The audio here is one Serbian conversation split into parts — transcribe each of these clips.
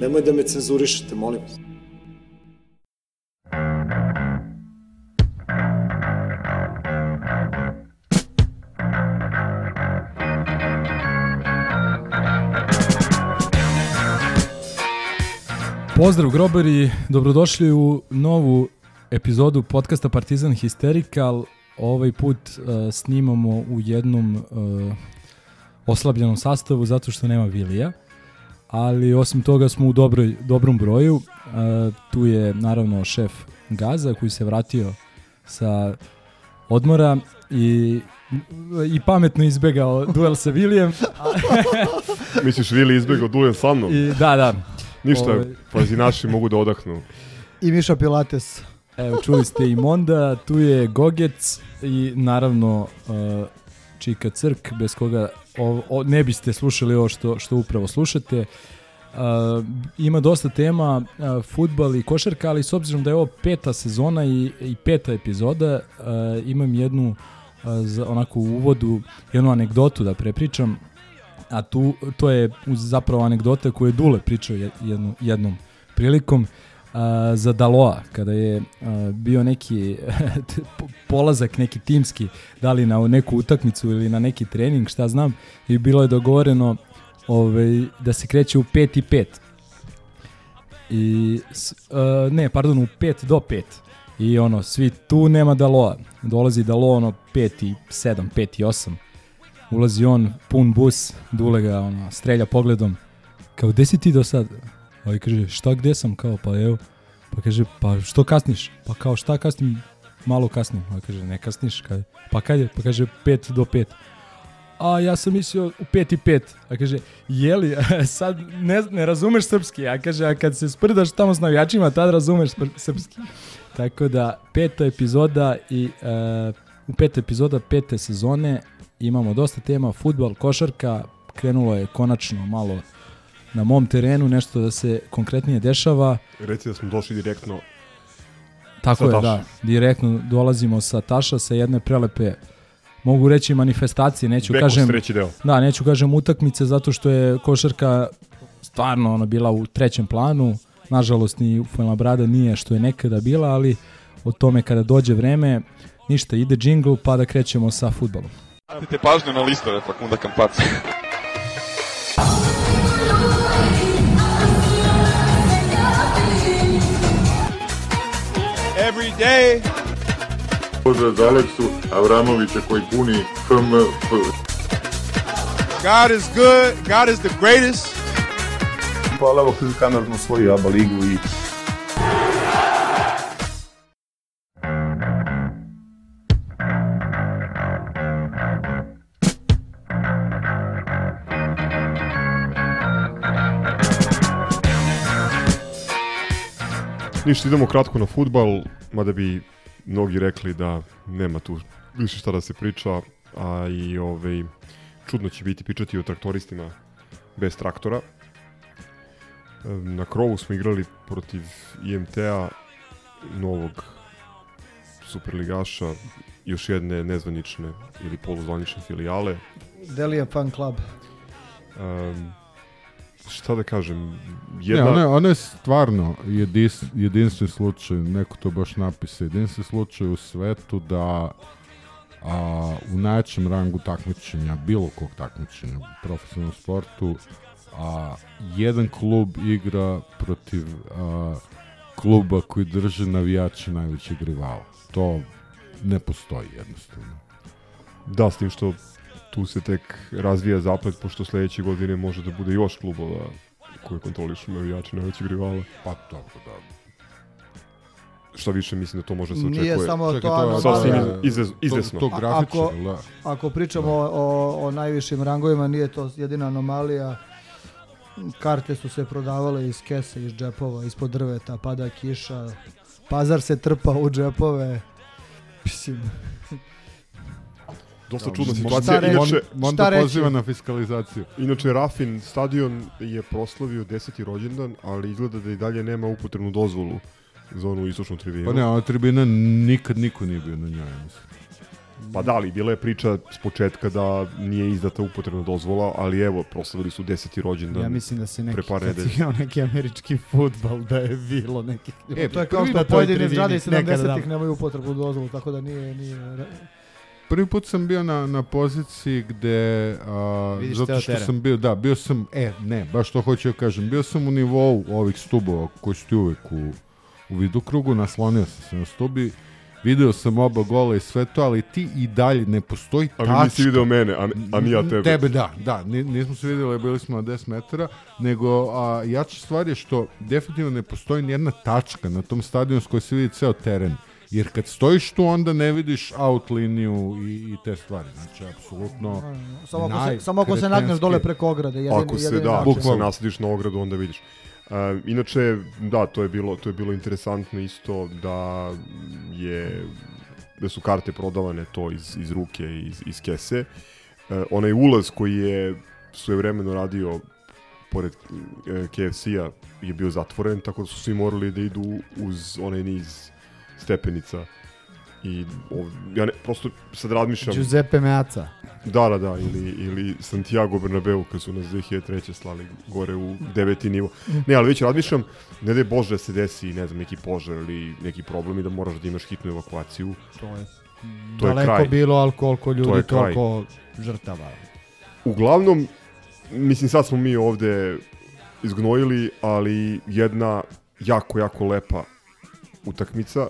Nemoj da me cenzurišete, molim vas. Pozdrav grobari, dobrodošli u novu epizodu podcasta Partizan Hysterical. Ovaj put uh, snimamo u jednom uh, oslabljenom sastavu zato što nema Vilija, ali osim toga smo u dobroj, dobrom broju. Uh, tu je naravno šef Gaza koji se vratio sa odmora i i pametno izbegao duel sa Vilijem. Misliš Vili izbjegao duel sa mnom? I, da, da. Ništa, Ovaj. naši mogu da odahnu. I Miša Pilates. Evo, čuli ste i Monda, tu je Gogec i naravno uh, Čika Crk, bez koga o, o, ne biste slušali ovo što, što upravo slušate. Uh, ima dosta tema, uh, futbal i košarka, ali s obzirom da je ovo peta sezona i, i peta epizoda, uh, imam jednu uh, za, onako u uvodu, jednu anegdotu da prepričam, a tu, to je zapravo anegdota koju je Dule pričao je- jednu, jednom prilikom a, za Daloa, kada je a, bio neki polazak neki timski, da li na neku utakmicu ili na neki trening, šta znam, i bilo je dogovoreno ovaj, da se kreće u 5 i 5. I, a, ne, pardon, u 5 do 5. I ono, svi tu nema Daloa. Dolazi Dalo, ono, 5 i 7, 5 i 8. Ulazi on, pun bus, Dule ga ono, strelja pogledom. Kao, gde si ti do sad? Ovaj kaže, šta gde sam? Kao, pa evo. Pa kaže, pa što kasniš? Pa kao, šta kasnim? Malo kasnim. Ovaj kaže, ne kasniš. Kaže, pa kad je? Pa kaže, 5 do 5. A ja sam mislio u 5 i 5. A kaže, jeli, sad ne, ne razumeš srpski. A kaže, a kad se sprdaš tamo s navijačima, tad razumeš srpski. Tako da, peta epizoda i uh, u peta epizoda pete sezone imamo dosta tema, futbal, košarka, krenulo je konačno malo na mom terenu nešto da se konkretnije dešava. Reci da smo došli direktno. Tako Sa je, Taša. da. Direktno dolazimo sa Taša, sa jedne prelepe, mogu reći manifestacije, neću Beko kažem, treći deo. da, neću kažem utakmice zato što je košarka stvarno ona bila u trećem planu. Nažalost ni Fuenlabrada nije što je nekada bila, ali o tome kada dođe vreme, ništa, ide džingl pa da krećemo sa futbolom. Obratite pažnju na listove Fakunda Kampaca. Day. Pozdrav za Aleksu Avramovića koji puni FMF. God is good. God is the greatest. Hvala vam koji kanal na svoju ABA ligu i Ništa, idemo kratko na futbal, mada bi mnogi rekli da nema tu više šta da se priča, a i ovaj, čudno će biti pričati o traktoristima bez traktora. Na krovu smo igrali protiv IMT-a, novog superligaša, još jedne nezvanične ili poluzvanične filijale. Delija Fan Club. Um, šta da kažem, Jedna... Ne, ono je, ono je stvarno jedis, jedinstven slučaj, neko to baš napisa, jedinstven slučaj u svetu da a, u najjačem rangu takmičenja, bilo kog takmičenja u profesionalnom sportu, a jedan klub igra protiv a, kluba koji drže navijači najvećeg rivala. To ne postoji jednostavno. Da, s tim što tu se tek razvija zaplet, pošto sledeće godine može da bude još klubova koje kontrolišu navijači najvećeg rivala. Pa dobro, da. Šta više mislim da to može da se Nije očekuje. samo Čekaj, to to je anomalija. Sasvim anomalija. izvez, izvesno. To, to grafično, Ako- da. Ako pričamo o, o, o najvišim rangovima, nije to jedina anomalija. Karte su se prodavale iz kese, iz džepova, ispod drveta, pada kiša, pazar se trpa u džepove. Mislim, Dosta čudna Šta situacija. reći? Inače, Onda Šta poziva na fiskalizaciju. inače, Rafin stadion je proslavio 10. rođendan, ali izgleda da i dalje nema upotrebnu dozvolu za onu istočnu tribinu. Pa ne, ona tribina nikad niko nije bio na njoj, mislim. Pa da, ali bila je priča s početka da nije izdata upotrebna dozvola, ali evo, proslavili su 10. rođendan. Ja mislim da se neki, kad si igrao neki američki futbal, da je bilo nekih ljudi. E, to je kao što pojedine zgrade iz nekada 70-ih da. nemaju upotrebu dozvolu, tako da nije... nije Prvi put sam bio na, na poziciji gde, a, Vidiš zato što teren. sam bio, da, bio sam, e, ne, baš to hoću da kažem, bio sam u nivou ovih stubova koji su ti uvek u, u vidokrugu, naslonio sam se na stubi, video sam oba gola i sve to, ali ti i dalje ne postoji Ali tačka. nisi video mene, a, a ni ja tebe. Tebe, da, da, ni- nismo se vidjeli, bili smo na 10 metara, nego a, jača stvar je što definitivno ne postoji nijedna tačka na tom stadionu s kojoj se vidi ceo teren. Jer kad stojiš tu, onda ne vidiš out liniju i, i te stvari. Znači, apsolutno... Samo ako, se, samo ako se nagneš dole preko ograde. Jedin, Ako se, da, način. ako se nasadiš na ogradu, onda vidiš. Uh, inače, da, to je bilo to je bilo interesantno isto da je da su karte prodavane to iz, iz ruke, iz, iz kese. Uh, onaj ulaz koji je svojevremeno radio pored uh, KFC-a je bio zatvoren, tako da su svi morali da idu uz onaj niz stepenica i ov, ja ne, prosto sad razmišljam Giuseppe Meazza. Da, da, da, ili, ili Santiago Bernabeu kad su nas 2003. slali gore u deveti nivo. Ne, ali već razmišljam, ne da je Bože da se desi, ne znam, neki požar ili neki problem i da moraš da imaš hitnu evakuaciju. To je, To je daleko kraj. bilo, ali koliko ljudi, To je kraj. toliko žrtava. Uglavnom, mislim sad smo mi ovde izgnojili, ali jedna jako, jako lepa utakmica,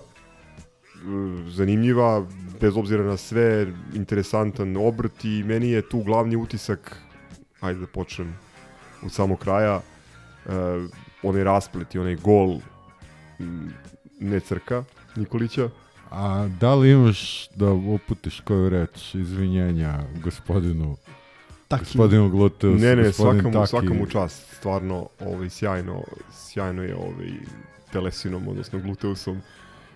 zanimljiva, bez obzira na sve, interesantan obrt i meni je tu glavni utisak, ajde da počnem od samog kraja, uh, onaj rasplet i onaj gol ne crka Nikolića. A da li imaš da uputiš koju reč izvinjenja gospodinu Taki. gospodinu Gluteus, Ne, ne, gospodin svakamu, Taki. svakamu čast, stvarno, ovaj, sjajno, sjajno je ovaj, telesinom, odnosno gluteusom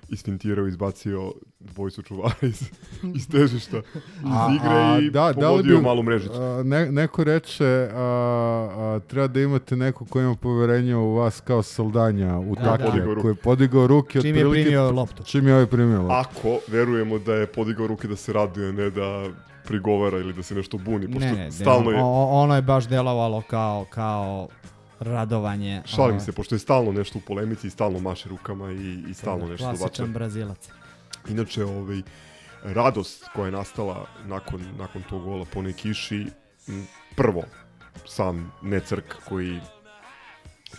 istintirao, izbacio dvojicu čuvara iz, iz težišta, iz igre i da, da li pogodio bi- malu mrežicu. a, ne, neko reče, a, a, treba da imate neko ko ima poverenje u vas kao Saldanja u Da, takve, da. Podigao ruku. koji je podigao ruke. Čim je primio loptu. Čim je ovaj primio loptu. Ako verujemo da je podigao ruke da se raduje, ne da prigovara ili da se nešto buni, pošto Ne, ne, stalno je, ono je baš delovalo kao, kao radovanje. šalim ono, se, pošto je stalno nešto u polemici i stalno maše rukama i, i stalno nešto dobačuje. Klasičan brazilac. Inače, ovaj, radost koja je nastala nakon, nakon tog gola po onoj kiši, m, prvo, sam Necrk koji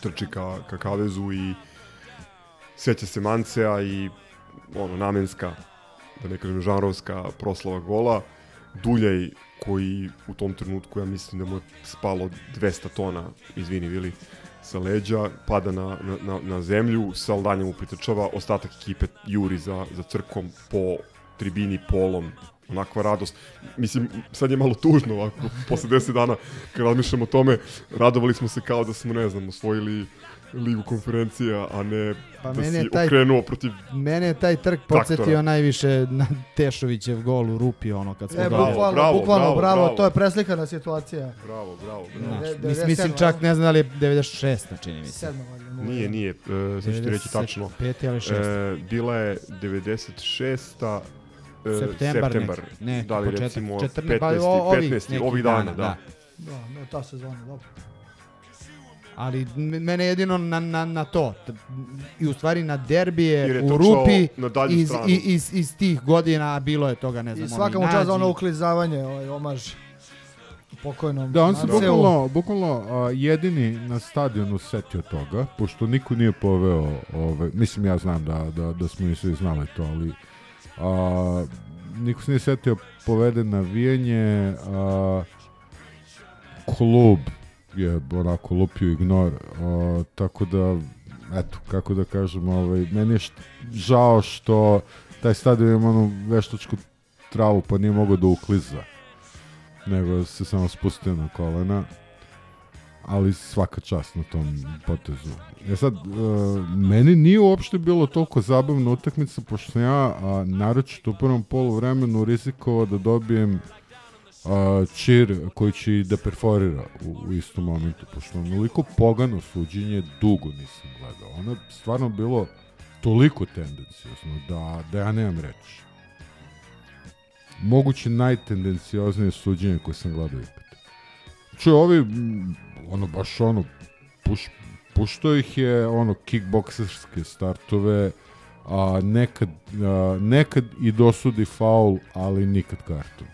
trči ka, ka kavezu i seća se Mancea i ono, namenska, da ne kažem žanrovska proslava gola, Duljaj koji u tom trenutku ja mislim da mu je spalo 200 tona, izvini Vili, sa leđa, pada na, na, na, zemlju, Saldanja mu pritrčava, ostatak ekipe juri za, za crkom po tribini polom, onakva radost. Mislim, sad je malo tužno ovako, posle 10 dana, kad razmišljam o tome, radovali smo se kao da smo, ne znam, osvojili ligu konferencija, a ne Pa da si taj- okrenuo protiv... Mene je taj trk podsjetio najviše na Tešovićev gol u Rupi, ono kad smo E, dobili. bukvalno, bravo, bukvalno, bravo, bravo, bravo. to je preslikana situacija. Bravo, bravo, Da. bravo. De- Mis- 97, mislim čak ne znam da li je 96. čini mi se. Nije, da- nije, e, sad ću ti reći tačno. 5 ali 6. E, bila je 96. E, Septembar septembar. neki, neki da li početak, recimo 14, 15. pa o- ovih 15. nekih ovih dana, dana, da. da. Da, ne, ta sezona, dobro. Ali mene jedino na, na, na to. I u stvari na derbije u Rupi iz, stranu. i, iz, iz tih godina bilo je toga, ne znam. I svaka mu čast za ono uklizavanje, ovaj omaž pokojnom Da, on se bukvalno, bukvalno a, jedini na stadionu setio toga, pošto niko nije poveo, ove, mislim ja znam da, da, da smo i svi znali to, ali a, niko se nije setio povede navijanje, a, klub je onako lupio ignor, a, tako da, eto, kako da kažem, ovaj, meni je št, žao što taj stadion ima onu veštačku travu, pa nije mogao da ukliza nego se samo spustio na kolena. ali svaka čast na tom potezu. E sad, uh, meni nije uopšte bilo toliko zabavna utakmica, pošto ja, a, naročito u prvom polu vremenu, rizikovao da dobijem a, čir koji će da perforira u, u istom momentu, pošto onoliko pogano suđenje dugo nisam gledao. Ono je stvarno bilo toliko tendencijozno da, da ja nemam reći. Moguće najtendencioznije suđenje koje sam gledao ikad. Če ovi, ono baš ono, puš, pušto ih je ono kickbokserske startove, a nekad, a, nekad i dosudi faul, ali nikad karton.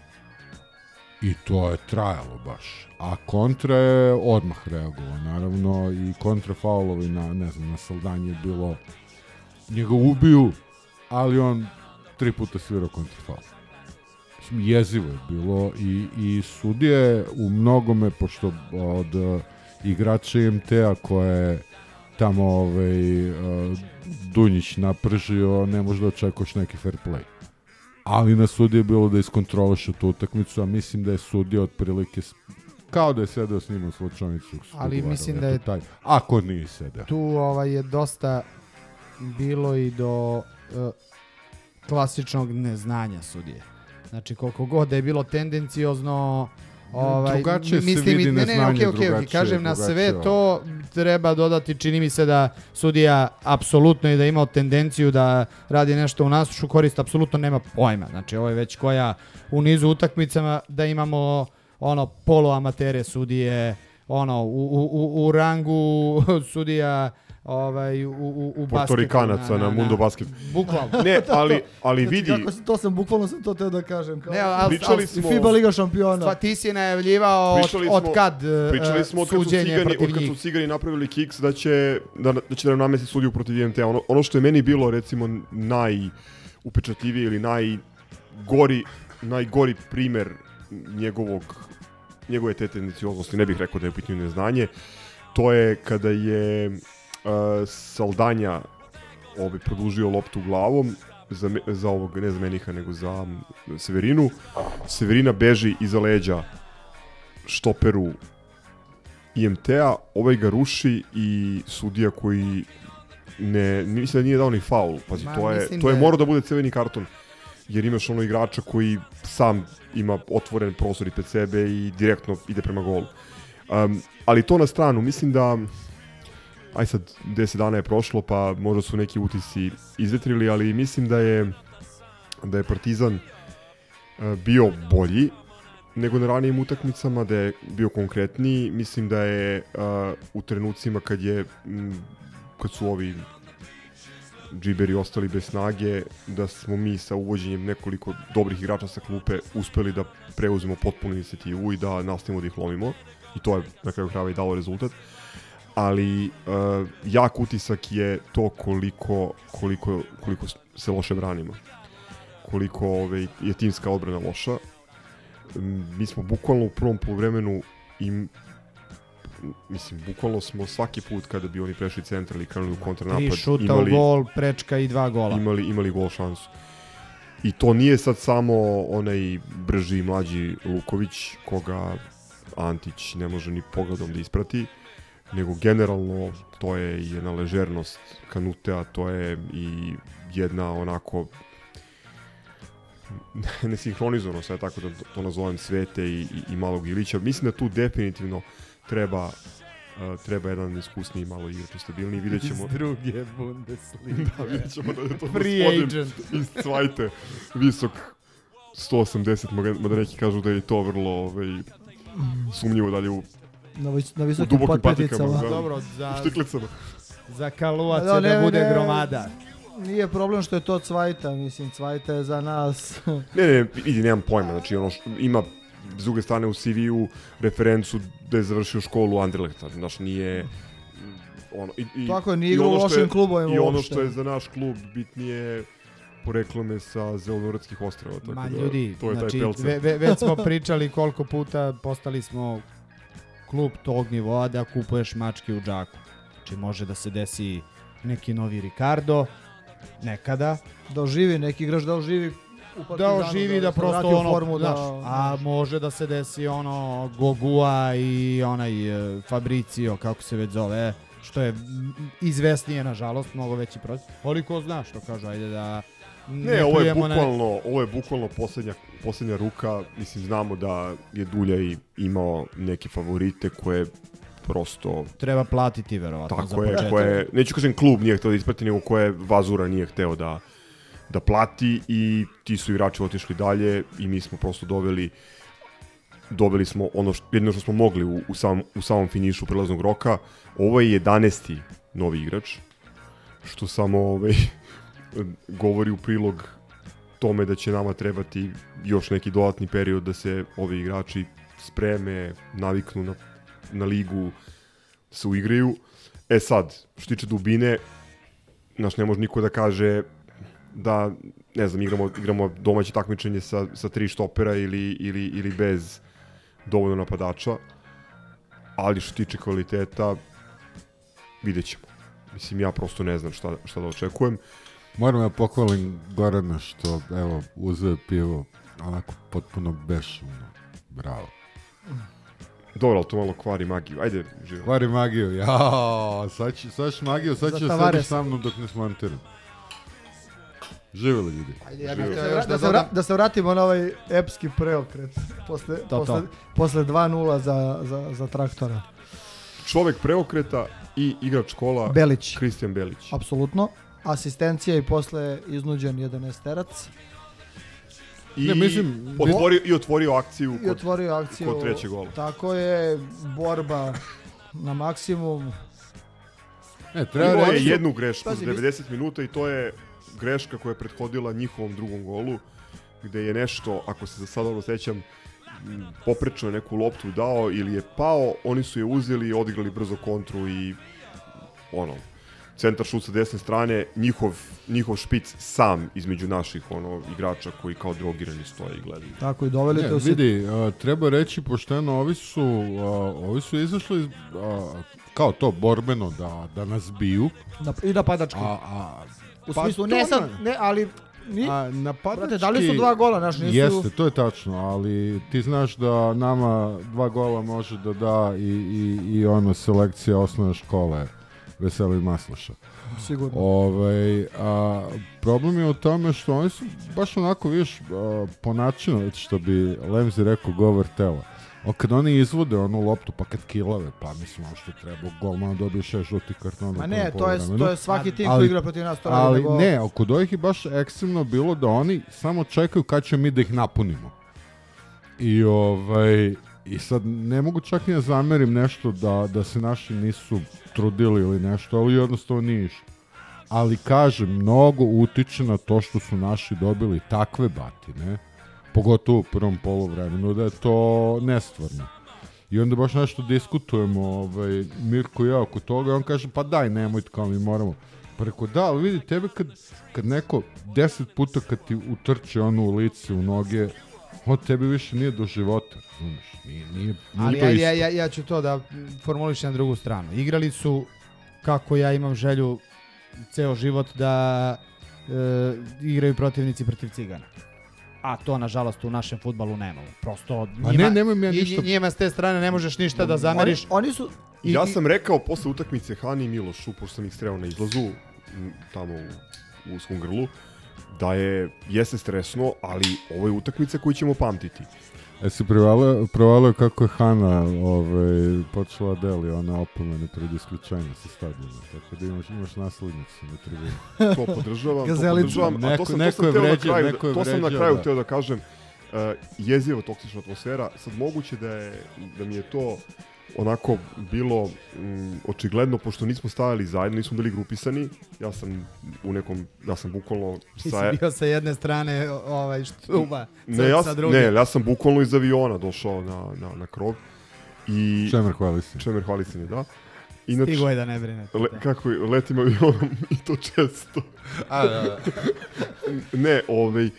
I to je trajalo baš. A kontra je odmah reagovao, naravno, i kontra faulovi na, ne znam, na Saldanji je bilo njega ubiju, ali on tri puta svirao kontra faul. Mislim, jezivo je bilo i, i sudije u mnogome, pošto od uh, igrača IMT-a koje tamo ovaj, uh, Dunjić napržio, ne može da očekuješ neki fair play ali na sudi je bilo da iskontroliše tu utakmicu, a mislim da je sudija otprilike kao da je sedeo s njima u slučajnicu. Ali mislim da je- Taj, ako nije sedeo. Tu ovaj, je dosta bilo i do uh, klasičnog neznanja sudije. Znači, koliko god da je bilo tendencijozno Ovaj, Drugačije se mislim, vidi i- ne, ne, neznanje, okej, okej, drugačije, kažem na sve to treba dodati, čini mi se da sudija apsolutno i da imao tendenciju da radi nešto u nasušu korist, apsolutno nema pojma. Znači ovo je već koja u nizu utakmicama da imamo ono poluamatere sudije, ono u, u, u, u rangu sudija ovaj u u u basketu, Portorikanaca na Mundo Basket. Bukvalno. Ne, ali, ali Znači, vidi, Kako, sam- to sam, bukvalno sam to teo da kažem. Kao, Ne, ali- Pričali ali- smo- FIBA Liga šampiona. Sva ti si najavljivao od, Pričali od smo- kad e, pričali smo od kad su cigani, od kad su cigani napravili kiks da će da, da će da nam namesti sudiju protiv IMT. Ono, ono što je meni bilo recimo najupečatljivije ili najgori najgori primer njegovog njegove te tendencioznosti, ne bih rekao da je u pitanju neznanje, to je kada je Saldanja ovaj, produžio loptu glavom za, za ovog, ne za Meniha, nego za Severinu. Severina beži iza leđa štoperu IMT-a, ovaj ga ruši i sudija koji ne, mislim da nije dao ni faul. Pazi, Ma, to je, to je da je- morao da bude crveni karton. Jer imaš ono igrača koji sam ima otvoren prostor i pred sebe i direktno ide prema golu. Um, ali to na stranu, mislim da aj sad 10 dana je prošlo pa možda su neki utisci izvetrili, ali mislim da je da je Partizan uh, bio bolji nego na ranijim utakmicama, da je bio konkretniji. Mislim da je uh, u trenucima kad je kad su ovi džiberi ostali bez snage, da smo mi sa uvođenjem nekoliko dobrih igrača sa klupe uspeli da preuzmemo potpunu inicijativu i da nastavimo da ih lomimo. I to je na kraju krajeva i dalo rezultat. Ali uh, jak utisak je to koliko, koliko, koliko se loše branimo. Koliko ovaj, je timska odbrana loša. Mi smo bukvalno u prvom poluvremenu im mislim, bukvalno smo svaki put kada bi oni prešli centar ili krenuli u kontranapad Tri šuta imali, u gol, prečka i dva gola. imali, imali gol šansu. I to nije sad samo onaj brži mlađi Luković koga Antić ne može ni pogledom da isprati, nego generalno to je jedna ležernost Kanutea, to je i jedna onako nesinhronizovano sve tako da to nazovem Svete i, i, i malog Ilića. Mislim da tu definitivno treba uh, treba jedan iskusniji malo igrač i stabilniji. Vidjet ćemo... Iz druge Bundesliga. da, vidjet ćemo da je to Free gospodin agent. iz Cvajte, visok 180, mada- neki kažu da je to vrlo ovaj, sumnjivo dalje u, Na, vis, na u visokim dubokim patikama. potpeticama. Da, Dobro, u za, štiklicama. za Kaluac Da, je ne, da bude ne. gromada. Nije problem što je to Cvajta, mislim, Cvajta je za nas. Ne, ne, vidi, nemam pojma, znači ono što ima s druge strane u CV-u referencu da je završio školu Anderlehta, znaš, nije ono, i, i, Tako je, nije u ono što je- lošim klubovima I ono uopšte. što je za naš klub bitnije poreklo me sa Zelenorodskih ostrava, tako Ma da ljudi, to je znači, taj pelcer. ve, ve, već smo pričali koliko puta postali smo klub tog nivoa da kupuješ mačke u džaku. Znači može da se desi neki novi Ricardo, nekada. Da oživi, neki igrač da oživi u da oživi da, vrati prosto ono, formu, znaš, da, a može da se desi ono Gogua i onaj e, Fabricio, kako se već zove, što je izvesnije nažalost, mnogo veći proces. Ali ko zna što kažu, ajde da Ne, ovo je na- bukvalno, ovo je bukvalno poslednja, poslednja ruka. Mislim, znamo da je Dulja i imao neke favorite koje prosto treba platiti verovatno za tako je, početak. koje, neću kažem klub nije hteo da isplati, nego koje Vazura nije hteo da, da plati i ti su igrači otišli dalje i mi smo prosto doveli dobili smo ono što, jedino što smo mogli u, u, sam, u samom finišu prelaznog roka. Ovo je 11. novi igrač, što samo ovaj, govori u prilog tome da će nama trebati još neki dodatni period da se ovi igrači spreme, naviknu na, na ligu, da se uigraju. E sad, što tiče dubine, znaš, ne može niko da kaže da, ne znam, igramo, igramo domaće takmičenje sa, sa tri štopera ili, ili, ili bez dovoljno napadača, ali što tiče kvaliteta, vidjet ćemo. Mislim, ja prosto ne znam šta, šta da očekujem. Moram da pohvalim Gorana što, evo, uzeo pivo onako potpuno bešumno. Bravo. Dobro, ali to malo kvari magiju. Ajde, živo. Kvari magiju, jao, sad, će, sad ćeš magiju, sad Tavares. sediš sa mnom dok ne smontiram. Živjeli ljudi. Ajde, ja bih Da, još da, da se vra- da se vratimo na ovaj epski preokret posle, To, posle, to. posle 2-0 za, za, za traktora. Čovek preokreta i igrač kola Belić, Kristijan Belić. apsolutno. Asistencija i posle iznuđen jedan esterac. I, Ne, mislim, otvorio, I otvorio akciju I kod, otvorio akciju. kod trećeg gola. Tako je, borba na maksimum. Ne, treba Imao je jednu grešku Pazi, za vi- 90 minuta i to je greška koja je prethodila njihovom drugom golu, gde je nešto, ako se za sad dobro sećam, poprečno je neku loptu dao ili je pao, oni su je uzeli i odigrali brzo kontru i ono, centar šut sa desne strane, njihov, njihov špic sam između naših ono, igrača koji kao drogirani stoje i gledaju. Tako i doveli te u vidi, a, treba reći pošteno, ovi su, a, ovi su izašli a, kao to borbeno da, da nas biju, na, i napadački. a, a u pa smislu, ne sad, ne, ali ni, A napadački... Brate, dali su dva gola, znaš, nisu- Jeste, to je tačno, ali ti znaš da nama dva gola može da da i, i, i ono selekcija osnovne škole Veseli Maslaša. sigurno. Ovaj, a, problem je u tome što oni su baš onako, vidiš, po načinu, što bi Lemzi rekao, govor tela. O, kad oni izvode onu loptu, pa kad kilave, pa mislim, ono što treba, golman dobije šest žutih kartona. Ma ne, to je, to je svaki tim koji igra protiv nas. To Ali nego- ne, kod ovih je baš ekstremno bilo da oni samo čekaju kad ćemo mi da ih napunimo. I ovaj i sad ne mogu čak ni da zamerim nešto da, da se naši nisu trudili ili nešto, ali jednostavno nije išlo. Ali kažem, mnogo utiče na to što su naši dobili takve batine, pogotovo u prvom poluvremenu, da je to nestvarno. I onda baš nešto diskutujemo, ovaj, Mirko i ja oko toga, on kaže, pa daj, nemojte, kao mi moramo. Pa rekao, da, ali vidi, tebe kad, kad neko deset puta kad ti utrče ono u lice, u noge, on tebi više nije do života, znaš, nije, nije, nije Ali to ja, isto. ja, ja, ja ću to da formulišem na drugu stranu. Igrali su kako ja imam želju ceo život da e, igraju protivnici protiv cigana. A to, nažalost, u našem futbalu nemamo. Prosto Ma njima, ne, nemam ja ništa- njima s te strane ne možeš ništa da zameriš. Oni, oni su... I- ja sam rekao posle utakmice Hani i Milošu, pošto sam ih sreo na izlazu, tamo u, u svom grlu, da je, jeste stresno, ali ovo je utakmica koju ćemo pamtiti. Jesi provalio, provalio kako je Hana ovaj, počela deli one opomene pred isključenjem sa stadiona, tako da imaš, imaš naslednicu na tribuni. To podržavam, to podržavam, a Neko- to sam, neko to sam je teo na kraju, neko je to sam na kraju da. hteo da kažem, uh, jezivo toksična atmosfera, sad moguće da je, da mi je to onako bilo mm, očigledno, pošto nismo stajali zajedno, nismo bili grupisani, ja sam u nekom, ja sam bukvalno Ti sa, si bio sa jedne strane ovaj štuba, ne, ja, sa druge. ne, ja sam bukvalno iz aviona došao na, na, na krov i Čemer hvali se. Čemer hvali se mi, da. Inače, Stigo je da ne brinete. le, kako je, letim avionom i to često. A, da, da. ne, ovaj,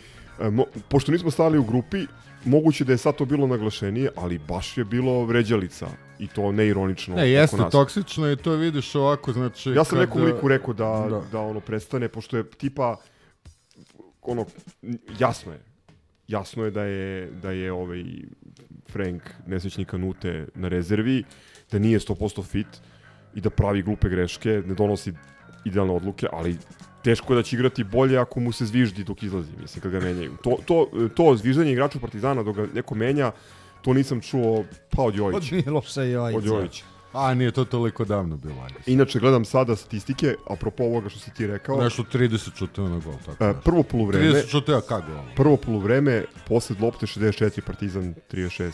mo, pošto nismo stali u grupi, moguće da je sad to bilo naglašenije, ali baš je bilo vređalica i to neironično. Ne, jeste nas. toksično i to vidiš ovako, znači... Ja sam kad, nekom liku rekao da, da. da. ono prestane, pošto je tipa ono, jasno je, jasno je da je, da je ovaj Frank nesvećni kanute na rezervi, da nije 100% fit i da pravi glupe greške, ne donosi idealne odluke, ali teško je da će igrati bolje ako mu se zviždi dok izlazi, mislim, kad ga menjaju. To, to, to zviždanje igrača Partizana dok ga neko menja, to nisam čuo pa od Jojića. Od Miloša Jojića. Od Jojića. A, nije to toliko davno bilo, ajde. Inače, gledam sada statistike, apropo ovoga što si ti rekao. Nešto 30 šuteva na gol, tako. E, prvo poluvreme. 30 šuteva ka gol. Prvo poluvreme, posled lopte 64, Partizan 36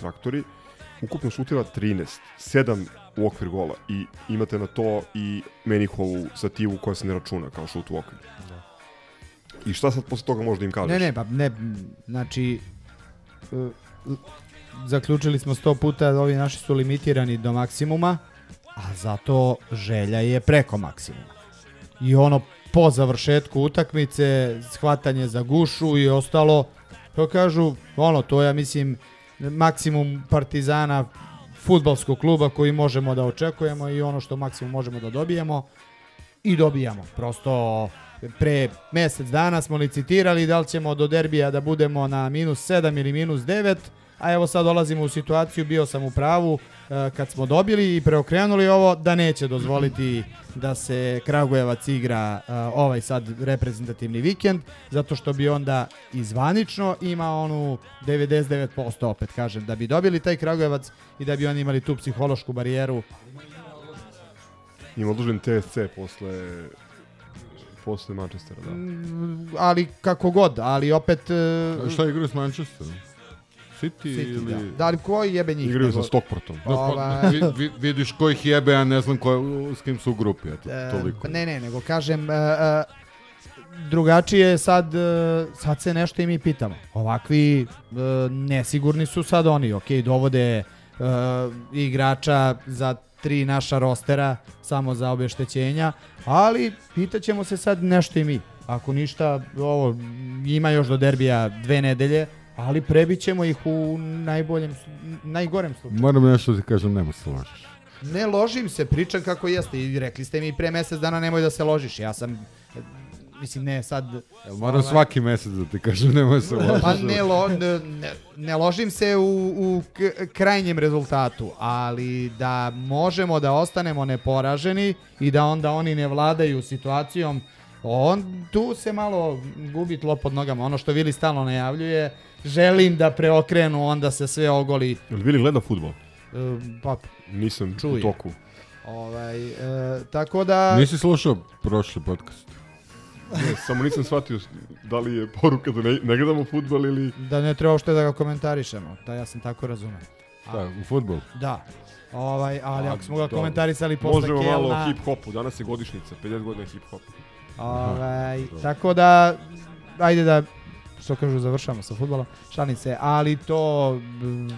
traktori. Ukupno šuteva 13, 7 u okvir gola i imate na to i Menihovu sativu koja se ne računa kao šut u okvir. Da. I šta sad posle toga možda im kažeš? Ne, ne, pa ne, znači uh, zaključili smo sto puta da ovi naši su limitirani do maksimuma, a zato želja je preko maksimuma. I ono po završetku utakmice, shvatanje za gušu i ostalo, to kažu, ono, to ja mislim maksimum Partizana futbalskog kluba koji možemo da očekujemo i ono što maksimum možemo da dobijemo i dobijamo. Prosto pre mesec dana smo licitirali da li ćemo do derbija da budemo na minus 7 ili minus 9, a evo sad dolazimo u situaciju, bio sam u pravu e, kad smo dobili i preokrenuli ovo da neće dozvoliti da se Kragujevac igra e, ovaj sad reprezentativni vikend, zato što bi onda izvanično ima onu 99% opet kažem, da bi dobili taj Kragujevac i da bi oni imali tu psihološku barijeru. Ima odložen TSC posle posle Manchestera, da. Mm, ali kako god, ali opet... A šta igraju s Manchesterom? City, City ili... da. da li koji jebe njih? Igraju sa Stockportom. Da, pa, Ova- vi, vi, vidiš kojih jebe, a ne znam ko, s kim su u grupi, eto, E, toliko. pa ne, ne, nego kažem, e, e, drugačije je sad, sad se nešto i mi pitamo. Ovakvi nesigurni su sad oni, ok, dovode igrača za tri naša rostera samo za obeštećenja, ali pitaćemo se sad nešto i mi. Ako ništa, ovo, ima još do derbija dve nedelje, ali prebit ćemo ih u najboljem, najgorem slučaju. Moram nešto da ti kažem, nema se ložiš. Ne ložim se, pričam kako jeste i rekli ste mi pre mesec dana nemoj da se ložiš. Ja sam mislim ne sad Moram svaki mesec da ti kažem, nemoj se ložiš. Pa ne, lo, ne, ne, ložim se u, u krajnjem rezultatu, ali da možemo da ostanemo neporaženi i da onda oni ne vladaju situacijom, on tu se malo gubi tlo pod nogama. Ono što Vili stalno najavljuje, želim da preokrenu, onda se sve ogoli. Jel Vili gleda futbol? E, pa, Nisam Čuje. u toku. ovaj, e, tako da... Nisi slušao prošli podcast? Ne, samo nisam shvatio da li je poruka da ne, ne gledamo futbol ili... Da ne treba uopšte da ga komentarišemo, da ja sam tako razumem. Šta, u futbol? Da. Ovaj, ali A, ako smo ga dobro. komentarisali posle Možemo malo o Kelna... hip-hopu, danas je godišnjica, 50 godina hip-hopa. Ovaj, tako da, ajde da, što kažu, završamo sa futbolom, šalim se, ali to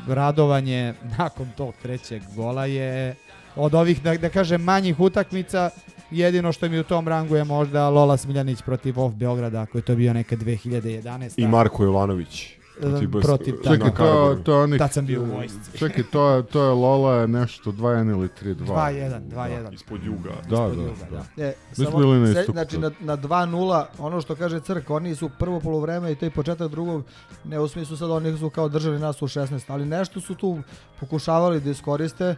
radovanje nakon tog trećeg gola je od ovih, da, da kažem, manjih utakmica, jedino što mi u tom rangu je možda Lola Smiljanić protiv OF Beograda, ako je to bio neka 2011. I Marko Jovanović. Protiv, Bas- protiv na Čekaj, to, to onih... Tad sam bio u vojsci. Čekaj, to, je- to je Lola je nešto 2-1 ili 3-2. 2-1, 2-1. Ispod juga. Da, Ispod da, juga, da. E, Mi samo smo bili na istoku Znači na, na 2-0, ono što kaže Crk, oni su prvo polovreme i to je početak drugog, ne u smislu sad oni su kao držali nas u 16, ali nešto su tu pokušavali da iskoriste,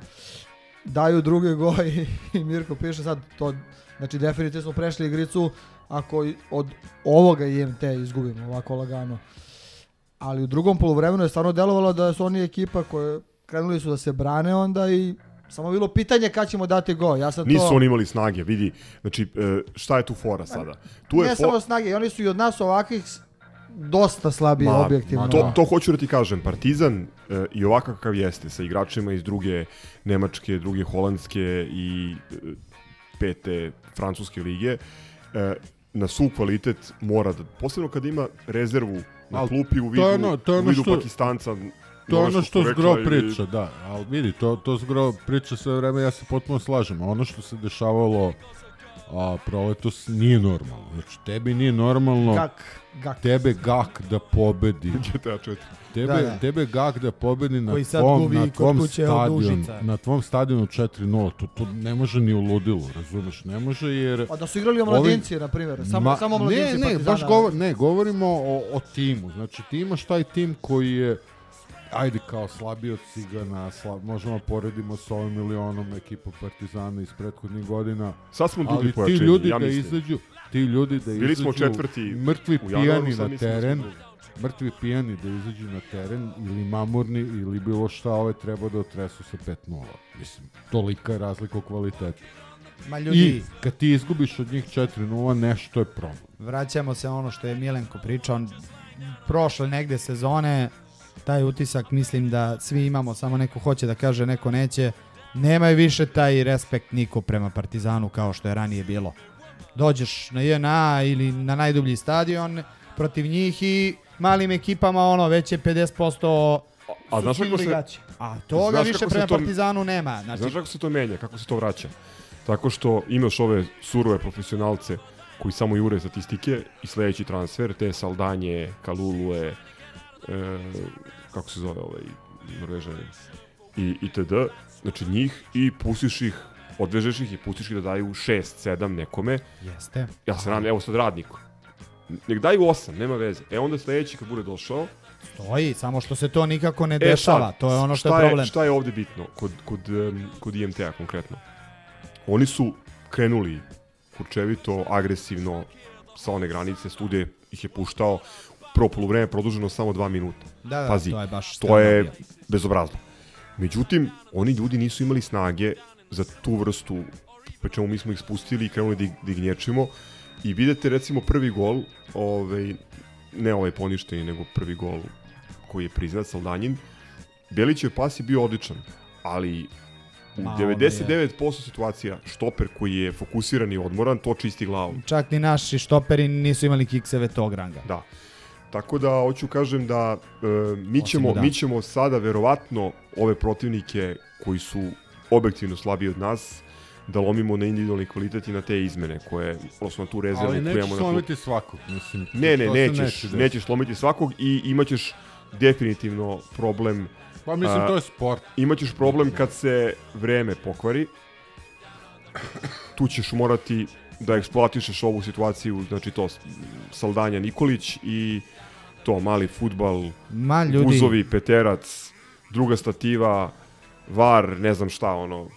daju drugi gol i, i Mirko piše sad to, znači definitivno smo prešli igricu ako od ovoga IMT izgubimo ovako lagano. Ali u drugom poluvremenu je stvarno delovalo da su oni ekipa koje krenuli su da se brane onda i samo bilo pitanje kad ćemo dati gol. Ja sam Nisu to... oni imali snage, vidi. Znači, e, šta je tu fora sada? Tu je ne fo- samo snage, oni su i od nas ovakvih dosta slabiji Ma, objektivno. To, to hoću da ti kažem, Partizan e, i ovakav kakav jeste, sa igračima iz druge Nemačke, druge Holandske i e, pete Francuske lige, e, na su kvalitet mora da, posebno kad ima rezervu na Al klupi u to vidu, je ono- to je u ono vidu što- Pakistanca. To je ono norveškog što porekla Zgro ili- priča, da, ali vidi, to, to Zgro priča sve vreme, ja se potpuno slažem, a ono što se dešavalo a proletos nije normalno. Znači, tebi nije normalno... Gak, gak. Tebe gak da pobedi. GTA 4. Tebe, Da, da. tebe gak da pobedi na Koji tvom, na tvom Užica. na tvom stadionu 4-0, to, to ne može ni u ludilu, razumeš, ne može jer... A da su igrali omladinci, na primjer, samo, Ma- samo omladinci ne, ne, baš govor, ne, govorimo o, o timu. Znači, ti imaš taj tim koji je ajde kao slabiji od Cigana, slab, možemo poredimo sa ovim milionom ekipa Partizana iz prethodnih godina. Sad smo drugi ali ti ljudi ja da mislim. izađu, ti ljudi da Bili smo izađu četvrti mrtvi u januaru, pijani sad na smo teren, mrtvi pijani da izađu na teren ili mamurni ili bilo šta ove treba da otresu sa 5-0. Mislim, tolika je razlika u kvalitetu. Ma I ljudi, kad ti izgubiš od njih 4-0, nešto je problem. vraćamo se ono što je Milenko pričao. On- Prošle negde sezone, taj utisak mislim da svi imamo, samo neko hoće da kaže, neko neće. Nema je više taj respekt niko prema Partizanu kao što je ranije bilo. Dođeš na JNA ili na najdublji stadion protiv njih i malim ekipama ono već je 50% A znaš kako se-. A toga više prema to- Partizanu nema. Znači, Znaš kako se to menja, kako se to vraća? Tako što imaš ove surove profesionalce koji samo jure statistike i sledeći transfer, te Saldanje, Kalulue, e, kako se zove ovaj Norvežanin, i, itd. Znači njih i pustiš ih, odvežeš ih i pustiš ih da daju 6, 7 nekome. Jeste. Ja se nadam, evo sad radniku. Nek daju 8, nema veze. E onda sledeći kad bude došao, Stoji, samo što se to nikako ne E, dešava. sad, to je ono što je problem. Šta je ovde bitno kod, kod, kod IMT-a konkretno? Oni su krenuli kurčevito, agresivno sa one granice, studije ih je puštao, prvo polovreme produženo samo dva minuta. Da, da, Pazi, to je baš to je bezobrazno. Međutim, oni ljudi nisu imali snage za tu vrstu, pri čemu mi smo ih spustili i krenuli da ih, da ih gnječimo. I vidite recimo prvi gol, ovaj, ne ovaj poništeni, nego prvi gol koji je priznat Saldanjin, Belićev pas je bio odličan, ali u Ma, ono 99% situacija štoper koji je fokusiran i odmoran, to čisti glavu. Čak ni naši štoperi nisu imali kikseve tog ranga. Da. Tako da hoću kažem da e, mi, ćemo, da. mi ćemo sada verovatno ove protivnike koji su objektivno slabiji od nas da lomimo na individualni kvalitet i na te izmene koje, odnosno na tu rezervu Ali koju nećeš na slomiti svakog, mislim. Ne, ne, nećeš, neće desiti. nećeš slomiti svakog i imaćeš definitivno problem Pa mislim, a, to je sport. Imaćeš problem kad se vreme pokvari. Tu ćeš morati da eksploatišeš ovu situaciju, znači to Saldanja Nikolić i to mali futbal, Ma, ljudi. Buzovi, Peterac, druga stativa, VAR, ne znam šta, ono,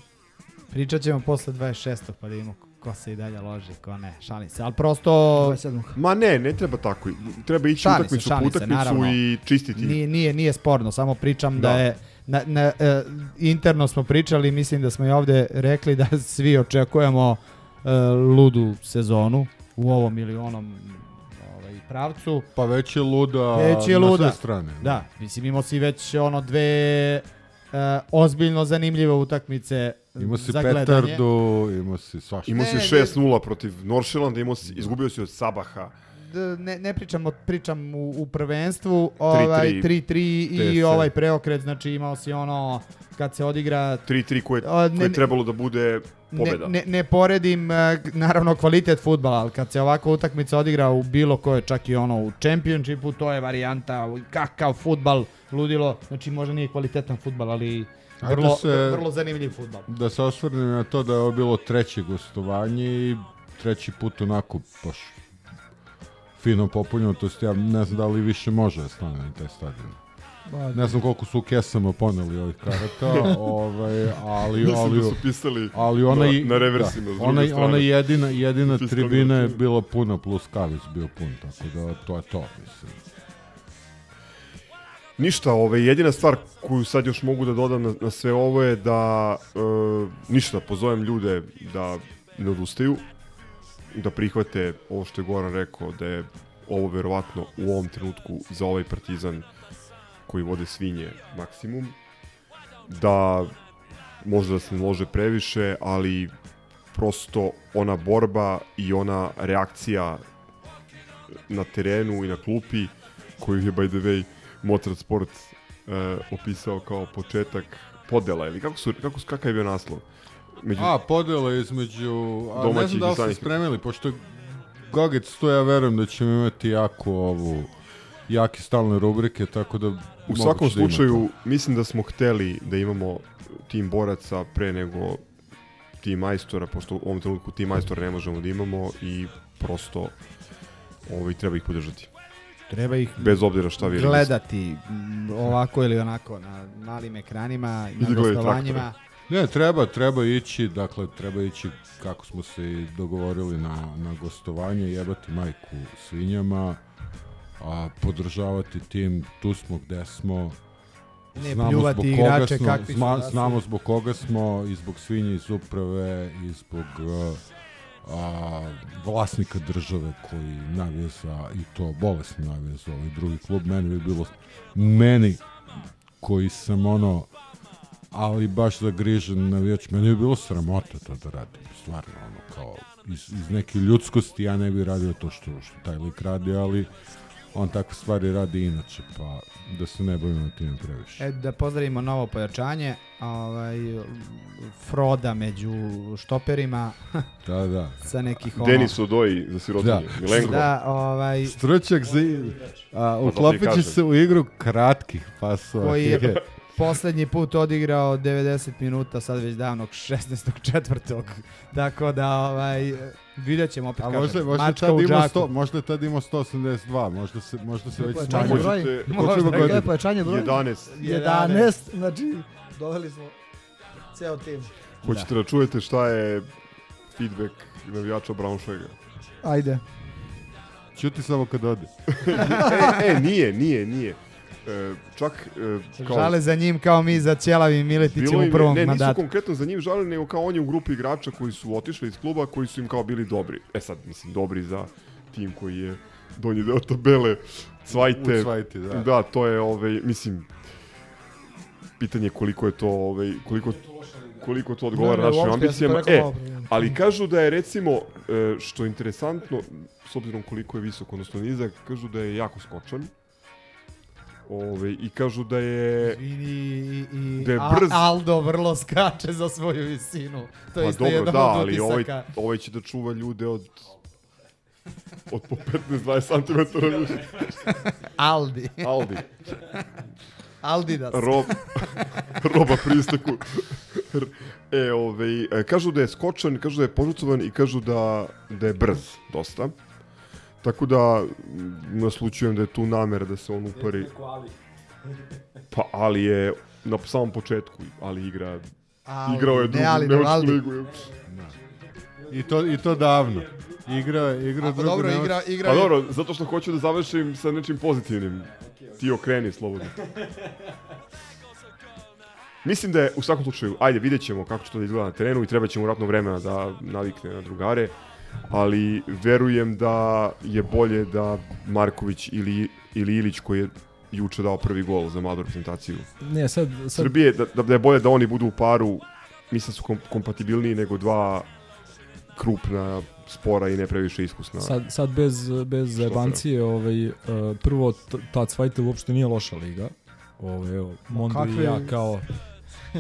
Pričat ćemo posle 26. pa da vidimo ko se i dalje loži, ko ne, šalim se. Ali prosto... 27. Ma ne, ne treba tako. Treba ići Šalim se, utakmicu po se, utakmicu naravno. i čistiti. Nije, nije, nije sporno, samo pričam da, Da. je na, na, e, interno smo pričali, mislim da smo i ovde rekli da svi očekujemo e, ludu sezonu u ovom ili onom ovaj, pravcu. Pa već je luda Već je na luda. sve strane. Da, mislim imao si već ono dve ozbiljno zanimljive utakmice Imao si za gledanje. Petardu, imao si svašta. Imao si Ne, 6-0 protiv Noršelanda, imao si, izgubio si od Sabaha. D- ne, ne pričam, pričam u, u prvenstvu, ovaj 3-3 i ovaj preokret, znači imao si ono kad se odigra 3-3 koje, koje je trebalo da bude pobeda. Ne, ne, ne poredim eh, naravno kvalitet futbala, ali kad se ovako utakmica odigra u bilo koje, čak i ono u čempionšipu, to je varijanta, kakav futbal, ludilo, znači možda nije kvalitetan futbal, ali vrlo, se- vrlo zanimljiv futbal. Da se osvrnem na to da je ovo bilo treće gostovanje i treći put onako baš fino popunjeno, to jest ja ne znam da li više može da stane na taj stadion. Ba, Ne znam koliko su u kesama poneli ovih karata, ovaj, ali, ali, da su pisali ali ona, na- na reversima druge ona, ona jedina, jedina tribina je bila puna plus kavić bio pun, tako da to je to, mislim. Ništa, ovaj, jedina stvar koju sad još mogu da dodam na, na sve ovo je da e, ništa, pozovem ljude da ne odustaju, da prihvate ovo što je Goran rekao, da je ovo verovatno u ovom trenutku za ovaj partizan koji vode svinje maksimum, da možda da se ne lože previše, ali prosto ona borba i ona reakcija na terenu i na klupi koju je by the way Mozart Sport e, opisao kao početak podela ili kako su kako su kakav je bio naslov među... A, podela između... A ne znam da li stranih. spremili, pošto Gogec to ja verujem da ćemo imati jako ovu jake stalne rubrike, tako da... U svakom da slučaju, mislim da smo hteli da imamo tim boraca pre nego tim majstora, pošto u ovom trenutku tim majstora ne možemo da imamo i prosto ovaj, treba ih podržati. Treba ih Bez obzira šta vi gledati ovako ili onako na malim ekranima, na gledaju gostovanjima. Ne, treba, treba ići, dakle, treba ići kako smo se i dogovorili na, na gostovanje, jebati majku svinjama, a podržavati tim, tu smo gde smo, Ne pljuvati zbog koga igrače smo, kakvi zna- da su. znamo zbog koga smo, i zbog svinje iz uprave, i zbog uh, a, vlasnika države koji navije za, i to bolesno navije za ovaj drugi klub, meni bi bilo, meni koji sam ono, ali baš zagrižen navijač, meni bi bilo sramota to da radim, stvarno, ono, kao, iz, iz neke ljudskosti ja ne bi radio to što, što taj lik radi, ali on takve stvari radi inače, pa da se ne bavimo time previše. E, da pozdravimo novo pojačanje, ovaj, Froda među štoperima, Da, da. sa nekih ono... Denis Odoji za sirotinje, Milenko. Da, ovaj, Stručnjak za... A, Pa uklopit ti će kažem. se u igru kratkih pasova. koji je poslednji put odigrao 90 minuta, sad već davnog 16. četvrtog. Tako da, ovaj, vidjet ćemo opet A kažem. možda, možda, mačka tad u ima džaku. 100, možda tad ima 182, možda se, možda se već smanjuje. Možete- ima Možda, godina? je pojačanje broj? 11. 11, znači doveli smo ceo tim. Hoćete da. čujete šta je feedback navijača Braunschweiga? Ajde. Ćuti samo kad ode. e, e, nije, nije, nije. E, čak e, kao... Žale za njim kao mi za Ćelavim Miletićem u im je- prvom ne, nisu mandatu. konkretno za njim žalili, nego kao on je u grupi igrača koji su otišli iz kluba, koji su im kao bili dobri. E sad, mislim, dobri za tim koji je donji deo tabele, Cvajte. U Cvajte, da. Da, to je, ovaj, mislim, pitanje koliko je to, ovaj, koliko, koliko to odgovara Ne, ne, našim ja ambicijama. rekao E, ali kažu da je recimo, e, što je interesantno, s obzirom koliko je visok, odnosno nizak, kažu da je jako skočan. Ove, I kažu da je... Izvini, i, i Da je brz. Aldo vrlo skače za svoju visinu. To je pa isto dobro, jedan da, od ali ovaj, utisaka. ovaj će da čuva ljude od od po 15-20 cm više. Aldi. Aldi. Aldidas. Rob, roba pristaku. E, ovaj, e, kažu da je skočan, kažu da je požucovan i kažu da, da je brz dosta. Tako da naslučujem da je tu namera da se on upari. Pa, ali je na samom početku, ali igra Ali, igrao je ne drugu ali, nemačku Aldi. ligu. I to, I to davno. Igra, igra Ako drugu dobro nemačku- igra, igra Pa dobro, zato što hoću da završim sa nečim pozitivnim. Ti okreni slobodno. Mislim da je u svakom slučaju, ajde vidjet ćemo kako će to da izgleda na terenu i treba ćemo vratno vremena da navikne na drugare, ali verujem da je bolje da Marković ili, ili Ilić koji je juče dao prvi gol za mladu reprezentaciju Ne, sad, sad Srbije, da, da, da je bolje da oni budu u paru, mislim da su kom, kompatibilniji nego dva krupna, spora i ne previše iskusna. Sad, sad bez, bez zajebancije, ovaj, uh, prvo, ta Cvajte uopšte nije loša liga. Ovaj, evo, Mondo i kakvi- ja kao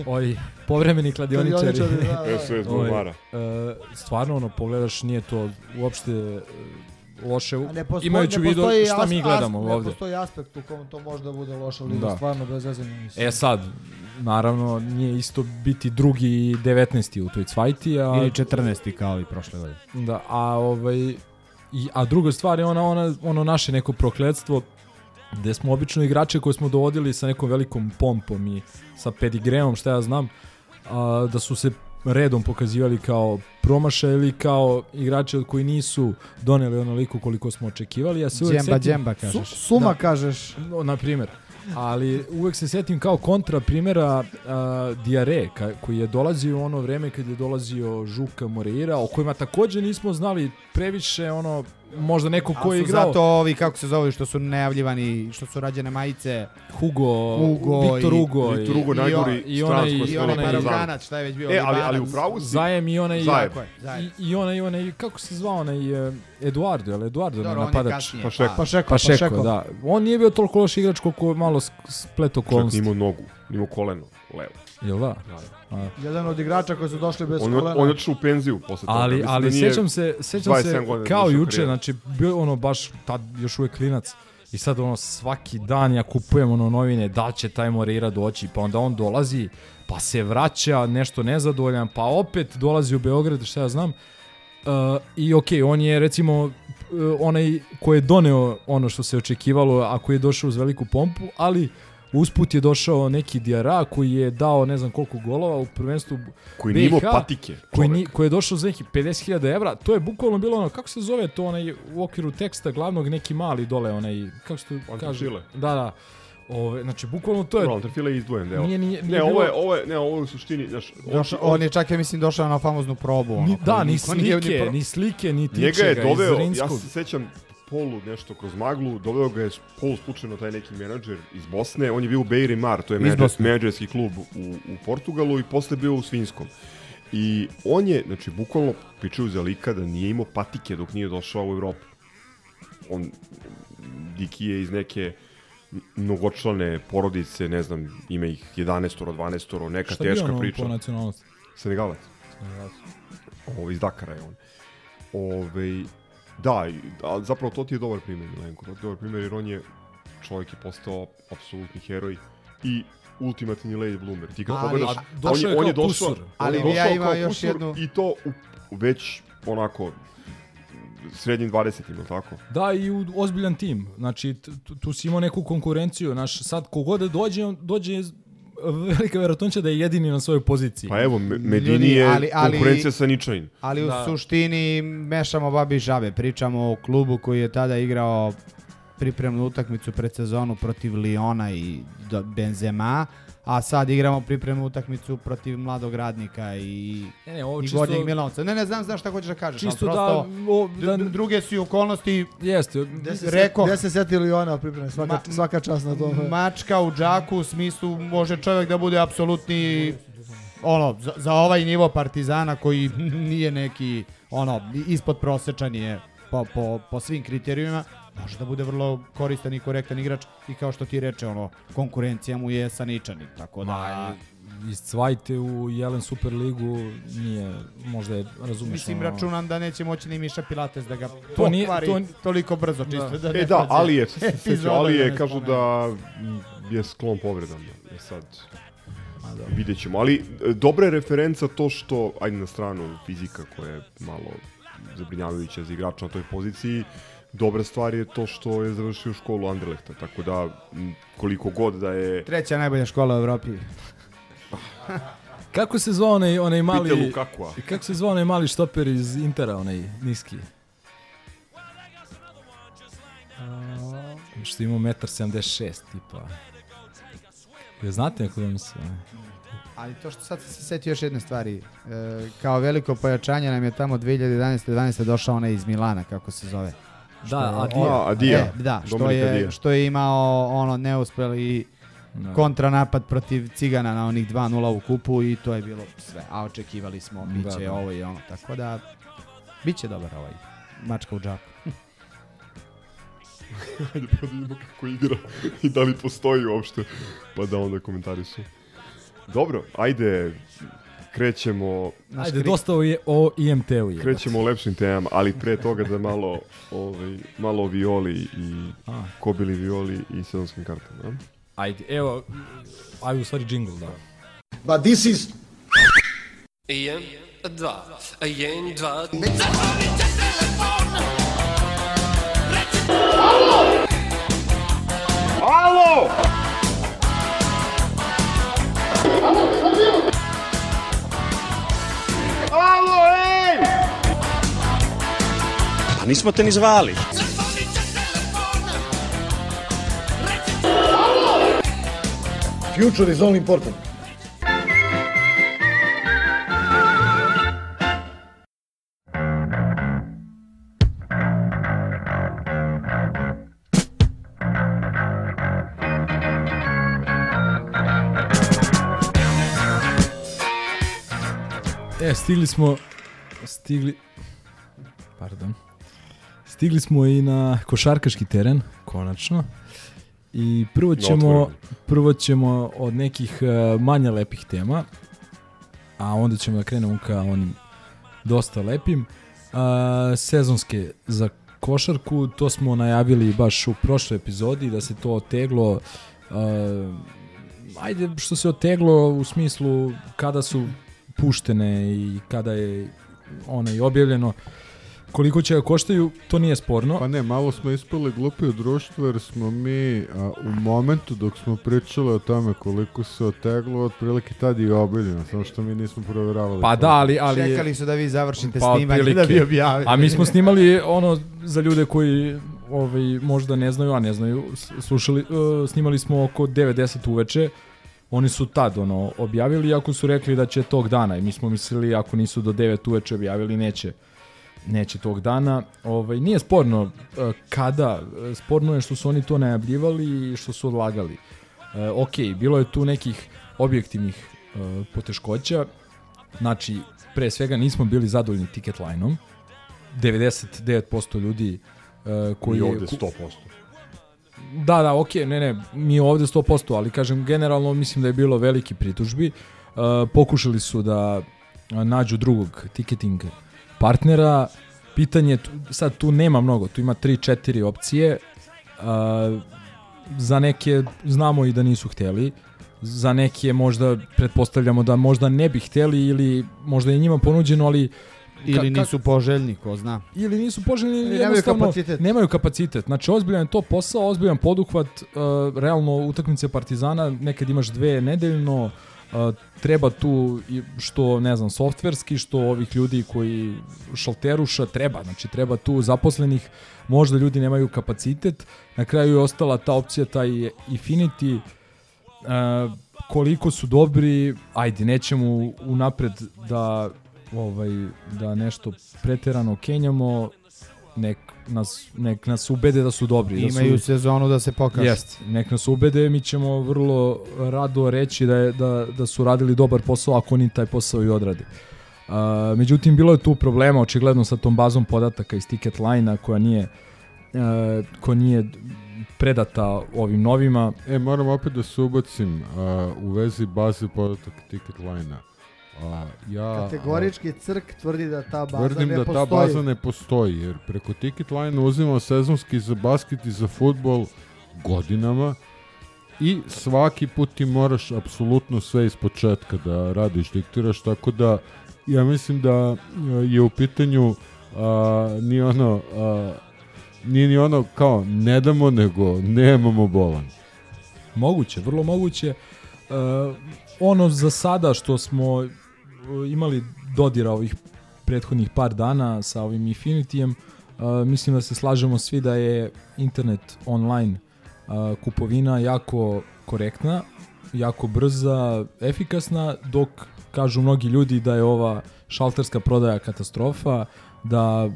ovi povremeni kladioničari. Kladioničari, da, da. SOS Bulvara. e, stvarno, ono, pogledaš, nije to uopšte e, loše, A ne postoji, imajući u ne vidu šta as- mi gledamo as- Ne ovde. postoji aspekt u kom to može da bude loša liga, Da. stvarno bez zezanja mislim. E sad, naravno, nije isto biti drugi i 19. u toj cvajti, a... Ili 14. kao i prošle godine. Da, a ovaj i a druga stvar je ona ona ono naše neko prokletstvo gde smo obično igrače koje smo dovodili sa nekom velikom pompom i sa pedigreom, šta ja znam, a, da su se redom pokazivali kao promašaj ili kao igrače od koji nisu doneli onoliko koliko smo očekivali. Ja se Džemba, setim, džemba, Su, kažeš. suma Da. kažeš. No, na primjer. Ali uvek se setim kao kontra primjera uh, Diare, ka, koji je dolazio u ono vreme kad je dolazio Žuka Moreira, o kojima takođe nismo znali previše, ono, možda neko ko Ali je igrao zato ovi, kako se zove, što su najavljivani, što su rađene majice. Hugo, Hugo Viktor i- Hugo. i- Viktor Hugo, i- najgori i onaj, stranac i onaj onaj, šta je već bio? E, ali, ali u pravu si. Zajem i onaj, Zajem. Tako je, zajem. i, i onaj, onaj, kako se zvao onaj, e, Eduardo, je li Eduardo Dobro, napadač? kasnije. Pa Šeko. Pa šeko, Pa Šeko, da. On nije bio toliko loš igrač koliko malo s- splet Čovjek okolnosti. nije imao nogu, nije imao koleno. levo. Jel da? Da, A, Jedan od igrača koji su došli bez On, kolena. on je otišao u penziju posle toga. ali, Mislim ali da nije sećam se, sećam 27 se kao juče, znači bio ono baš tad još uvek klinac i sad ono svaki dan ja kupujem ono novine da će taj Moreira doći pa onda on dolazi pa se vraća nešto nezadovoljan pa opet dolazi u Beograd šta ja znam Uh, I okej, on je recimo uh, onaj koji je doneo ono što se očekivalo, a koji je došao uz veliku pompu, ali usput je došao neki Diara koji je dao ne znam koliko golova u prvenstvu Koji BiH, patike, Koji, ni, koji je došao za neki 50.000 evra. To je bukvalno bilo ono, kako se zove to onaj u okviru teksta glavnog neki mali dole, onaj, kako se to kaže? Da, da. Ove, znači, bukvalno to je... Antrofile je izdvojen deo. Nije, nije, nije ne, ovo je, ovo je, ne, ovo je u suštini, znaš, Došao, on je čak, ja mislim, došao na famoznu probu. Ono, Ni, da, koji ni niko nije slike, pro- ni slike, ni tiče Njega je ga doveo, ja se sećam polu nešto kroz maglu, doveo ga je polu slučajno taj neki menadžer iz Bosne, on je bio u Beiri Mar, to je menadžerski klub u, u Portugalu i posle bio u Svinskom. I on je, znači, bukvalno pričaju za lika da nije imao patike dok nije došao u Evropu. On, Diki je iz neke mnogočlane porodice, ne znam, ima ih 11 12 neka Šta je teška ono priča. po nacionalnosti? Senegalac. Ovo, iz Dakara je on. Ove, da, i- ali zapravo to ti je dobar primjer, Milenko. To ti je dobar primjer jer on je, čovjek je postao apsolutni heroj i ultimativni late bloomer. Ti kad Ali- pogledaš, došao je on, on je došao, kusur. on Ali je ja došao imao kao još jednu- I to u, već onako srednjim 20-im, ili tako? Da, i u ozbiljan tim. Znači, tu, tu si imao neku konkurenciju. Znaš, sad kogod da dođe, on dođe velika verovatnoća da je jedini na svojoj poziciji. Pa evo, Me- Medini Ljudi, je ali- ali- konkurencija sa Ničajin. Ali u Da. suštini mešamo babi i žabe. Pričamo o klubu koji je tada igrao pripremnu utakmicu pred sezonu protiv Liona i Benzema, a sad igramo pripremnu utakmicu protiv mladog radnika i, Ne, ne, ovo i čisto- gornjeg Milanovca. Ne, ne znam znaš šta hoćeš da kažeš. ali Čisto da, prosto, o, da, druge su i okolnosti. jeste. Gde se, Rekao- Gde se setili ona pripreme, svaka, Ma- svaka čast na tome. Mačka u džaku u smislu može čovjek da bude apsolutni ono, za, za ovaj nivo Partizana koji nije neki ono, ispod prosečan je po, po, po svim kriterijumima, može da bude vrlo koristan i korektan igrač i kao što ti reče, ono, konkurencija mu je sa Ničani, tako da... Ma, iz Cvajte u Jelen Super ligu nije, možda je, razumeš, Mislim, ono- računam da neće moći ni Miša Pilates da ga To nije- pokvari to- toliko brzo, čisto da, ne E da, ali je, epizoda ali da je, ne kažu da je sklon povredama. E sad, vidjet ćemo. Ali e, dobra je referenca to što, ajde na stranu fizika koja je malo zabrinjavajuća za igrača na toj poziciji, dobra stvar je to što je završio školu Anderlehta, tako da koliko god da je Treća najbolja škola u Evropi. Kako se zvao onaj, onaj mali... Pite Lukakua. Kako se zvao onaj mali štoper iz Intera, onaj niski? Što ima 1,76 tipa. Je znate neko da mi se... Ali to što sad se setio još jedne stvari. E, kao veliko pojačanje nam je tamo 2011-2012 došao onaj iz Milana, kako se zove. Da, je- Adija. A, Adija. E, da, što je, Adija. što je imao ono neuspeli Da. kontranapad protiv Cigana na onih 2-0 u kupu i to je bilo sve. A očekivali smo, bit će Da, da. ovo i ono. Tako da, bit će dobar ovaj mačka u džaku. Ajde pa da vidimo kako igra i da li postoji uopšte, pa da onda komentarišu. Dobro, ajde, krećemo, Ajde, dosta o, je- o IMT-u je. krećemo o lepšim temama, ali pre toga da malo, ovaj, malo o Violi i A. Kobili Violi i sezonskim kartama. a? Ajde, evo, ajde u stvari jingle, da. But this is Jedan, dva, jedan, dva. Alo! Nismo te ni zvali. future is all important. E, stigli smo, stigli, pardon, stigli smo i na košarkaški teren, konačno. I prvo ćemo, prvo ćemo od nekih uh, manje lepih tema, a onda ćemo da krenemo ka onim dosta lepim. Uh, sezonske za košarku, to smo najavili baš u prošloj epizodi da se to oteglo uh, ajde što se oteglo u smislu kada su puštene i kada je ona i objavljeno koliko će da koštaju, to nije sporno. Pa ne, malo smo ispali glupi u društvu jer smo mi a, u momentu dok smo pričali o tome koliko se oteglo, otprilike tad i objavljeno, samo što mi nismo provjeravali. Pa da, ali... ali Čekali su da vi završite Pa, snimanje da bi objavili. A mi smo snimali ono za ljude koji ovaj, možda ne znaju, a ne znaju, slušali, uh, snimali smo oko 9-10 uveče, oni su tad ono objavili, ako su rekli da će tog dana i mi smo mislili ako nisu do 9 uveče objavili, neće neće tog dana. Ovaj, nije sporno uh, kada, uh, sporno je što su oni to najavljivali i što su odlagali. Uh, ok, bilo je tu nekih objektivnih uh, poteškoća, znači, pre svega nismo bili zadovoljni ticket line-om, 99% ljudi uh, koji... I ovde ku- 100%. Da, da, okej, ne, ne, mi ovde 100%, ali kažem, generalno mislim da je bilo veliki pritužbi. Uh, pokušali su da uh, nađu drugog ticketing partnera. Pitanje, tu- sad tu nema mnogo, tu ima 3-4 opcije. Uh, za neke znamo i da nisu hteli. Za neke možda pretpostavljamo da možda ne bi hteli ili možda je njima ponuđeno, ali Ili ka- nisu poželjni, ko zna. ili nisu poželjni ili nemaju kapacitet. nemaju kapacitet. Znači ozbiljan je to posao, ozbiljan poduhvat, uh, realno utakmice Partizana, nekad imaš dve nedeljno, uh, treba tu što ne znam softverski što ovih ljudi koji šalteruša treba. Znači treba tu zaposlenih možda ljudi nemaju kapacitet. Na kraju je ostala ta opcija taj Infinity. Uh, koliko su dobri ajde nećemo unapred da ovaj da nešto preterano kenjamo nek nas, nek nas ubede da su dobri. Imaju da su, sezonu da se pokažu. Jest, nek nas ubede, mi ćemo vrlo rado reći da, je, da, da su radili dobar posao ako oni taj posao i odrade. Uh, međutim, bilo je tu problema očigledno sa tom bazom podataka iz ticket line-a koja nije, uh, koja nije predata ovim novima. E, moram opet da se ubacim a, u vezi baze podataka ticket line-a. A, ja, Kategorički crk tvrdi da ta baza Tvrdim ne da postoji. ta baza ne postoji, jer preko ticket line uzimamo sezonski za basket i za futbol godinama i svaki put ti moraš apsolutno sve iz početka da radiš, diktiraš, tako da ja mislim da a, je u pitanju a, ni ono a, nije ni ono kao ne damo nego nemamo bolan. Moguće, vrlo moguće. Uh, ono za sada što smo imali dodira ovih prethodnih par dana sa ovim Infinityjem, uh, mislim da se slažemo svi da je internet online uh, kupovina jako korektna, jako brza, efikasna, dok kažu mnogi ljudi da je ova šalterska prodaja katastrofa, da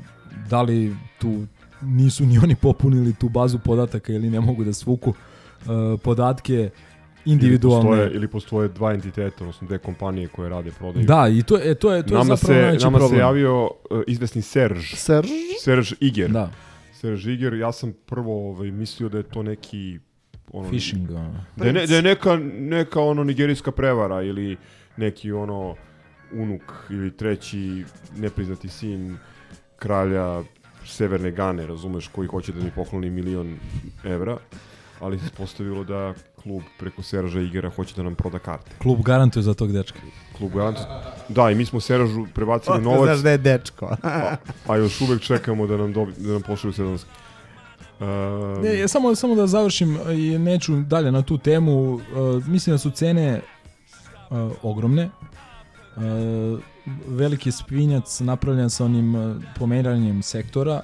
da li tu nisu ni oni popunili tu bazu podataka ili ne mogu da svuku uh, podatke individualne. Ili postoje, ili postoje dva entiteta, odnosno dve kompanije koje rade prodaju. Da, i to je to je to nama je zapravo se, najveći nama problem. se javio uh, izvesni Serge. Serge? Serge Iger. Da. Serge Iger, ja sam prvo ovaj, mislio da je to neki ono, Phishing, ono. Da je, ne, da je neka, neka ono nigerijska prevara ili neki ono unuk ili treći nepriznati sin kralja Severne Gane, razumeš, koji hoće da mi pokloni milion evra, ali se ispostavilo da klub preko Serža Igera hoće da nam proda karte. Klub garantuje za tog dečka. Klub garantuje. Da, i mi smo Seržu prebacili Otko novac. znaš da je dečko. a, a još uvek čekamo da nam, dobi, da nam pošalju sezonski. Um, Ne, samo, samo da završim i neću dalje na tu temu. Uh, mislim da su cene uh, ogromne. Uh, veliki spinjac napravljen sa onim pomeranjem sektora,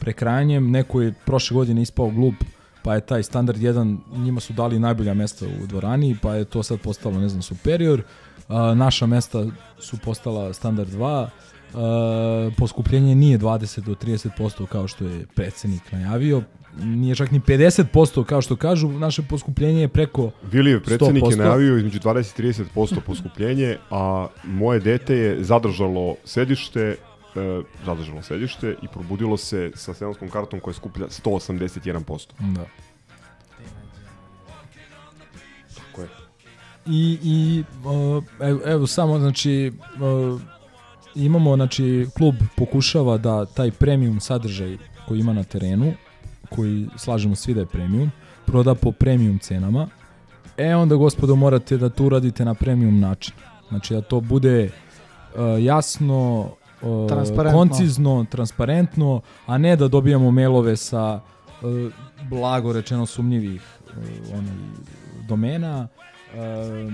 prekrajanjem. Neko je prošle godine ispao glup, pa je taj standard 1, njima su dali najbolja mesta u dvorani, pa je to sad postalo, ne znam, superior. Uh, naša mesta su postala standard 2. Uh, poskupljenje nije 20 do 30% kao što je predsednik najavio, nije čak ni 50% kao što kažu, naše poskupljenje je preko Vilijev predsednik je 100%. najavio između 20 i 30% poskupljenje, a moje dete je zadržalo sedište, e, zadržalo sedište i probudilo se sa sezonskom kartom koja skuplja 181%. Da. I, i uh, evo, evo samo, znači, uh, imamo, znači, klub pokušava da taj premium sadržaj koji ima na terenu, koji slažemo svi da je premium, proda po premium cenama, e onda, gospodo, morate da to uradite na premium način. Znači, da to bude uh, jasno, Transparentno. koncizno, transparentno, a ne da dobijamo mailove sa uh, blago rečeno sumnjivih uh, onaj, domena, uh,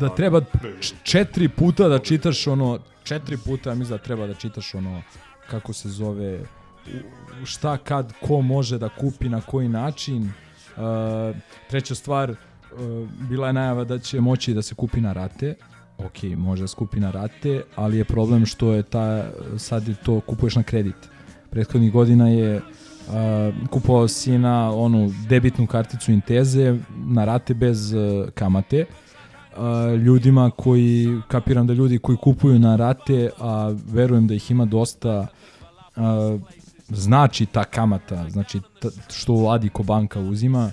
da treba četiri puta da čitaš ono, četiri puta mislim da treba da čitaš ono, kako se zove, šta kad, ko može da kupi, na koji način. Uh, treća stvar, uh, bila je najava da će moći da se kupi na rate, ok, može da se kupi na rate, ali je problem što je ta, sad je to kupuješ na kredit. Prethodnih godina je uh, kupovao si na onu debitnu karticu Inteze na rate bez uh, kamate. Uh, ljudima koji, kapiram da ljudi koji kupuju na rate, a verujem da ih ima dosta, uh, znači ta kamata, znači ta, što Adiko banka uzima,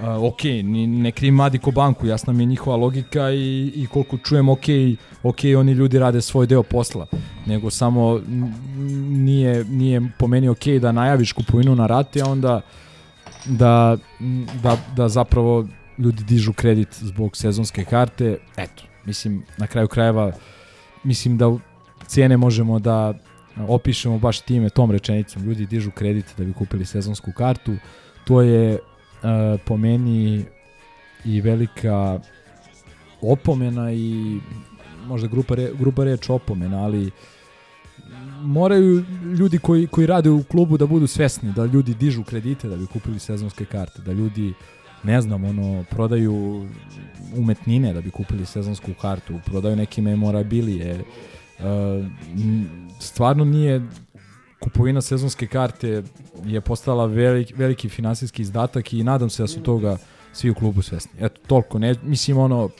Uh, ok, ni, ne krivim Adiko banku, jasna mi je njihova logika i, i koliko čujem, ok, ok, oni ljudi rade svoj deo posla, nego samo nije, nije po meni ok da najaviš kupovinu na rate, a onda da, da, da zapravo ljudi dižu kredit zbog sezonske karte, eto, mislim, na kraju krajeva, mislim da cijene možemo da opišemo baš time, tom rečenicom, ljudi dižu kredit da bi kupili sezonsku kartu, to je uh, po meni i velika opomena i možda grupa, re, grupa reč opomena, ali moraju ljudi koji, koji rade u klubu da budu svesni da ljudi dižu kredite da bi kupili sezonske karte, da ljudi ne znam, ono, prodaju umetnine da bi kupili sezonsku kartu, prodaju neke memorabilije. N- stvarno nije kupovina sezonske karte je postala veliki, veliki finansijski izdatak i nadam se da su toga svi u klubu svesni. Eto, toliko. Ne, mislim, ono,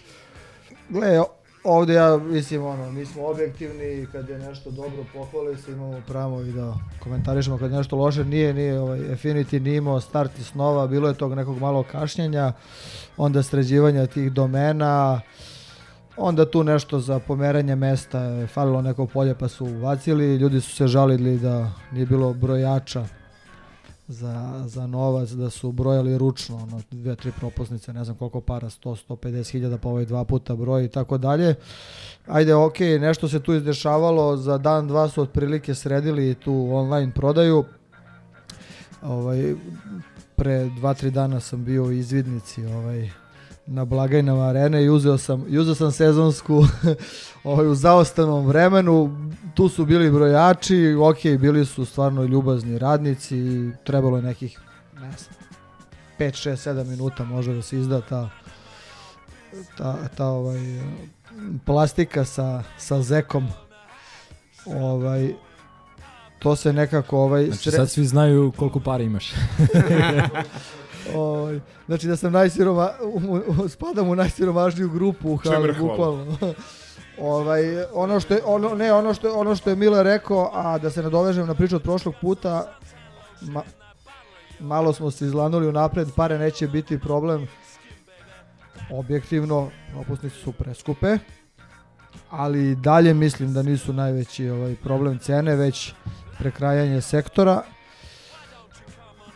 Gle, ovde ja mislim ono, mi smo objektivni kad je nešto dobro pohvali se imamo pravo i da komentarišemo kad je nešto loše nije, nije ovaj Affinity nije imao start i snova, bilo je tog nekog malo kašnjenja, onda sređivanja tih domena, onda tu nešto za pomeranje mesta je falilo neko polje pa su ubacili, ljudi su se žalili da nije bilo brojača za, za novac, da su brojali ručno, ono, dve, tri propusnice, ne znam koliko para, 100, 150 hiljada, pa ovaj dva puta broj i tako dalje. Ajde, ok, nešto se tu izdešavalo, za dan, dva su otprilike sredili tu online prodaju. Ovaj, pre dva, tri dana sam bio u izvidnici ovaj, na blagajnama arene i uzeo sam, i uzeo sam sezonsku ovaj, u zaostanom vremenu. Tu su bili brojači, ok, bili su stvarno ljubazni radnici i trebalo je nekih, ne znam, 5, 6, 7 minuta može da se izda ta, ta, ta ovaj, plastika sa, sa zekom. Ovaj, to se nekako ovaj znači sad svi znaju koliko para imaš. ovaj, znači da sam najsiroma spadam u najsiromašniju grupu u hali bukvalno. ovaj ono što je ono ne ono što je ono što je Mile rekao, a da se nadovežem na priču od prošlog puta ma, malo smo se izlanuli unapred, pare neće biti problem. Objektivno, propusnice su preskupe, ali dalje mislim da nisu najveći ovaj problem cene, već prekrajanje sektora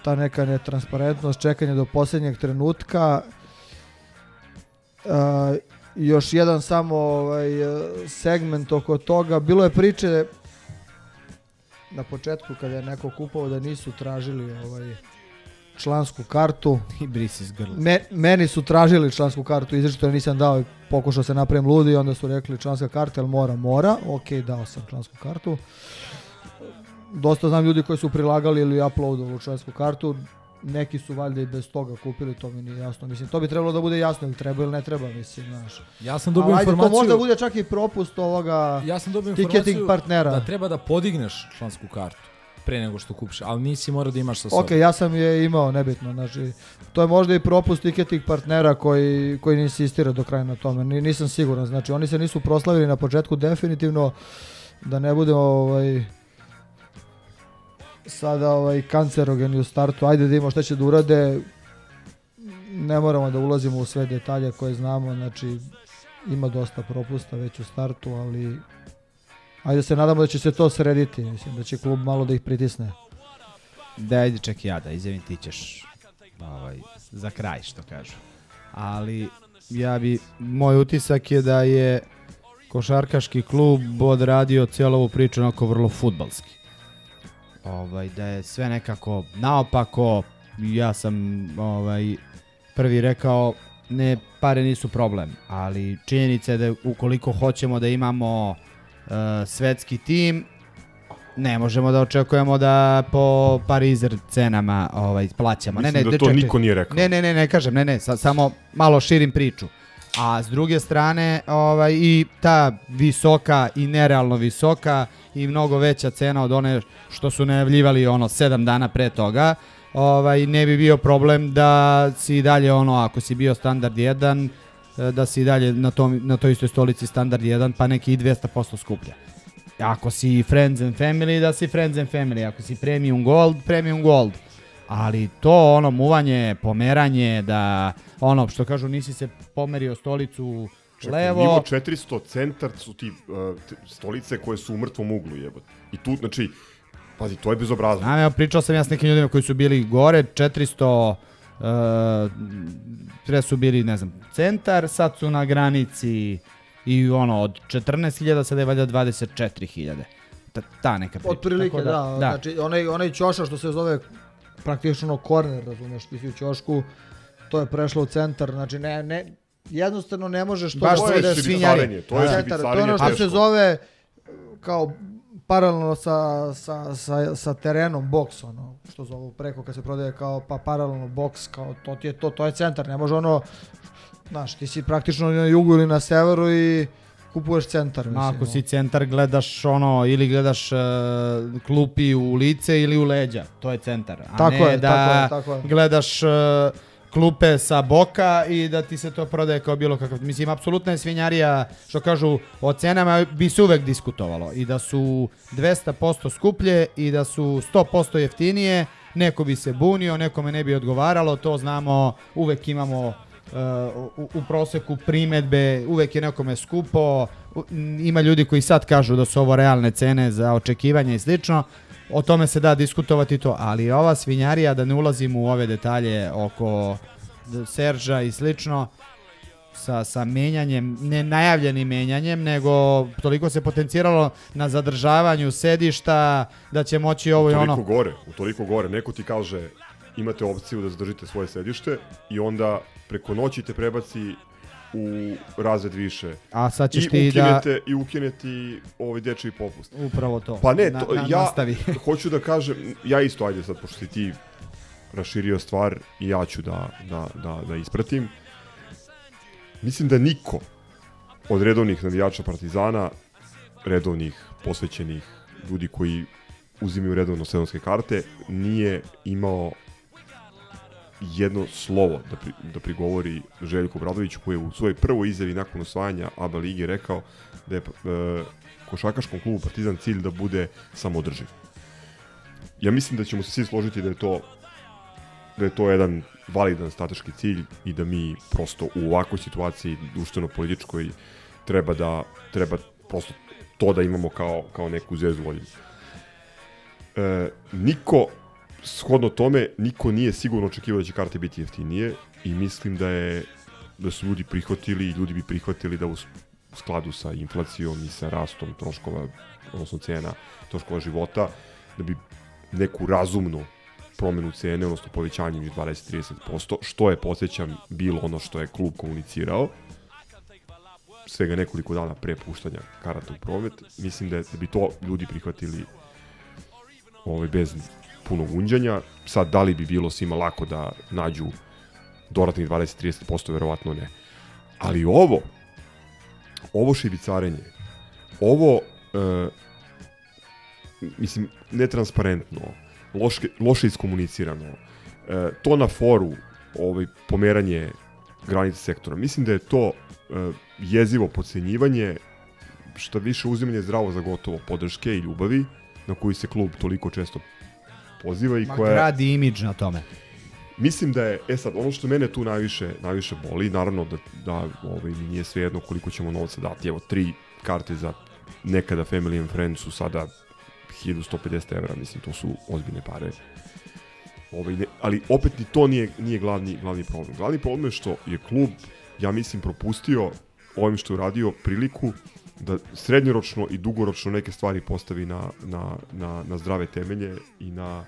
ta neka netransparentnost, čekanje do posljednjeg trenutka. Uh, još jedan samo ovaj, segment oko toga. Bilo je priče na početku kada je neko kupovao da nisu tražili ovaj člansku kartu. I brisi iz grla. Me, meni su tražili člansku kartu, izrečito ja nisam dao i pokušao se napravim ludi, onda su rekli članska karta, jel mora, mora. Ok, dao sam člansku kartu dosta znam ljudi koji su prilagali ili uploadovali člansku kartu, neki su valjda i bez toga kupili, to mi nije jasno. Mislim, to bi trebalo da bude jasno ili treba ili ne treba, mislim, znaš. Ja sam dobio Ali, informaciju... to možda bude čak i propust ovoga ja sam dobio ticketing partnera. da treba da podigneš člansku kartu pre nego što kupiš, ali nisi morao da imaš sa sobom. Ok, ja sam je imao, nebitno, znači, to je možda i propust ticketing partnera koji, koji ne insistira do kraja na tome, Ni, nisam siguran, znači oni se nisu proslavili na početku definitivno, da ne budemo ovaj, sada ovaj kancerogeni u startu. Ajde da vidimo šta će da urade. ne moramo da ulazimo u sve detalje koje znamo, znači ima dosta propusta već u startu, ali ajde se nadamo da će se to srediti, mislim da će klub malo da ih pritisne. Da, ajde ček ja da izjavim, ti ćeš ovaj, za kraj, što kažu. Ali ja bi, moj utisak je da je košarkaški klub odradio cijelu ovu priču onako vrlo futbalski. Ovaj, da je sve nekako naopako, ja sam ovaj, prvi rekao ne pare nisu problem, ali činjenica je da ukoliko hoćemo da imamo uh, svetski tim, ne možemo da očekujemo da po parizer cenama ovaj plaćamo. Mislim ne, ne, da to čekaj. niko nije rekao. Ne, ne, ne, ne kažem, ne, ne, sa, samo malo širim priču. A s druge strane, ovaj i ta visoka i nerealno visoka i mnogo veća cena od one što su najavljivali ono 7 dana pre toga, ovaj ne bi bio problem da si dalje ono ako si bio standard 1 e, da si dalje na tom na toj istoj stolici standard 1 pa neki i 200% skuplja. Ako si Friends and Family, da si Friends and Family. Ako si Premium Gold, Premium Gold. Ali to ono muvanje, pomeranje, da ono što kažu nisi se pomerio stolicu Čekaj, levo. Nivo 400 centar su ti uh, stolice koje su u mrtvom uglu jebote. I tu, znači, pazi, to je bezobrazno. Znam, evo, pričao sam ja s nekim ljudima koji su bili gore, 400, uh, pre su bili, ne znam, centar, sad su na granici i ono, od 14.000 sada je valjda 24.000. Ta, ta neka priča. Otprilike, Tako da, Znači, onaj, onaj ćoša što se zove praktično korner, razumeš, ti si u ćošku, to je prešlo u centar, znači ne, ne, jednostavno ne možeš to Baš da šibicarenje, to je centar. To je ono što se zove kao paralelno sa, sa, sa, sa terenom boks, ono, što zovu preko kad se prodaje kao pa paralelno boks, kao to ti je to, to je centar, ne može ono, znaš, ti si praktično na jugu ili na severu i kupuješ centar, mislim. Ako si centar gledaš ono ili gledaš uh, klupi u lice ili u leđa, to je centar. A Tako ne je, da tako je, tako je. gledaš uh, klupe sa boka i da ti se to prodaje kao bilo kakav. Mislim, apsolutna je svinjarija, što kažu, o cenama bi se uvek diskutovalo. I da su 200% skuplje i da su 100% jeftinije, neko bi se bunio, nekome ne bi odgovaralo, to znamo, uvek imamo uh, u, u proseku primetbe, uvek je nekome skupo, ima ljudi koji sad kažu da su ovo realne cene za očekivanje i slično, o tome se da diskutovati to, ali ova svinjarija, da ne ulazim u ove detalje oko Serža i slično, sa, sa menjanjem, ne najavljenim menjanjem, nego toliko se potenciralo na zadržavanju sedišta, da će moći ovo i toliko ono. gore, u toliko gore. Neko ti kaže imate opciju da zadržite svoje sedište i onda preko noći te prebaci u razred više. A sad ćeš I ti da- ukinete, I ukineti ovaj dečiji popust. Upravo to. Pa ne, Na- to, na- ja nastavi. hoću da kažem, ja isto, ajde sad, pošto si ti raširio stvar i ja ću da, da, da, da ispratim. Mislim da niko od redovnih navijača Partizana, redovnih, posvećenih ljudi koji uzimaju redovno sezonske karte, nije imao jedno slovo da, pri, da prigovori Željku Bradoviću koji je u svojoj prvoj izjavi nakon osvajanja ABA lige rekao da je e, košakaškom klubu Partizan cilj da bude samodrživ. Ja mislim da ćemo se svi složiti da je to da je to jedan validan strateški cilj i da mi prosto u ovakvoj situaciji društveno-političkoj treba da treba prosto to da imamo kao, kao neku zvezdu volju. E, niko shodno tome niko nije sigurno očekivao da će karte biti jeftinije i mislim da je da su ljudi prihvatili i ljudi bi prihvatili da u skladu sa inflacijom i sa rastom troškova, odnosno cena troškova života, da bi neku razumnu promenu cene, odnosno povećanje iz 20-30%, što je, podsjećam, bilo ono što je klub komunicirao, svega nekoliko dana pre puštanja karata u promet, mislim da, da bi to ljudi prihvatili ovaj, bez punog unđanja. Sad, da li bi bilo svima lako da nađu dodatnih 20-30%, verovatno ne. Ali ovo, ovo šibicarenje, ovo, e, mislim, netransparentno, loše, loše iskomunicirano, e, to na foru, ovaj, pomeranje granice sektora, mislim da je to e, jezivo pocenjivanje, što više uzimanje zdravo za gotovo podrške i ljubavi, na koju se klub toliko često poziva i Ma koja gradi imidž na tome. Mislim da je, e sad, ono što mene tu najviše, najviše boli, naravno da, da ovaj, mi nije svejedno koliko ćemo novca dati. Evo, tri karte za nekada Family and Friends su sada 1150 evra, mislim, to su ozbiljne pare. Ovaj, ne, ali opet ni to nije, nije glavni, glavni problem. Glavni problem je što je klub, ja mislim, propustio ovim što je uradio priliku da srednjoročno i dugoročno neke stvari postavi na, na, na, na zdrave temelje i na,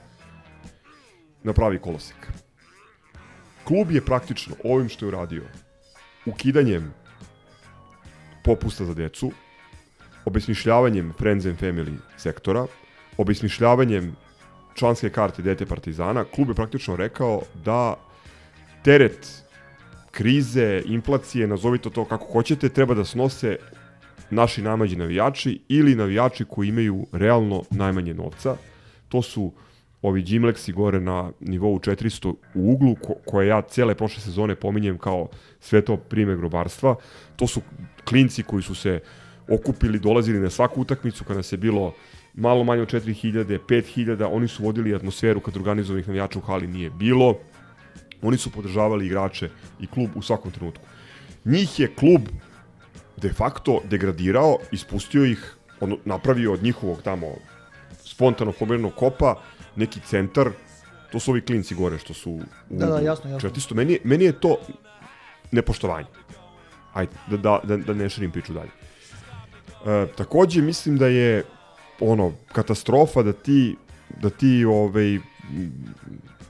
na pravi kolosek. Klub je praktično ovim što je uradio ukidanjem popusta za decu, obesmišljavanjem Friends and Family sektora, obesmišljavanjem članske karte dete Partizana, klub je praktično rekao da teret krize, inflacije, nazovite to kako hoćete, treba da snose naši najmađi navijači ili navijači koji imaju realno najmanje novca. To su ovi Gimlexi gore na nivou 400 u uglu, ko, koje ja cele prošle sezone pominjem kao sve to prime grobarstva. To su klinci koji su se okupili, dolazili na svaku utakmicu kada se bilo malo manje od 4000, 5000, oni su vodili atmosferu kad organizovanih navijača u hali nije bilo. Oni su podržavali igrače i klub u svakom trenutku. Njih je klub de facto degradirao, ispustio ih, on napravio od njihovog tamo spontano pomernog kopa neki centar, to su ovi klinci gore što su u Da, da, jasno, jasno. 400. Meni, meni je to nepoštovanje. Ajde, da, da, da, da ne širim priču dalje. E, takođe mislim da je ono katastrofa da ti da ti ovaj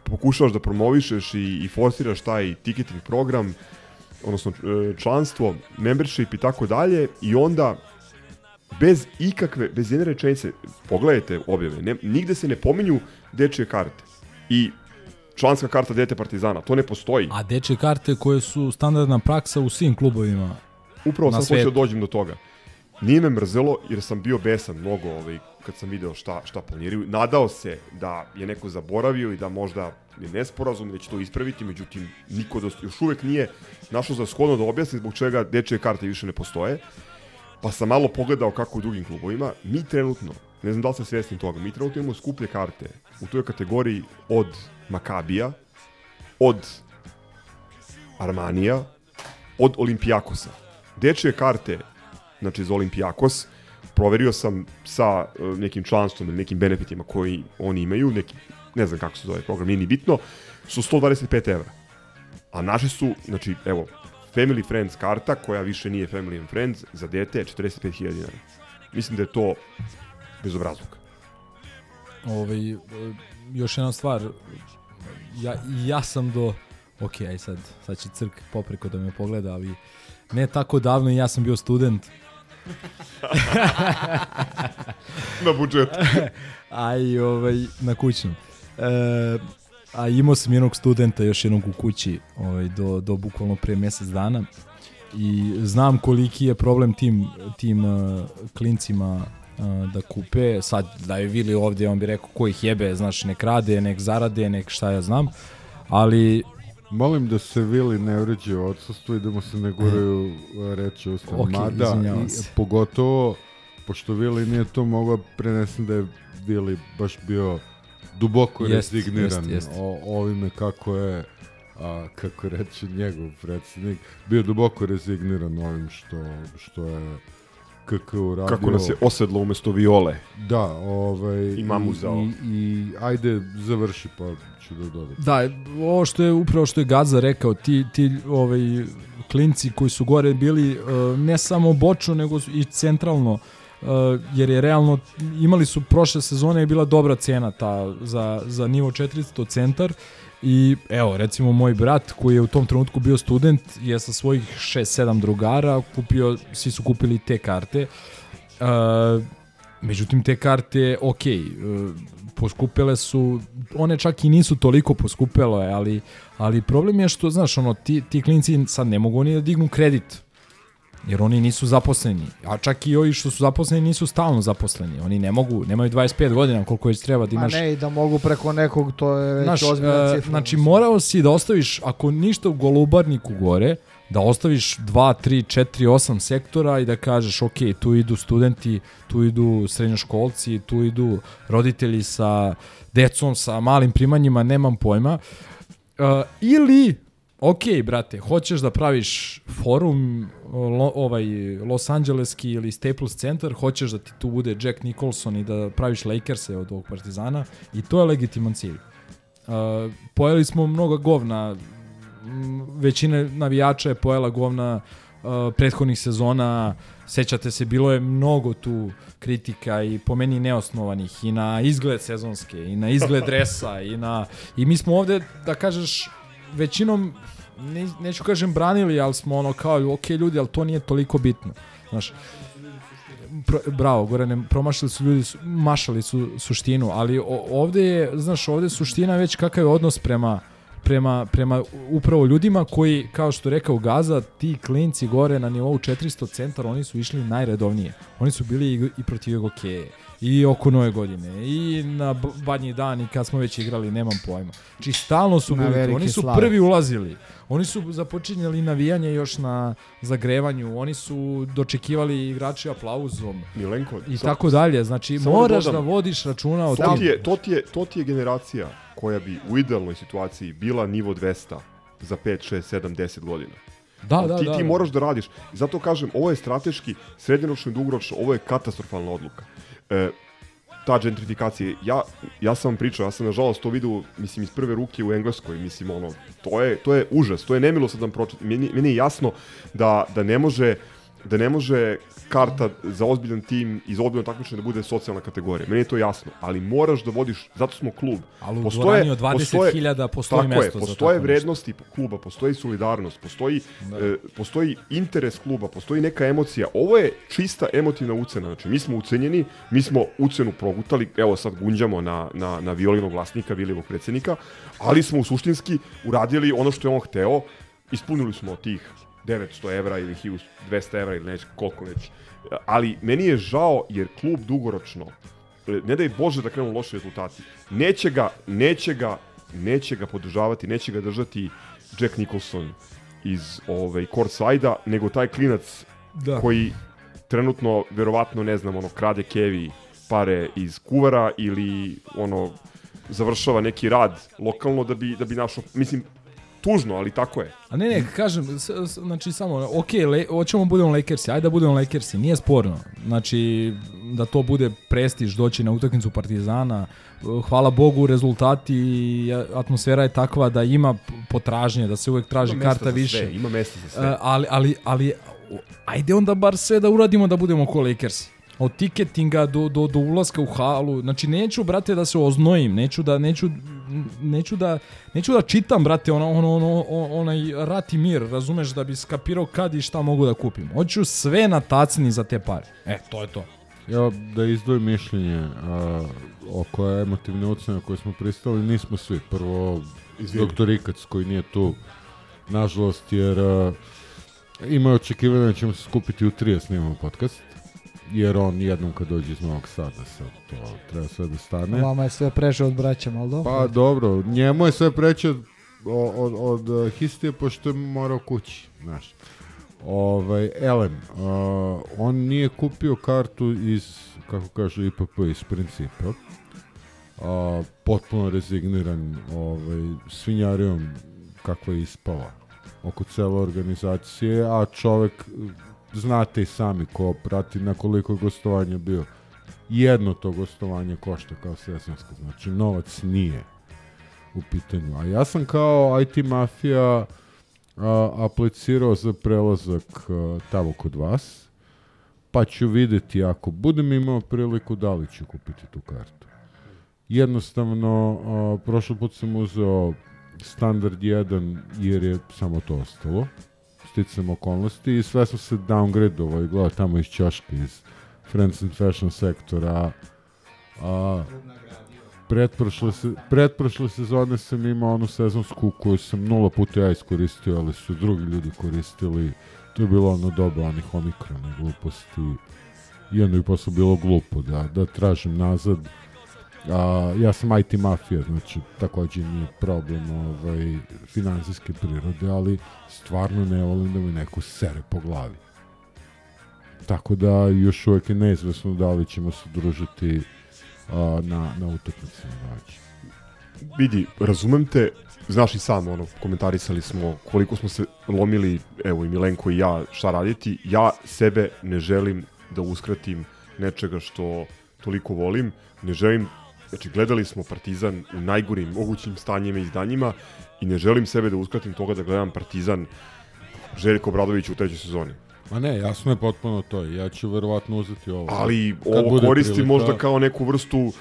pokušavaš da promovišeš i, i forsiraš taj ticketing program odnosno e, članstvo, membership i tako dalje i onda bez ikakve, bez jedne rečenice, pogledajte objave, ne, nigde se ne pominju dečije karte i članska karta dete Partizana, to ne postoji. A dečje karte koje su standardna praksa u svim klubovima Upravo sam hoćeo svetu. da dođem do toga. Nije me mrzelo jer sam bio besan mnogo ovaj, kad sam video šta, šta planiraju. Nadao se da je neko zaboravio i da možda je nesporazum i da će to ispraviti, međutim niko da, još uvek nije našao za shodno da objasni zbog čega dečije karte više ne postoje. Pa sam malo pogledao kako u drugim klubovima. Mi trenutno, ne znam da li ste svjesni toga, mi trenutno imamo skuplje karte u toj kategoriji od Makabija, od Armanija, od Olimpijakosa. Dečije karte, znači za Olimpijakos, proverio sam sa e, nekim članstvom ili nekim benefitima koji oni imaju, neki, ne znam kako se zove program, nije ni bitno, su 125 evra. A naše su, znači, evo, Family Friends karta, koja više nije Family and Friends, za dete je 45.000 dinara. Mislim da je to bezobrazluk. Ovaj, e, još jedna stvar, ja, ja sam do, ok, aj sad, sad će crk popreko da me pogleda, ali ne tako davno i ja sam bio student. Na budžetu. a i ovaj, na kućnom. E, a imao sam jednog studenta, još jednog u kući, ovaj, do, do bukvalno pre mesec dana i znam koliki je problem tim, tim uh, klincima uh, da kupe, sad da je Vili ovde, on bi rekao ko ih jebe, znaš, nek rade, nek zarade, nek šta ja znam, ali Molim da se Vili ne vređe u odsustvu i da mu se ne guraju e, reći u usta. Ok, Mada, i, pogotovo, pošto Vili nije to mogao, prenesem da je Vili baš bio duboko Jest, rezigniran jest, jest. O, ovime kako je a, kako reče njegov predsjednik, bio duboko rezigniran ovim što, što je KK uradio. Kako nas je osedlo umesto viole. Da, ovaj... I mamuzao. I, i, ajde, završi, pa ću da dodam. Da, ovo što je upravo što je Gaza rekao, ti, ti ovaj, klinci koji su gore bili uh, ne samo bočno, nego i centralno, uh, jer je realno, imali su prošle sezone je bila dobra cena ta, za, za nivo 400 centar i evo, recimo moj brat koji je u tom trenutku bio student je sa svojih 6-7 drugara kupio, svi su kupili te karte. Uh, Međutim, te karte, ok, e, poskupele su, one čak i nisu toliko poskupele, ali, ali problem je što, znaš, ono, ti, ti klinci sad ne mogu oni da dignu kredit, jer oni nisu zaposleni, a čak i ovi što su zaposleni nisu stalno zaposleni, oni ne mogu, nemaju 25 godina koliko već treba da Ma imaš. ne, i da mogu preko nekog, to je već Znaš, ozbiljna e, cifra. znači morao si da ostaviš, ako ništa u golubarniku gore, da ostaviš 2, 3, 4, 8 sektora i da kažeš ok, tu idu studenti, tu idu srednjoškolci, tu idu roditelji sa decom, sa malim primanjima, nemam pojma. Uh, ili, ok, brate, hoćeš da praviš forum lo, ovaj Los Angeleski ili Staples Center, hoćeš da ti tu bude Jack Nicholson i da praviš Lakers-e od ovog Partizana i to je legitiman cilj. Uh, pojeli smo mnogo govna, većina navijača je pojela govna uh, prethodnih sezona, sećate se, bilo je mnogo tu kritika i po meni neosnovanih i na izgled sezonske i na izgled dresa i na i mi smo ovde da kažeš većinom ne, neću kažem branili, ali smo ono kao ok ljudi, ali to nije toliko bitno. Znaš, Pro, bravo, Gorane, promašili su ljudi, su, mašali su suštinu, ali o, ovde je, znaš, ovde je suština već kakav je odnos prema prema, prema upravo ljudima koji, kao što rekao Gaza, ti klinci gore na nivou 400 centara, oni su išli najredovnije. Oni su bili i, i protiv Egokeje, i oko nove godine, i na badnji dan, i kad smo već igrali, nemam pojma. Znači, stalno su Na bili tu. veliki Oni su slave. prvi ulazili. Oni su započinjali navijanje još na zagrevanju, oni su dočekivali igrači aplauzom Milenko, i sa- tako dalje. Znači, da moraš dodam, da vodiš računa o to tom. ti, je, to, ti je, to ti je generacija koja bi u idealnoj situaciji bila nivo 200 za 5, 6, 7, 10 godina. Da, Ali da, ti, da, ti da. moraš da radiš. I zato kažem, ovo je strateški, srednjoročno i dugoročno, ovo je katastrofalna odluka. E, ta gentrifikacija, ja, ja sam vam pričao, ja sam nažalost to vidio, mislim, iz prve ruke u Engleskoj, mislim, ono, to je, to je užas, to je nemilosadan pročet. Meni, meni je jasno da, da ne može da ne može karta za ozbiljan tim i za ozbiljno takmičenje da bude socijalna kategorija. Meni je to jasno, ali moraš da vodiš, zato smo klub. Ali u dvorani od 20.000 postoji mesto je, za postoje tako nešto. vrednosti kluba, postoji solidarnost, postoji, e, postoji interes kluba, postoji neka emocija. Ovo je čista emotivna ucena. Znači, mi smo ucenjeni, mi smo ucenu progutali, evo sad gunđamo na, na, na Violinog vlasnika, Vilijevog predsednika, ali smo u suštinski uradili ono što je on hteo, ispunili smo tih 900 evra ili 1200 evra ili neć, koliko već. Ali meni je žao jer klub dugoročno, ne daj Bože da krenu loši rezultati, neće ga, neće ga, neće ga podržavati, neće ga držati Jack Nicholson iz ovaj, Courtside-a, nego taj klinac Da. koji trenutno, verovatno, ne znam, ono, krade kevi pare iz kuvara ili ono, završava neki rad lokalno da bi, da bi našao, mislim, tužno, ali tako je. A ne, ne, kažem, s, s, znači samo, ok, le, hoćemo budemo Lakersi, ajde da budemo Lakersi, nije sporno. Znači, da to bude prestiž doći na utakmicu Partizana, hvala Bogu, rezultati i atmosfera je takva da ima potražnje, da se uvek traži Ima karta više. sve, ima mesta za sve. E, ali, ali, ali, ajde onda bar sve da uradimo da budemo ko Lakersi. Od tiketinga do, do, do ulaska u halu. Znači, neću, brate, da se oznojim. Neću da, neću, neću da, neću da čitam, brate, ono, ono, ono, onaj rat i mir, razumeš, da bi skapirao kad i šta mogu da kupim. Hoću sve na tacni za te pare. E, to je to. Ja da izdvojim mišljenje a, oko emotivne ocene koje smo pristali, nismo svi. Prvo, Izvini. doktor Ikac koji nije tu, nažalost, jer a, ima je očekivanje da ćemo se skupiti u 3 snimamo podcast, jer on jednom kad dođe iz Novog Sada sad to treba sve da stane. Vama je sve preže od braća, ali dobro. Pa dobro, njemu je sve preće od, od, od, od histije pošto je morao kući, znaš. Ovaj, Elem, uh, on nije kupio kartu iz, kako kaže IPP, iz principa. Uh, potpuno rezigniran ovaj, svinjarijom kakva je ispala oko cele organizacije, a čovek, znate i sami ko prati na koliko je gostovanja bio. Jedno to gostovanje košta kao sesonsko, znači novac nije u pitanju. A ja sam kao IT mafija a, aplicirao za prelazak a, tamo kod vas, pa ću videti ako budem imao priliku da li ću kupiti tu kartu. Jednostavno, a, prošli put sam uzeo standard 1 jer je samo to ostalo sticam okolnosti i sve sam se downgradovao i gledao tamo iz Ćoške, iz Friends and Fashion sektora. A, pretprošle, se, pretprošle sezone sam imao onu sezonsku koju sam nula puta ja iskoristio, ali su drugi ljudi koristili. To je bilo ono doba onih omikrona gluposti. I onda je posle bilo glupo da, da tražim nazad. A, ja sam IT mafija, znači takođe nije problem ovaj, finansijske prirode, ali stvarno ne volim da mi neko sere po glavi. Tako da još uvek je neizvesno da li ćemo se družiti a, na, na utakmicama doći. Vidi, razumem te, znaš i sam, ono, komentarisali smo koliko smo se lomili, evo i Milenko i ja, šta raditi. Ja sebe ne želim da uskratim nečega što toliko volim. Ne želim, znači gledali smo Partizan u najgorim mogućim stanjima i izdanjima i ne želim sebe da uskratim toga da gledam Partizan Željko Bradović u trećoj sezoni. Ma ne, jasno je potpuno to. Ja ću verovatno uzeti ovo. Ali Kad ovo bude koristim prilika. možda kao neku vrstu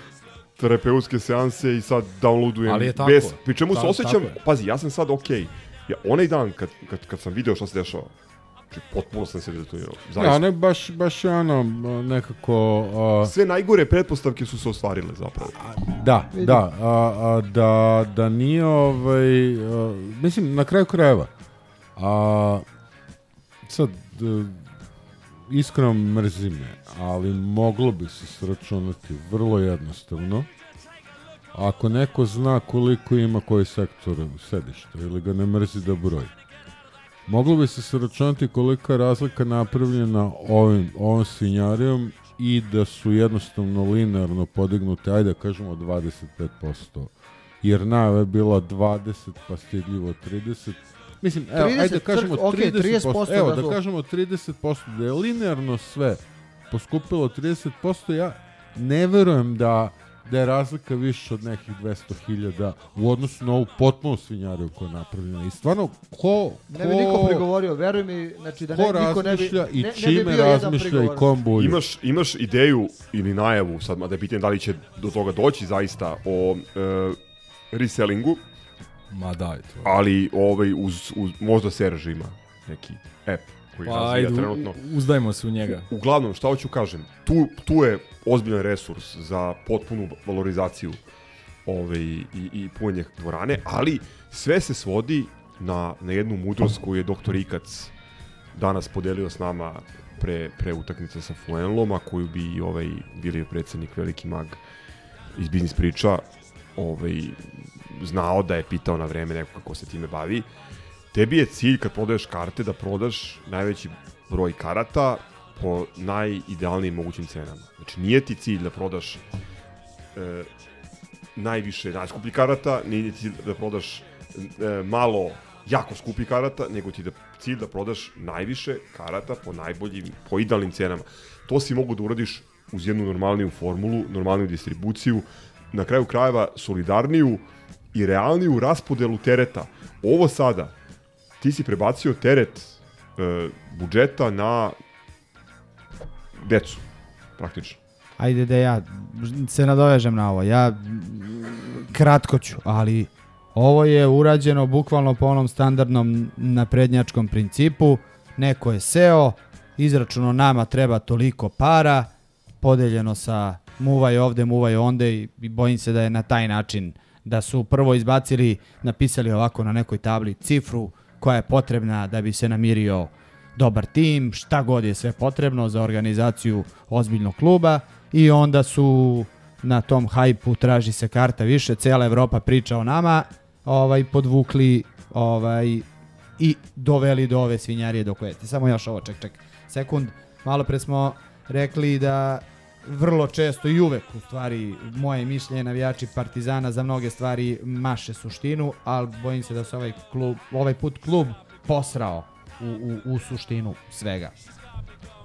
terapeutske seanse i sad downloadujem Ali je tako. bez, pri čemu se Ta- osjećam, tako je. pazi, ja sam sad okej. Ja, onaj dan kad, kad, kad sam video šta se dešava, znači potpuno sam se detonirao. Zaista. Ja, ne, baš, baš je ono, nekako... A, Sve najgore pretpostavke su se ostvarile zapravo. Da, da, a, a, da, da nije ovaj, a, mislim, na kraju krajeva, a, sad, d- iskreno mrzi me, ali moglo bi se sračunati vrlo jednostavno, ako neko zna koliko ima koji sektor sedišta ili ga ne mrzi da broji. Moglo bi se sračunati kolika razlika napravljena ovim, ovom svinjarijom i da su jednostavno linearno podignute, ajde da kažemo 25%. Jer najava je bila 20, pa stidljivo 30. Mislim, evo, 30, ajde da kažemo crk- okej, 30%, 30% evo da da kažemo 30%, da je linearno sve poskupilo 30%, ja ne verujem da da je razlika više od nekih 200.000 u odnosu na ovu potpuno svinjariju koja je napravljena. I stvarno, ko, Ne bi niko prigovorio, veruj mi, znači da ne, ko niko ne bi, razmišlja i ne, ne bi čime razmišlja i kom bulju. Imaš, imaš ideju ili najavu, sad mada je pitanje da li će do toga doći zaista o e, resellingu, Ma daj to. ali ovaj, uz, uz, možda Serge ima neki app koji Pa razvija ajde, u- trenutno. uzdajmo se u njega. Uglavnom, šta hoću kažem, tu, tu je ozbiljan resurs za potpunu valorizaciju ovaj, i, i punjenje dvorane, ali sve se svodi na, na jednu mudrost koju je doktor Ikac danas podelio s nama pre, pre utakmice sa Fuenlom, a koju bi ovaj bili predsednik veliki mag iz biznis priča ovaj, znao da je pitao na vreme neko kako se time bavi. Tebi je cilj kad prodaješ karte da prodaš najveći broj karata po najidealnijim mogućim cenama. Znači nije ti cilj da prodaš e, najviše najskuplji karata, nije ti cilj da prodaš e, malo jako skupi karata, nego ti da cilj da prodaš najviše karata po najboljim, po idealnim cenama. To si mogu da uradiš uz jednu normalniju formulu, normalniju distribuciju, na kraju krajeva solidarniju i realniju raspodelu tereta. Ovo sada, ti si prebacio teret e, budžeta na decu, praktično. Ajde da ja se nadovežem na ovo. Ja kratko ću, ali ovo je urađeno bukvalno po onom standardnom naprednjačkom principu. Neko je seo, izračuno nama treba toliko para, podeljeno sa muvaj ovde, muvaj onde i bojim se da je na taj način da su prvo izbacili, napisali ovako na nekoj tabli cifru koja je potrebna da bi se namirio dobar tim, šta god je sve potrebno za organizaciju ozbiljnog kluba i onda su na tom hajpu traži se karta više, cela Evropa priča o nama, ovaj podvukli ovaj i doveli do ove svinjarije do koje. Samo još ovo, ček, ček. Sekund, malo pre smo rekli da vrlo često i uvek u stvari moje mišljenje navijači Partizana za mnoge stvari maše suštinu, ali bojim se da se ovaj klub ovaj put klub posrao u, u, u suštinu svega.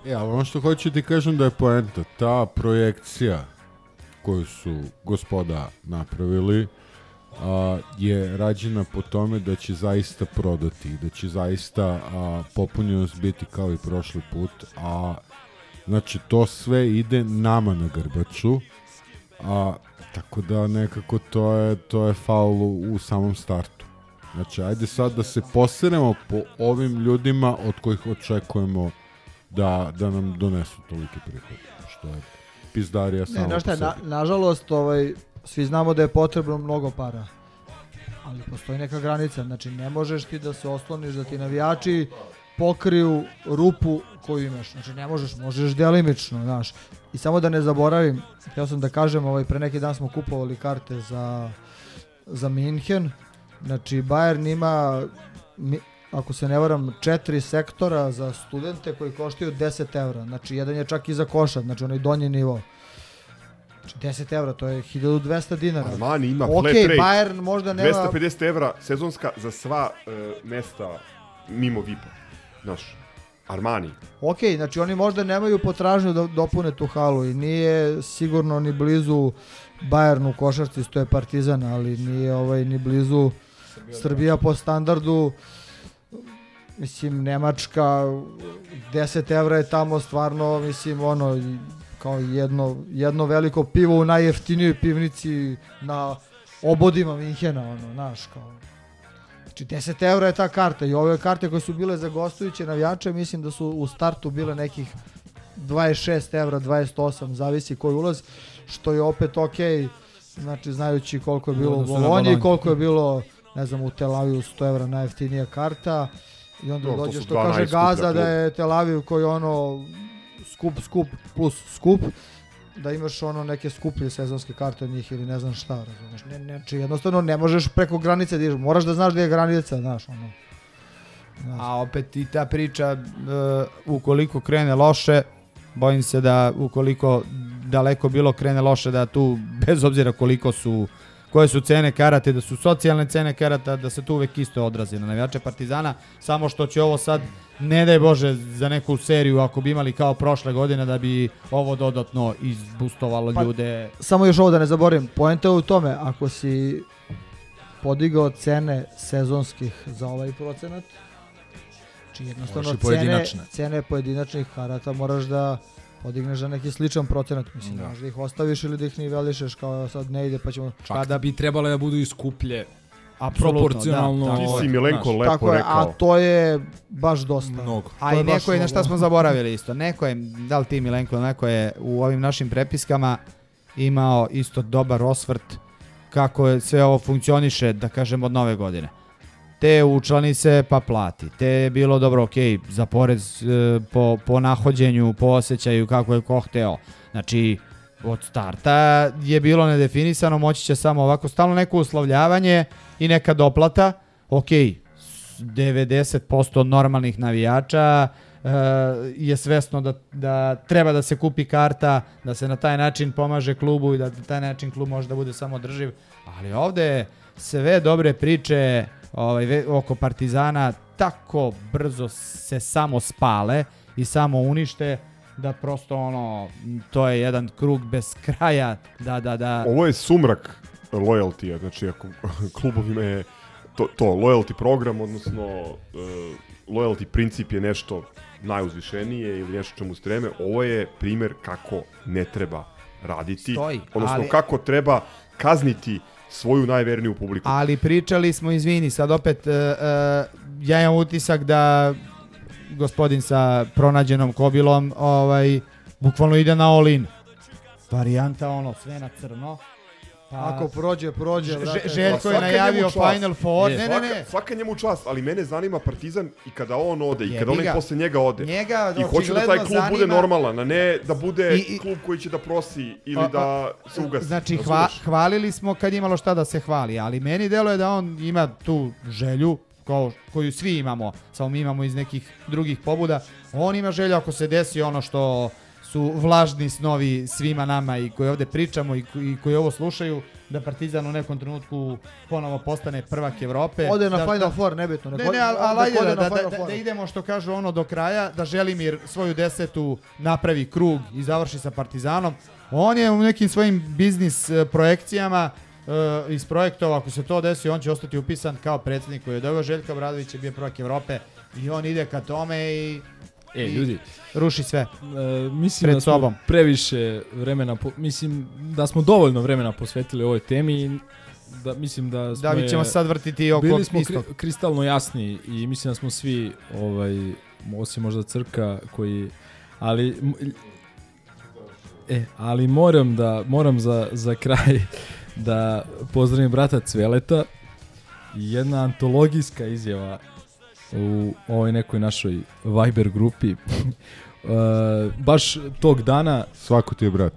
Ali ono što hoću ti kažem da je poenta, ta projekcija koju su gospoda napravili a, je rađena po tome da će zaista prodati, da će zaista a, popunjenost biti kao i prošli put, a znači to sve ide nama na grbaču, a tako da nekako to je, to je faul u, u samom startu. Znači, ajde sad da se poseremo po ovim ljudima od kojih očekujemo da, da nam donesu toliki prihod, što je pizdarija Ne, samo znaš šta, na, nažalost, ovaj, svi znamo da je potrebno mnogo para. Ali postoji neka granica, znači ne možeš ti da se osloniš da ti navijači pokriju rupu koju imaš. Znači ne možeš, možeš delimično, znaš. I samo da ne zaboravim, htio sam da kažem, ovaj, pre neki dan smo kupovali karte za, za Minhen. Znači Bayern ima, mi, ako se ne varam, četiri sektora za studente koji koštaju 10 evra. Znači jedan je čak i za košar, znači onaj donji nivo. Znači 10 evra, to je 1200 dinara. Armani ima Ok, flat rate. Bayern možda nema... 250 evra sezonska za sva uh, mesta mimo VIP-a. Znaš, Armani. Ok, znači oni možda nemaju potražnju da dopune tu halu i nije sigurno ni blizu Bayern u košarci, to je Partizan, ali nije ovaj ni blizu Srbija po standardu mislim Nemačka 10 evra je tamo stvarno mislim ono kao jedno, jedno veliko pivo u najjeftinijoj pivnici na obodima Minhena ono, znaš, kao Znači 10 evra je ta karta i ove karte koje su bile za gostujuće navijače mislim da su u startu bile nekih 26 evra, 28, zavisi koji ulaz, što je opet ok, znači znajući koliko je bilo u odnosu na Bolonji i Bolonju. koliko je bilo, ne znam, u Tel Avivu 100 evra najjeftinija karta i onda to dođe što kaže Gaza da je Tel Aviv koji ono skup, skup plus skup, da imaš ono neke skuplje sezonske karte od njih ili ne znam šta, razumeš. Ne, ne, znači jednostavno ne možeš preko granice da ideš, moraš da znaš gdje je granica, znaš, ono. A opet i ta priča, e, ukoliko krene loše, bojim se da ukoliko daleko bilo krene loše, da tu, bez obzira koliko su, koje su cene karate, da su socijalne cene karata, da se tu uvek isto odrazi na navijače Partizana, samo što će ovo sad, ne daj Bože, za neku seriju, ako bi imali kao prošle godine, da bi ovo dodatno izbustovalo Pa, ljude. Samo još ovo da ne zaboravim, poenta je u tome, ako si podigao cene sezonskih za ovaj procenat, znači jednostavno cene, pojedinačne. cene pojedinačnih karata moraš da podigneš za neki sličan procenat, mislim, da. da ih ostaviš ili da ih nivelišeš kao sad ne ide pa ćemo... Čak da bi trebale da budu i skuplje. Apsolutno, proporcionalno. da, Ti ovaj, si Milenko znaš. lepo Tako je, rekao. a to je baš dosta. Mnogo. A To i je neko je, na šta smo zaboravili isto, neko je, da li ti Milenko, neko je u ovim našim prepiskama imao isto dobar osvrt kako je sve ovo funkcioniše, da kažem, od nove godine. Te učlani se pa plati, te je bilo dobro, ok, za porez e, po, po nahođenju, po osjećaju kako je ko hteo. Znači, od starta je bilo nedefinisano, moći će samo ovako stalno neko uslovljavanje i neka doplata, ok, 90% normalnih navijača e, je svesno da, da treba da se kupi karta, da se na taj način pomaže klubu i da na taj način klub može da bude samo drživ. Ali ovde sve dobre priče ovaj, oko Partizana tako brzo se samo spale i samo unište da prosto ono to je jedan krug bez kraja da da da Ovo je sumrak loyalty znači ako klubovima je to, to loyalty program, odnosno uh, loyalty princip je nešto najuzvišenije ili nešto čemu streme, ovo je primer kako ne treba raditi, Stoji, odnosno ali- kako treba kazniti svoju najverniju publiku. Ali pričali smo, izvini, sad opet, uh, uh, ja imam utisak da gospodin sa pronađenom kobilom ovaj, bukvalno ide na all in. Varijanta ono, sve na crno. Pa, Ako prođe, prođe. Brate. Željko je Svaka najavio. Final Four. Je. Ne, ne, Svaka, ne. svaka njemu čast, ali mene zanima Partizan i kada on ode i Jebi kada onaj posle njega ode. Njega I hoće da taj klub bude zanima- normalan, a ne da bude I- i- klub koji će da prosi ili A- da se ugasi. Znači, hva, hvalili smo kad je imalo šta da se hvali, ali meni deluje da on ima tu želju, kao, koju svi imamo, samo mi imamo iz nekih drugih pobuda. On ima želju ako se desi ono što su vlažni snovi svima nama i koji ovde pričamo i, i koji ovo slušaju, da Partizan u nekom trenutku ponovo postane prvak Evrope. Ode na da, Final da, Four, nebitno. Ne, ne, ode- ali al, ajde da, da, da, da, idemo što kažu ono do kraja, da Želimir svoju desetu napravi krug i završi sa Partizanom. On je u nekim svojim biznis e, projekcijama e, iz projektova, ako se to desi, on će ostati upisan kao predsjednik koji je doveo Željka Obradović je bio prvak Evrope i on ide ka tome i, E, ljudi, ruši sve. e, mislim Pred da smo sobom. previše vremena, po, mislim da smo dovoljno vremena posvetili ovoj temi i da mislim da smo Da, mi je- ćemo sad vrtiti oko Bili smo istog. kri, kristalno jasni i mislim da smo svi ovaj osim možda crka koji ali m- e, ali moram da moram za, za kraj da pozdravim brata Cveleta jedna antologijska izjava u ovoj nekoj našoj Viber grupi Uh, baš tog dana Svako ti je brat.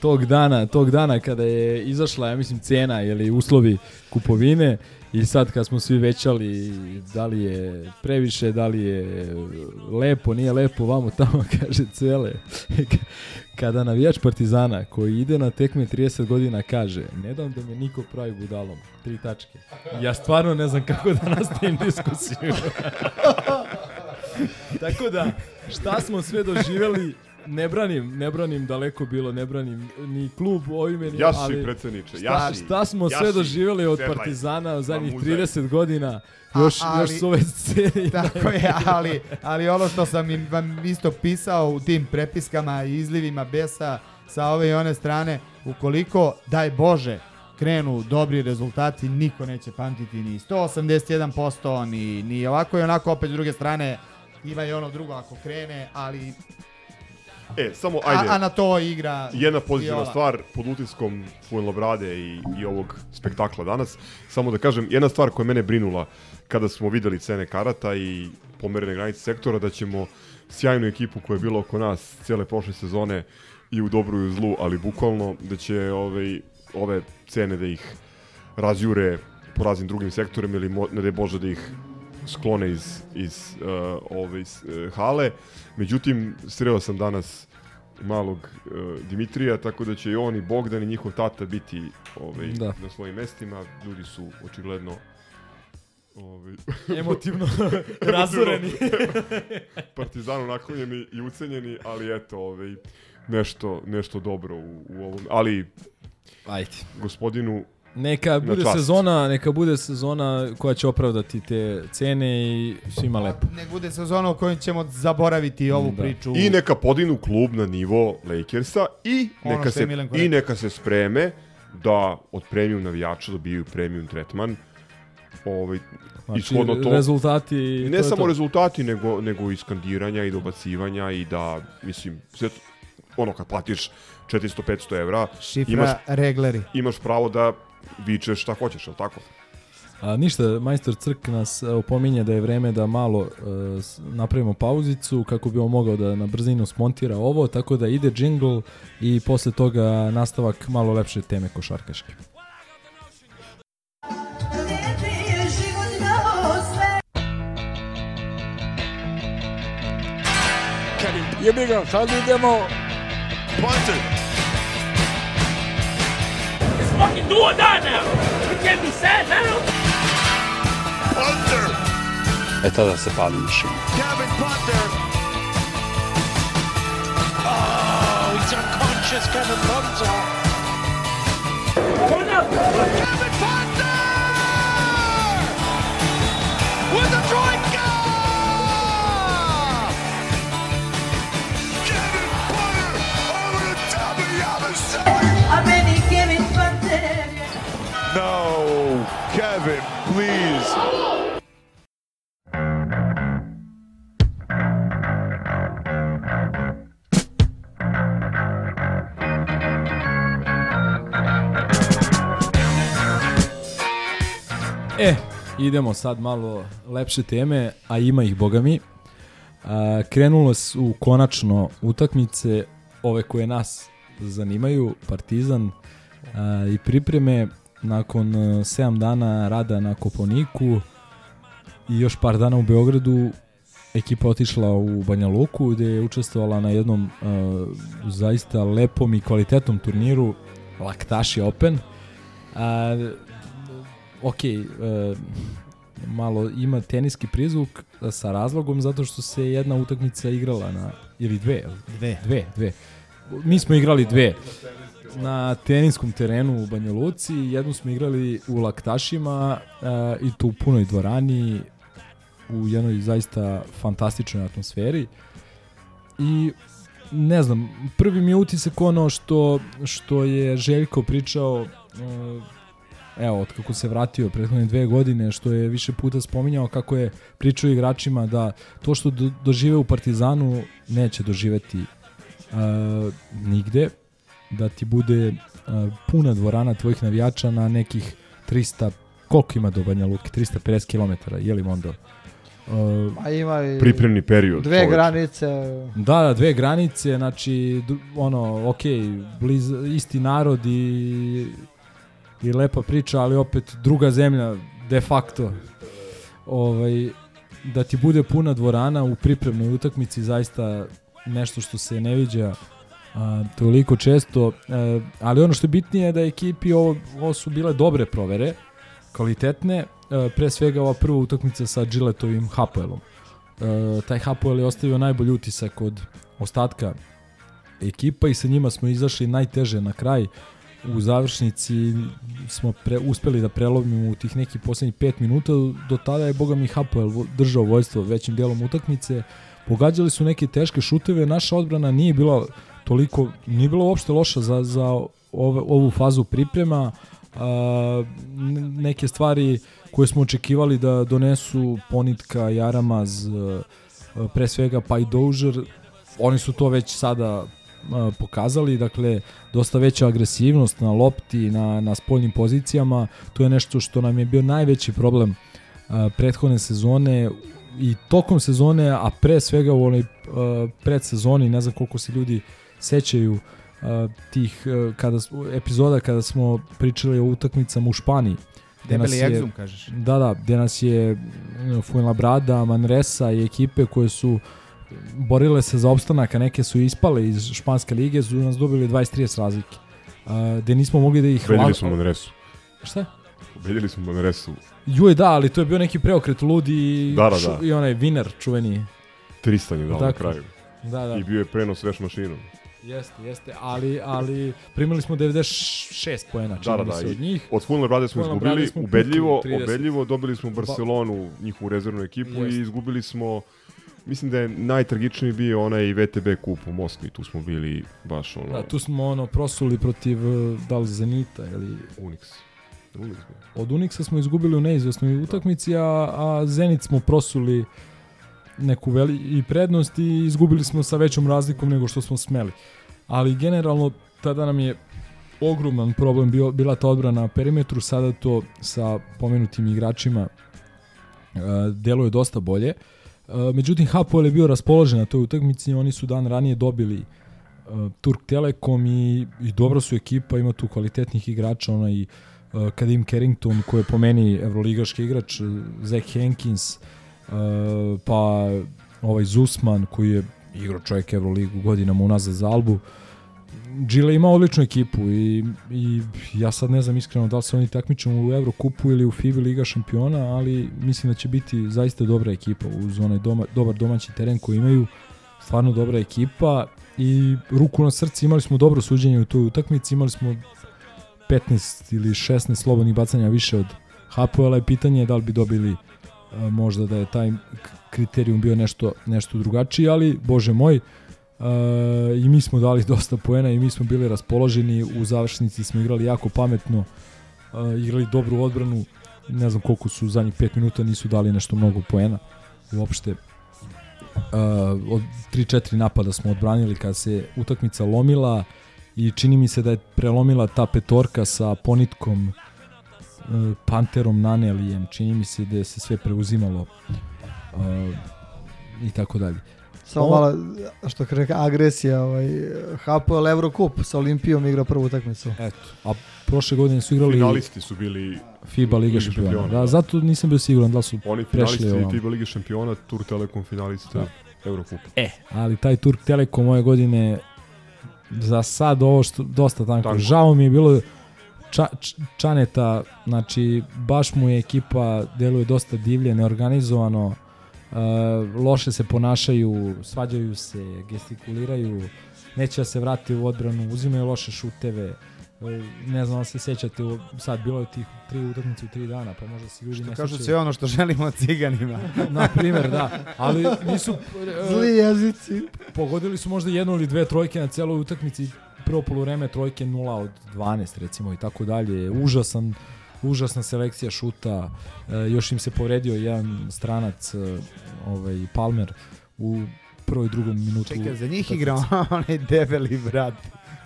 tog dana, tog dana kada je izašla, ja mislim, cena ili uslovi kupovine i sad kad smo svi većali da li je previše, da li je lepo, nije lepo, vamo tamo, kaže cele. Kada navijač Partizana koji ide na tekme 30 godina kaže ne dam da me niko pravi budalom, tri tačke. Ja stvarno ne znam kako da nastavim diskusiju. Tako da, šta smo sve doživjeli, ne branim, ne branim daleko bilo, ne branim ni klub ovime, ni, Jaši, ali predsjedniče, šta, jaši, šta smo sve doživjeli od Partizana u zadnjih mamuzaj. 30 godina, A- još, ali- još su ove scene. Tako je, ali, ali ono što sam im vam isto pisao u tim prepiskama i izlivima besa sa ove i one strane, ukoliko, daj Bože, krenu dobri rezultati, niko neće pamtiti ni 181%, ni, ni ovako i onako, opet s druge strane, ima i ono drugo ako krene, ali E, samo ajde. A, a na to igra Jedna pozitivna stvar pod utiskom Fuenlabrade i, i ovog spektakla danas. Samo da kažem, jedna stvar koja je mene brinula kada smo videli cene karata i pomerene granice sektora, da ćemo sjajnu ekipu koja je bila oko nas cijele prošle sezone i u dobru i u zlu, ali bukvalno da će ovaj, ove cene da ih razjure po raznim drugim sektorima ili mo, ne daj Bože da ih sklone iz, iz uh, ove iz, uh, hale. Međutim, sreo sam danas malog uh, Dimitrija, tako da će i on i Bogdan i njihov tata biti ovaj, Da. na svojim mestima. Ljudi su očigledno ovaj, Emotivno razoreni. Partizanu naklonjeni i ucenjeni, ali eto, ovaj, nešto, nešto dobro u, u ovom. Ali, Ajde. gospodinu Neka bude sezona, neka bude sezona koja će opravdati te cene i svima lepo. Nek bude sezona u kojoj ćemo zaboraviti ovu Da. priču. I neka podignu klub na nivo Lakersa i Ono neka, se, i neka se spreme da od premium navijača dobijaju premium tretman. Ovaj, Znači, ishodno to, rezultati I to ne je samo to. rezultati, nego, nego i skandiranja i dobacivanja i da, mislim, sve, ono kad platiš 400-500 evra, Šifra imaš, regleri. imaš pravo da vičeš šta hoćeš, je tako? A ništa, majstor Crk nas e, opominje da je vreme da malo e, napravimo pauzicu kako bi on mogao da na brzinu smontira ovo, tako da ide jingle i posle toga nastavak malo lepše teme košarkaške. Jebi ga, sad idemo. Punter. It's fucking do or die now. We can't be sad now. Punter. E tada se pali mašina. Kevin Punter. Oh, he's unconscious, Kevin Punter. Kevin Punter! No, Kevin, please. E, idemo sad malo lepše teme, a ima ih, boga mi. A, krenulo su konačno utakmice, ove koje nas zanimaju, Partizan a, i pripreme nakon 7 dana rada na Koponiku i još par dana u Beogradu ekipa otišla u Banja Luku gde je učestvovala na jednom a, zaista lepom i kvalitetnom turniru Laktaši Open. A, ok, e, malo ima teniski prizvuk e, sa razlogom zato što se jedna utakmica igrala na, ili dve? Dve. Dve, dve. Mi smo igrali dve na teniskom terenu u Banja Luci, jednu smo igrali u Laktašima e, i tu u punoj dvorani u jednoj zaista fantastičnoj atmosferi. I ne znam, prvi mi je utisak ono što, što je Željko pričao e, evo, od kako se vratio prethodne dve godine, što je više puta spominjao kako je pričao igračima da to što do, dožive u Partizanu neće doživeti uh, nigde, da ti bude uh, puna dvorana tvojih navijača na nekih 300, koliko ima do Banja Luke? 350 km, je li Mondo? Uh, A ima i Pripremni period, Dve čoveče. granice. Da, da, dve granice, znači, ono, ok, bliz, isti narod i, i lepa priča, ali opet druga zemlja, de facto. Ovaj, da ti bude puna dvorana u pripremnoj utakmici, zaista nešto što se ne viđa a, toliko često, a, ali ono što je bitnije je da ekipi ovo, ovo su bile dobre provere, kvalitetne, a, pre svega ova prva utakmica sa Gilletovim Hapoelom. A, taj Hapoel je ostavio najbolji utisak od ostatka ekipa i sa njima smo izašli najteže na kraj. U završnici smo pre, uspeli da prelomimo u tih nekih poslednjih 5 minuta. Do tada je, boga mi, Hapoel držao vojstvo većim delom utakmice. Pogađali su neke teške šuteve. Naša odbrana nije bila toliko, nije bila uopšte loša za, za ove, ovu fazu priprema. A, neke stvari koje smo očekivali da donesu Ponitka, Jaramaz, pre svega pa i Dožer, oni su to već sada pokazali, dakle dosta veća agresivnost na lopti, na, na spoljnim pozicijama, to je nešto što nam je bio najveći problem prethodne sezone i tokom sezone, a pre svega u onoj predsezoni, ne znam koliko se ljudi sećaju tih kada, epizoda kada smo pričali o utakmicama u Španiji. Debeli egzum, kažeš. Da, da, gde nas je Fuenlabrada, Manresa i ekipe koje su borile se za opstanak, a neke su ispale iz španske lige, su nas dobili 20-30 razlike. Uh, gde nismo mogli da ih... Ubedili smo Manresu. Šta? Ubedili smo Manresu. Juje, da, ali to je bio neki preokret ludi i, da, da, da. i onaj Viner čuveni. Tristan je dao na kraju. Da, da. I bio je prenos veš mašinom. Jeste, jeste, ali, ali primili smo 96 poena, čini da, da, da, se od njih. Od Fulner Brade smo izgubili, smo ubedljivo, ubedljivo dobili smo Barcelonu, njihovu rezervnu ekipu Jeste. i izgubili smo Mislim da je najtragičniji bio onaj VTB kup u Moskvi, tu smo bili baš ono... Da, tu smo ono prosuli protiv da li Zenita ili... Unix. Unix Od Unixa smo izgubili u neizvesnoj utakmici, a, a Zenit smo prosuli neku veli i prednost i izgubili smo sa većom razlikom nego što smo smeli. Ali generalno tada nam je ogroman problem bio, bila ta odbrana na perimetru, sada to sa pomenutim igračima uh, deluje dosta bolje. Uh, međutim, Hapoel je bio raspoložen na toj utakmici, oni su dan ranije dobili uh, Turk Telekom i, i dobra su ekipa, ima tu kvalitetnih igrača, onaj uh, Kadim Carrington koji je po meni evroligaški igrač, Zach Hankins, uh, pa ovaj Zusman koji je igrao čovjek Evroligu godinama unazad za Albu. Gile ima odličnu ekipu i, i ja sad ne znam iskreno da li se oni takmiče u Evrokupu ili u FIBA Liga šampiona, ali mislim da će biti zaista dobra ekipa uz onaj doma, dobar domaći teren koji imaju. Stvarno dobra ekipa i ruku na srce imali smo dobro suđenje u toj utakmici, imali smo 15 ili 16 slobodnih bacanja više od Hapoela i pitanje je da li bi dobili možda da je taj kriterijum bio nešto, nešto drugačiji, ali bože moj, uh, i mi smo dali dosta poena i mi smo bili raspoloženi, u završnici smo igrali jako pametno, uh, igrali dobru odbranu, ne znam koliko su zadnjih 5 minuta nisu dali nešto mnogo poena, uopšte. Uh, od 3-4 napada smo odbranili kada se utakmica lomila i čini mi se da je prelomila ta petorka sa ponitkom Panterom Nanelijem, čini mi se da se sve preuzimalo uh, i tako dalje. Samo On... malo, što kaže agresija, ovaj, Hapoel Eurocup sa Olimpijom igra prvu utakmicu. Eto, a prošle godine su igrali... Finalisti su bili FIBA Liga šampiona. šampiona. Da, zato nisam bio siguran da su Oni prešli finalisti FIBA Liga šampiona, Tur Telekom finalista da. Eurocup. E, ali taj Tur Telekom ove godine za sad ovo što dosta tanko. tanko. Žao mi je bilo Ča, Čaneta, znači baš mu je ekipa deluje dosta divlje, neorganizovano, uh, loše se ponašaju, svađaju se, gestikuliraju, neće da se vrati u odbranu, uzimaju loše šuteve, uh, ne znam da se sećate, sad bilo je tih tri utakmice u tri dana, pa možda se ljudi što ne kažu sve ono što želimo od ciganima. Na primjer, da, ali nisu... Uh, Zli jezici. Pogodili su možda jednu ili dve trojke na celoj utakmici, prvo polovreme trojke 0 od 12 recimo i tako dalje. Užasan užasna selekcija šuta. E, još im se povredio jedan stranac e, ovaj Palmer u prvoj i drugom minutu. Čekaj, za njih igrao onaj debeli brat.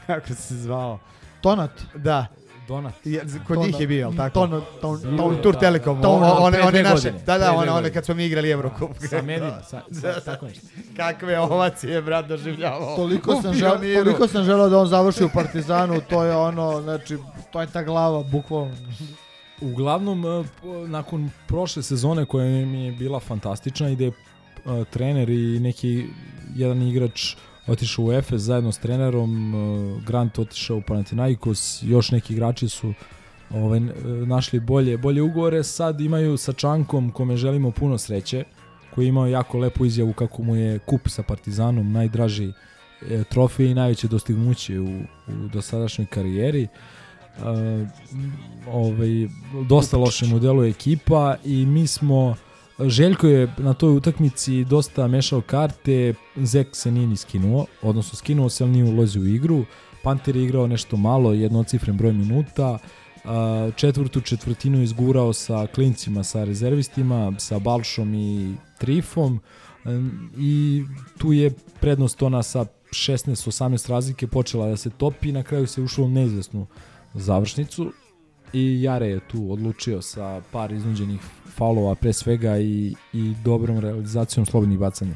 Kako se zvao? Tonat. Da. Donat. Je, kod njih je bio, tako? Ton, ton, ton, ton, Tur Telekom. Ton, one, one naše. Da, da, one, one kad smo mi igrali Evrokup. Sa Medim, sa, sa, tako nešto. Kakve ovacije, brat, doživljavao. Toliko sam, žel, toliko sam želeo da on završi u Partizanu, to je ono, znači, to je ta glava, bukvalno. Uglavnom, e, po- nakon prošle sezone koja mi je bila fantastična i da je e, trener i neki jedan igrač otišao u Efes zajedno s trenerom, uh, Grant otišao u Panathinaikos, još neki igrači su ovaj, našli bolje, bolje ugovore, sad imaju sa Čankom kome želimo puno sreće, koji je imao jako lepu izjavu kako mu je kup sa Partizanom najdraži e, trofej i najveće dostignuće u, u dosadašnjoj karijeri. Uh, ovaj, dosta loše mu deluje ekipa i mi smo Željko je na toj utakmici dosta mešao karte, Zek se nije ni skinuo, odnosno skinuo se, ali nije ulazio u igru. Panter je igrao nešto malo, jednocifren broj minuta. Četvrtu četvrtinu izgurao sa klincima, sa rezervistima, sa Balšom i Trifom i tu je prednost ona sa 16-18 razlike počela da se topi i na kraju se ušlo u neizvesnu završnicu i Jare je tu odlučio sa par iznuđenih faulova pre svega i, i dobrom realizacijom slobodnih bacanja.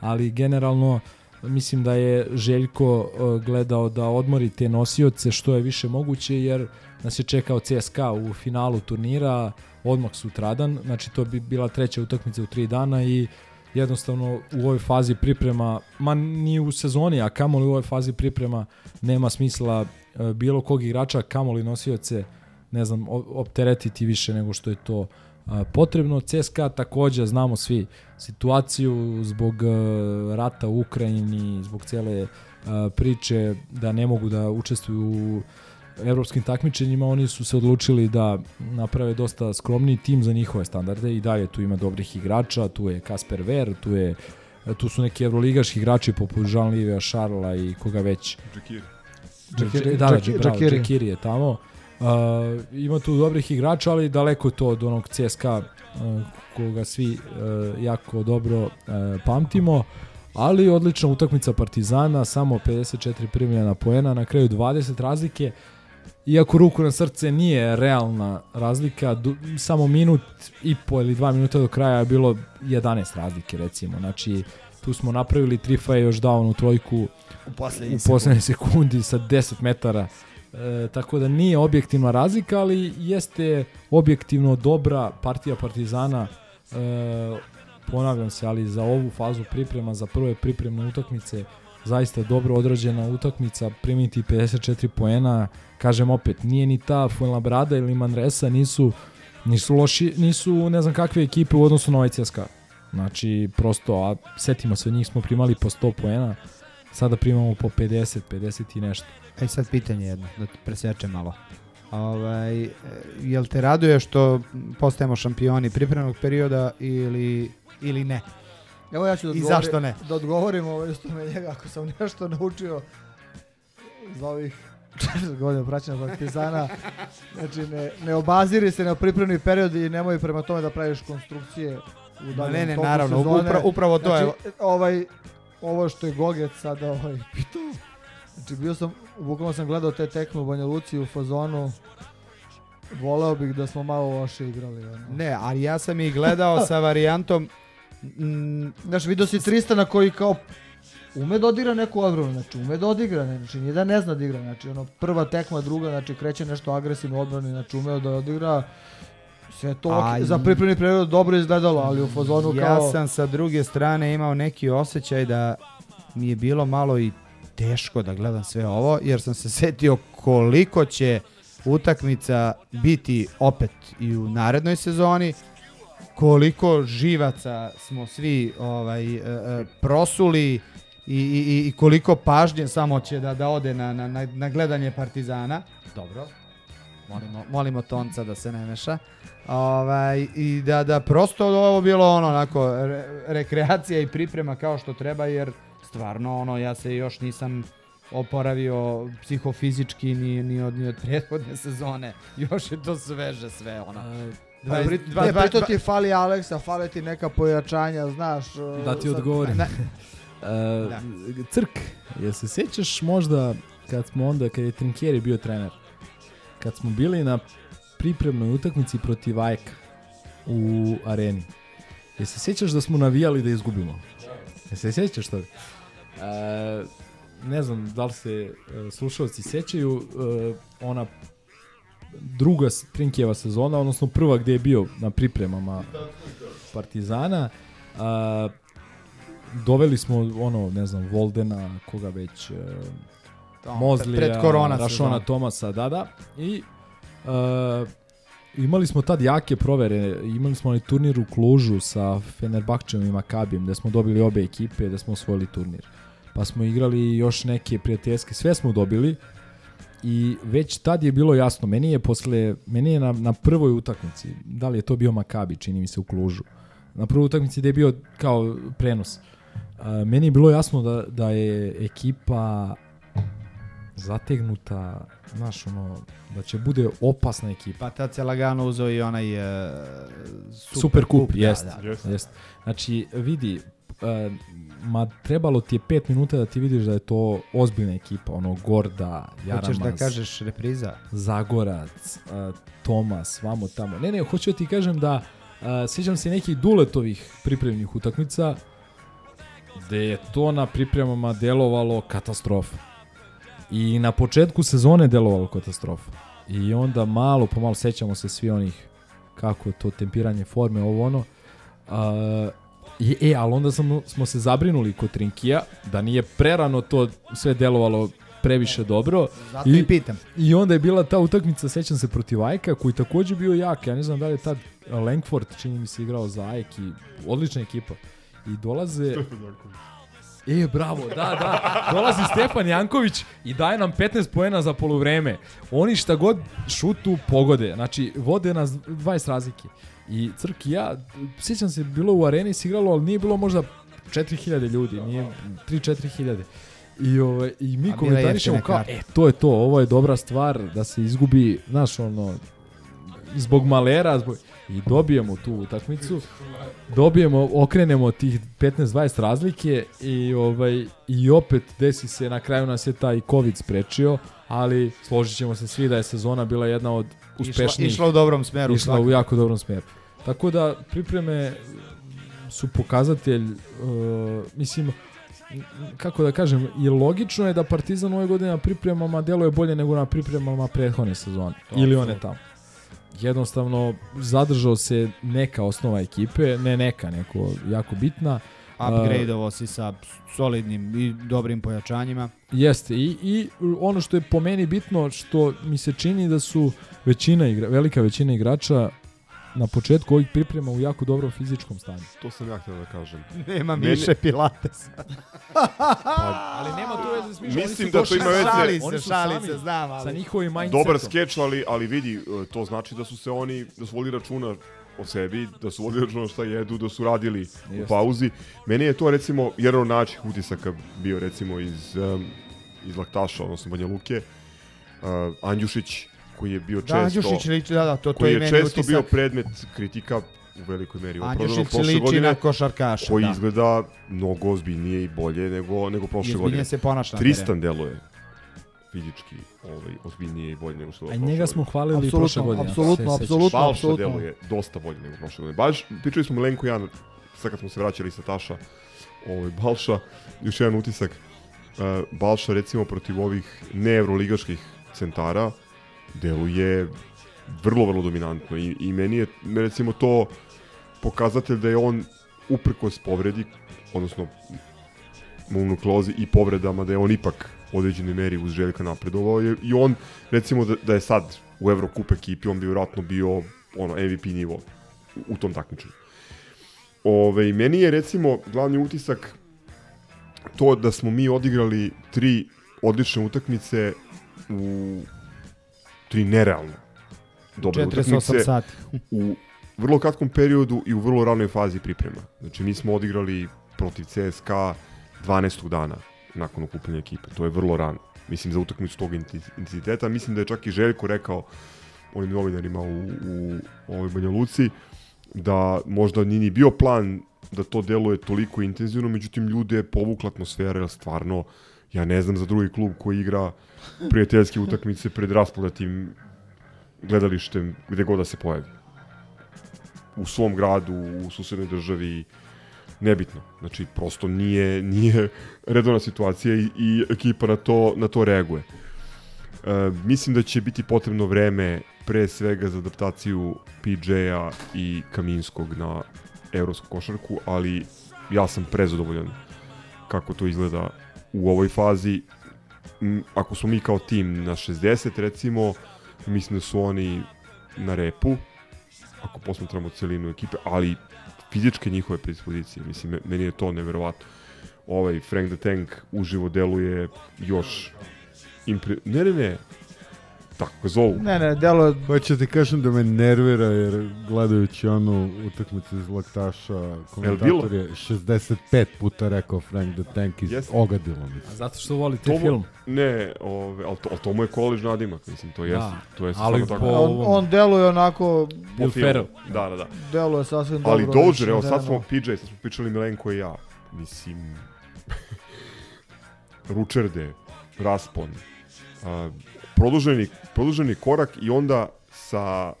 Ali generalno mislim da je Željko uh, gledao da odmori te nosioce što je više moguće jer nas je čekao CSKA u finalu turnira odmah sutradan, znači to bi bila treća utakmica u tri dana i jednostavno u ovoj fazi priprema, ma ni u sezoni, a kamoli u ovoj fazi priprema nema smisla e, bilo kog igrača, kamoli nosioce, ne znam, opteretiti više nego što je to potrebno. CSKA takođe znamo svi situaciju zbog rata u Ukrajini, zbog cele priče da ne mogu da učestvuju u evropskim takmičenjima, oni su se odlučili da naprave dosta skromniji tim za njihove standarde i dalje tu ima dobrih igrača, tu je Kasper Ver, tu je tu su neki evroligaški igrači poput Jean-Livia Šarla i koga već. Džekiri. Džekiri- Da, da, Džekiri. Džekiri je tamo. Uh, ima tu dobrih igrača, ali daleko je to od onog CSKA uh, koga svi uh, jako dobro uh, pamtimo. Ali odlična utakmica Partizana, samo 54 primljena poena, na kraju 20 razlike. Iako ruku na srce nije realna razlika, du, samo minut i po ili dva minuta do kraja je bilo 11 razlike recimo. Znači tu smo napravili Trifa je još dao onu trojku U poslednjoj sekundi sa 10 metara. E, tako da nije objektivna razlika, ali jeste objektivno dobra partija Partizana. E, ponavljam se, ali za ovu fazu priprema, za prve pripremne utakmice, zaista dobro odrađena utakmica, primiti 54 poena, kažem opet, nije ni ta Fuenlabrada ili Manresa, nisu, nisu loši, nisu ne znam kakve ekipe u odnosu na ovaj CSKA. Znači, prosto, a setimo se, njih smo primali po 100 poena, sada primamo po 50, 50 i nešto. Ej sad pitanje jedno, da te presečem malo. Ovaj, e, jel te raduje što postajemo šampioni pripremnog perioda ili, ili ne? Evo ja ću da I odgovorim, zašto ne? Da odgovorim ovo što me njega, ako sam nešto naučio za ovih 40 godina praćenja Partizana, znači ne, ne obaziri se na pripremni period i nemoj prema tome da praviš konstrukcije u daljem ne, ne, toku naravno, sezone. upra- upravo to znači, je. Ovaj, ovo što je Gogec sada ovaj, pitao, znači bio sam, bukvalno sam gledao te tekme u Banja Luci u fazonu, voleo bih da smo malo loše igrali. Ono. Ne, ali ja sam i gledao sa varijantom mm, Znaš, vidio si Tristana koji kao ume da odigra neku odbranu, znači ume da odigra, ne, znači nije da ne zna da igra, znači ono prva tekma, druga, znači kreće nešto agresivno odbrani, znači ume da odigra, sve to A okay, za pripremni period dobro izgledalo, ali u fazonu ja kao... sam sa druge strane imao neki osjećaj da mi je bilo malo i teško da gledam sve ovo, jer sam se setio koliko će utakmica biti opet i u narednoj sezoni, koliko živaca smo svi ovaj e, e, prosuli i, i, i- koliko pažnje samo će da, da ode na, na, na gledanje Partizana. Dobro. Molimo, molimo Tonca da se ne meša. Ovaj, I da, da prosto ovo bilo ono onako re, rekreacija i priprema kao što treba jer stvarno ono ja se još nisam oporavio psihofizički ni, ni, od, ni od prethodne sezone. Još je to sveže sve ono. Dva, pri, dva, ne, pritom ti fali Aleksa, fali ti neka pojačanja, znaš. Da ti sad- odgovorim. Ne, Uh, Crk, jel se sjećaš možda kad smo onda, kad je Trinkieri bio trener, kad smo bili na pripremnoj utakmici protiv Ajka u areni, jel se sjećaš da smo navijali da izgubimo? Jel se sjećaš toga? Uh, ne znam da li se uh, slušalci sjećaju, uh, ona druga Trinkijeva sezona, odnosno prva gde je bio na pripremama Partizana, uh, doveli smo ono, ne znam, Voldena, koga već, uh, To, Mozlija, pred korona Rašona. Tomasa, da, da. I uh, imali smo tad jake provere, imali smo onaj turnir u Klužu sa Fenerbahčevom i Makabijem, gde smo dobili obe ekipe, da smo osvojili turnir. Pa smo igrali još neke prijateljske, sve smo dobili i već tad je bilo jasno, meni je posle, meni je na, na prvoj utakmici, da li je to bio Makabi, čini mi se u Klužu, na prvoj utakmici gde je bio kao prenos, a, meni je bilo jasno da, da je ekipa zategnuta, znaš, ono, da će bude opasna ekipa. Pa tad se lagano uzeo i onaj uh, Super, Super kup, da, jest, da. jest. jest. Znači, vidi, uh, ma trebalo ti je 5 minuta da ti vidiš da je to ozbiljna ekipa, ono Gorda, Jaramaz, Hoćeš da kažeš repriza? Zagorac, uh, Tomas, vamo tamo. Ne, ne, hoću da ti kažem da uh, sjećam se nekih duletovih pripremnih utakmica gde je to na pripremama delovalo katastrofa. I na početku sezone delovalo katastrofa. I onda malo po malo sećamo se svi onih kako je to tempiranje forme, ovo ono. Uh, i, e, ali onda smo, smo se zabrinuli kod Trinkija da nije prerano to sve delovalo previše dobro. Zato i pitam. I onda je bila ta utakmica, sećam se, protiv Ajka, koji takođe bio jak. Ja ne znam da li je tad Langford, čini mi se, igrao za Ajk i odlična ekipa. I dolaze... E, bravo, da, da. Dolazi Stefan Janković i daje nam 15 poena za poluvreme. Oni šta god šutu pogode. Znači, vode nas 20 razlike. I Crk i ja, sjećam se, bilo u areni se igralo, ali nije bilo možda 4000 ljudi, nije 3-4 hiljade. I, ovaj, I mi komentarišemo kao, e, to je to, ovo je dobra stvar da se izgubi, znaš, ono, zbog malera, zbog... i dobijemo tu utakmicu, dobijemo, okrenemo tih 15-20 razlike i ovaj i opet desi se, na kraju nas je taj COVID sprečio, ali složit ćemo se svi da je sezona bila jedna od uspešnijih. išla u dobrom smeru, Išla u svakako. jako dobrom smeru. Tako da pripreme su pokazatelj, uh, mislim, kako da kažem, i logično je da Partizan ove godine na pripremama deluje bolje nego na pripremama prethodne sezone. To, ili one tamo. Jednostavno, zadržao se neka osnova ekipe, ne neka, neko jako bitna. Upgradeovo si sa solidnim i dobrim pojačanjima. Jeste i, i ono što je po meni bitno što mi se čini da su većina igra, velika većina igrača na početku ovih priprema u jako dobrom fizičkom stanju. To sam ja htio da kažem. Nema Meni- Miše Pilatesa. ali nema to veze s Mišom, Mislim da to ima veze. Šali Oni se, su šali sami se, znam, ali... sa njihovim mindsetom. Dobar skeč, ali, ali vidi, e, to znači da su se oni, da su vodili računa o sebi, da su vodili računa šta jedu, da su radili u Jeste. pauzi. Meni je to recimo jedan od načih utisaka bio recimo iz, um, iz Laktaša, odnosno Banja Luke. Uh, Andjušić, koji je bio Da, često... Andjušić liči, da, da, to- to koji je je meni često utisak. bio predmet kritika u velikoj meri. Andjušić liči godine, na košarkaša, Koji da. izgleda mnogo ozbiljnije i bolje nego, nego prošle ozbiljnije godine. se ponaša na Tristan deluje fizički ovaj, ozbiljnije i bolje nego što je A prošle njega smo hvalili Apsolutno, prošle godine. apsolutno, sećaš. apsolutno. Balša deluje dosta bolje nego prošle godine. Baš, pričali smo Milenko i ja, sad kad smo se vraćali sa Taša, ovaj, Balša, još jedan utisak, uh, Balša recimo protiv ovih neevroligaških centara deluje vrlo, vrlo dominantno i, i meni je recimo to pokazatelj da je on uprkos povredi, odnosno monoklozi i povredama, da je on ipak u određenoj meri uz Željka napredovao jer i on recimo da, da je sad u Evrokup ekipi, on bi vjerojatno bio ono MVP nivo u tom takmičenju. Ove, meni je recimo glavni utisak to da smo mi odigrali tri odlične utakmice u tri nerealno dobre 48 utakmice sati. u vrlo kratkom periodu i u vrlo ranoj fazi priprema. Znači mi smo odigrali protiv CSKA 12. dana nakon okupljanja ekipe. To je vrlo rano. Mislim za utakmicu tog intenziteta. Mislim da je čak i Željko rekao onim novinarima u, u ovoj Banja Luci da možda nije ni bio plan da to deluje toliko intenzivno, međutim ljude je povukla atmosfera, jer stvarno ja ne znam za drugi klub koji igra prijateljske utakmice pred rasprodatim gledalištem gde god da se pojavi. U svom gradu, u susednoj državi, nebitno. Znači, prosto nije, nije redovna situacija i, i ekipa na to, na to reaguje. E, mislim da će biti potrebno vreme pre svega za adaptaciju PJ-a i Kaminskog na evropsku košarku, ali ja sam prezadovoljan kako to izgleda u ovoj fazi. M, Ako smo mi kao tim na 60 recimo, mislim da su oni na repu, ako posmatramo celinu ekipe, ali fizičke njihove predispozicije, mislim, me- meni je to neverovatno. Ovaj Frank the Tank uživo deluje još impre... Ne, ne, ne, tako zovu. Ne, ne, delo je... Hoću ti kažem da me nervira jer gledajući onu utakmicu iz Laktaša, komentator je 65 puta rekao Frank the Tank iz Jeste. ogadilo mi se. A zato što volite mu- film. Ne, ove, ali, to, ali to mu je koleđ nadimak, mislim, to jeste. Da, to jeste ali stvarno tako. po- On, on deluje onako... Po Will filmu. Ferrell. Da, da, da. Deluje sasvim Ali dobro. Dozier, evo znači, sad smo. PJ, sad smo pričali Milenko i ja. Mislim, Ručerde, raspon, produženi, produženi korak i onda sa a,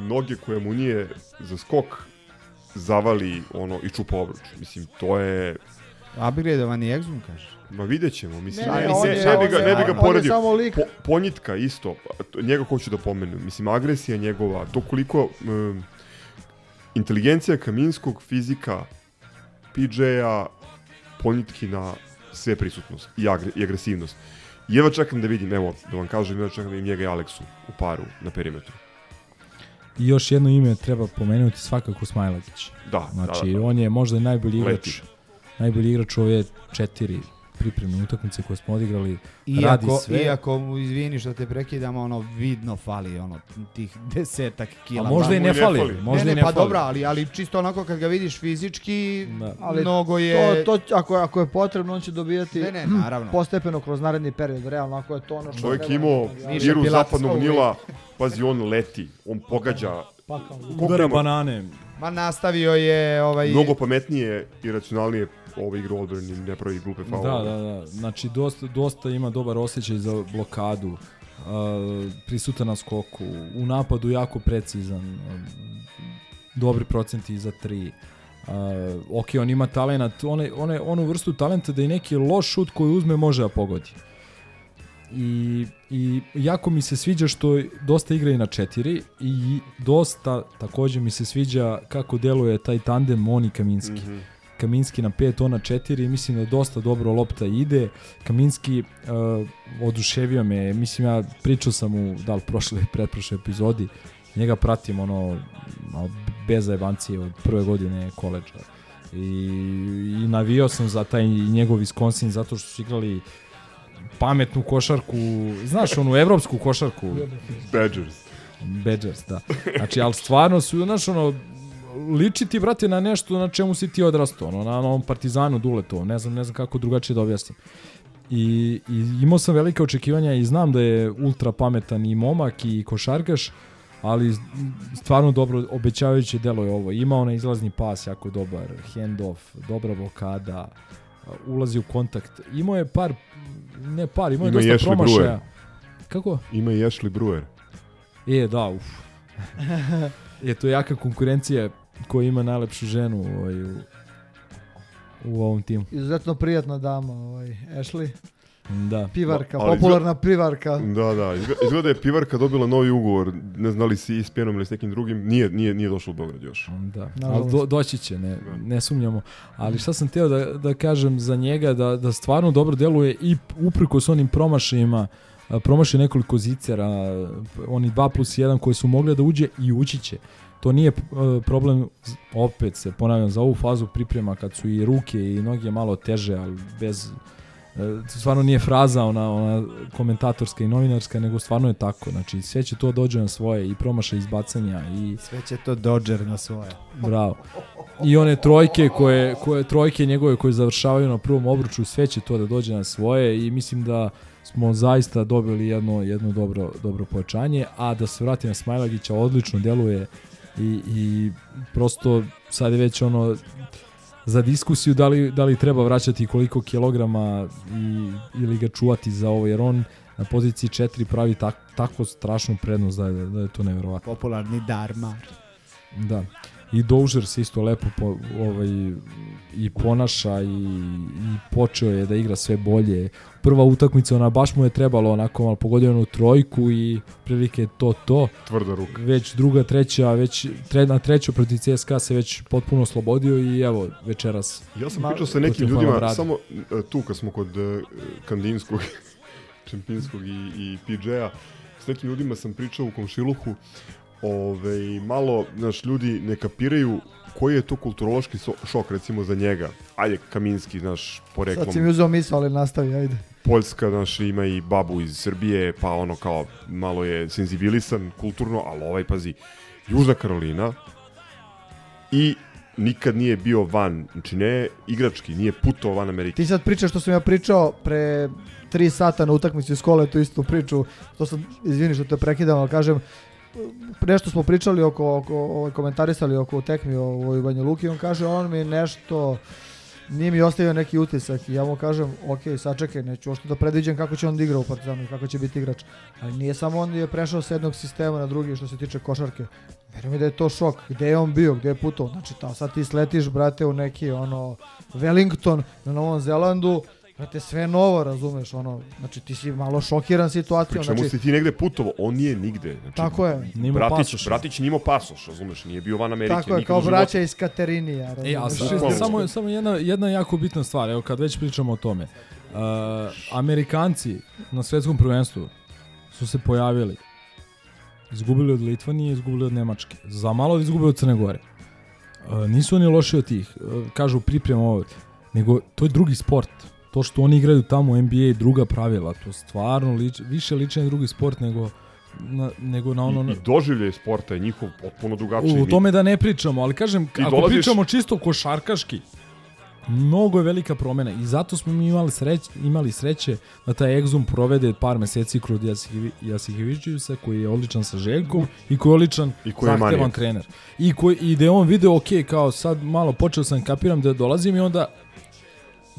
noge koje mu nije za skok zavali ono i čupa obruč. Mislim, to je... Upgradeovani Exum, kaže. Ma vidjet ćemo, mislim, Ne, ne, ne, ne, ne, bi ga, ne bi ga poredio. Po, ponjitka isto, to- njega hoću da pomenem. Mislim, agresija njegova, to koliko um, inteligencija Kaminskog, fizika, PJ-a, ponjitki na sve prisutnost i, agre, i agresivnost. I evo čekam da vidim, evo, da vam kažem, evo čekam da vidim njega i Aleksu u paru na perimetru. I još jedno ime treba pomenuti svakako Smajlagić. Da, Znači, da, da, da. on je možda najbolji igrač. Leti. Najbolji igrač u ove četiri pripremne utakmice koje smo odigrali. radi Iako, sve. iako izvini što te prekidam, ono vidno fali ono tih desetak kila. A možda i ne ne fali. fali. Možda ne, i ne, ne pa fali. dobro, ali, ali čisto onako kad ga vidiš fizički, Da. Ali mnogo je... To, to, ako, ako je potrebno, on će dobijati Ne, ne, naravno. postepeno kroz naredni period. Realno, ako je to ono što... Čovjek imao viru zapadnog. Nila, pazi, on leti, on pogađa, Udara banane. Ma nastavio je ovaj... mnogo pametnije i racionalnije ovaj igra u odbrani, ne pravi glupe Da, faule. da, da. Znači, dosta, dosta ima dobar osjećaj za blokadu. Uh, prisutan na skoku. U napadu jako precizan. um, dobri procenti za tri. Uh, ok, on ima talenat, one, one, onu vrstu talenta da i neki loš šut koji uzme može da pogodi. I, I jako mi se sviđa što dosta igra i na četiri i dosta takođe mi se sviđa kako deluje taj tandem Moni Kaminski. Mhm. Kaminski na 5, on na 4, mislim da dosta dobro lopta ide. Kaminski uh, oduševio me, mislim ja pričao sam u da li prošle i pretprošle epizodi, njega pratim ono bez zajebancije od prve godine koleđa. I, I navio sam za taj njegov Wisconsin zato što su igrali pametnu košarku, znaš onu evropsku košarku, Badgers. Badgers, da. Znači, ali stvarno su, znaš, ono, liči ti, brate, na nešto na čemu si ti odrastao, ono, na onom partizanu Duletovom, ne znam, ne znam kako drugačije da objasnim. I, I imao sam velike očekivanja i znam da je ultra pametan i momak i košarkaš, ali stvarno dobro, obećavajuće delo je ovo. Ima onaj izlazni pas jako dobar, handoff, dobra blokada, ulazi u kontakt. Imao je par, ne par, imao je Ima dosta Ashley promašaja. Brewer. Kako? Ima i Ashley Brewer. E, da, uf. je to jaka konkurencija koja ima najlepšu ženu ovaj, u, u ovom timu. Izuzetno prijatna dama, ovaj, Ashley. Da. Pivarka, Ali popularna pivarka. Da, da, izgleda, izgleda je Pivarka dobila novi ugovor, ne znam da li si ispjenom ili s nekim drugim, nije, nije, nije došao u Beograd još. Da, ali do, doći će, ne, ne sumnjamo. Ali šta sam teo da, da kažem za njega, da, da stvarno dobro deluje i uprko s onim promašajima, a, promaši nekoliko zicera, oni 2 plus 1 koji su mogli da uđe i ući će. To nije e, problem, opet se ponavljam, za ovu fazu priprema kad su i ruke i noge malo teže, ali bez e, stvarno nije fraza ona, ona komentatorska i novinarska, nego stvarno je tako. Znači, sve će to dođe na svoje i promaša izbacanja i Sve će to Dodger na svoje. Bravo. I one trojke koje, koje trojke njegove koje završavaju na prvom obruču, sve će to da dođe na svoje i mislim da smo zaista dobili jedno, jedno dobro, dobro pojačanje, a da se vrati na Smajlagića, odlično deluje i, i prosto sad je već ono za diskusiju da li, da li treba vraćati koliko kilograma i, ili ga čuvati za ovo, jer on na poziciji 4 pravi tak, tako strašnu prednost da je, da je to neverovatno. Popularni Darmar. Da. I Dozier se isto lepo po, ovaj, i ponaša i, i počeo je da igra sve bolje. Prva utakmica, ona baš mu je trebalo onako malo pogodio onu trojku i prilike to to. Tvrda ruka. Već druga, treća, već tre, na treću protiv CSKA se već potpuno oslobodio i evo večeras. Ja sam pričao sa nekim ljudima, samo e, tu kad smo kod uh, Kandinskog, Čempinskog i, i PJ-a, s nekim ljudima sam pričao u komšiluhu, ove, malo, znaš, ljudi ne kapiraju koji je to kulturološki šok, recimo, za njega. Ajde, Kaminski, znaš, poreklom. Sad si mi uzeo misao, ali nastavi, ajde. Poljska, znaš, ima i babu iz Srbije, pa ono kao, malo je senzibilisan kulturno, ali ovaj, pazi, Južna Karolina i nikad nije bio van, znači ne igrački, nije putovao van Amerike. Ti sad pričaš što sam ja pričao pre 3 sata na utakmici iz kole, tu istu priču, to sam, izvini što te prekidam, ali kažem, nešto smo pričali oko, oko ovaj, komentarisali oko tekmi o ovoj Banja Luki, on kaže on mi nešto nije mi ostavio neki utisak i ja mu kažem, ok, sačekaj, neću ošto da predviđam kako će on da igra u Partizanu i kako će biti igrač. Ali nije samo on je prešao sa jednog sistema na drugi što se tiče košarke. Verujem mi da je to šok. Gde je on bio, gde je putao? Znači, ta, sad ti sletiš, brate, u neki ono Wellington na Novom Zelandu, Brate, sve novo, razumeš, ono, znači ti si malo šokiran situacijom. Pri čemu znači, si ti negde putovo, on nije nigde. Znači, Tako je. Nima Bratić, pasoš. Bratić nije imao pasoš, razumeš, nije bio van Amerike. Tako je, kao braća iz Katerinija. E, a Bukvalno. samo, samo jedna, jedna jako bitna stvar, evo kad već pričamo o tome. Uh, Amerikanci na svetskom prvenstvu su se pojavili. Izgubili od Litvanije, izgubili od Nemačke. Za malo izgubili od Crne Gore. Uh, nisu oni loši od tih, uh, kažu priprema ovo, nego to je drugi sport. To što oni igraju tamo u NBA je druga pravila, to stvarno lič, više liči na drugi sport nego na, nego na ono... I, i doživljaj sporta je njihov potpuno drugačiji. U tome da ne pričamo, ali kažem, Ti ako dolaziš- pričamo čisto košarkaški, mnogo je velika promena i zato smo mi imali, sreć, imali sreće da taj Exum provede par meseci kod Jasihevićiusa koji je odličan sa Željkom i koji je odličan I koji je zahtevan trener. I, koji, I da je on video, ok, kao sad malo počeo sam kapiram da dolazim i onda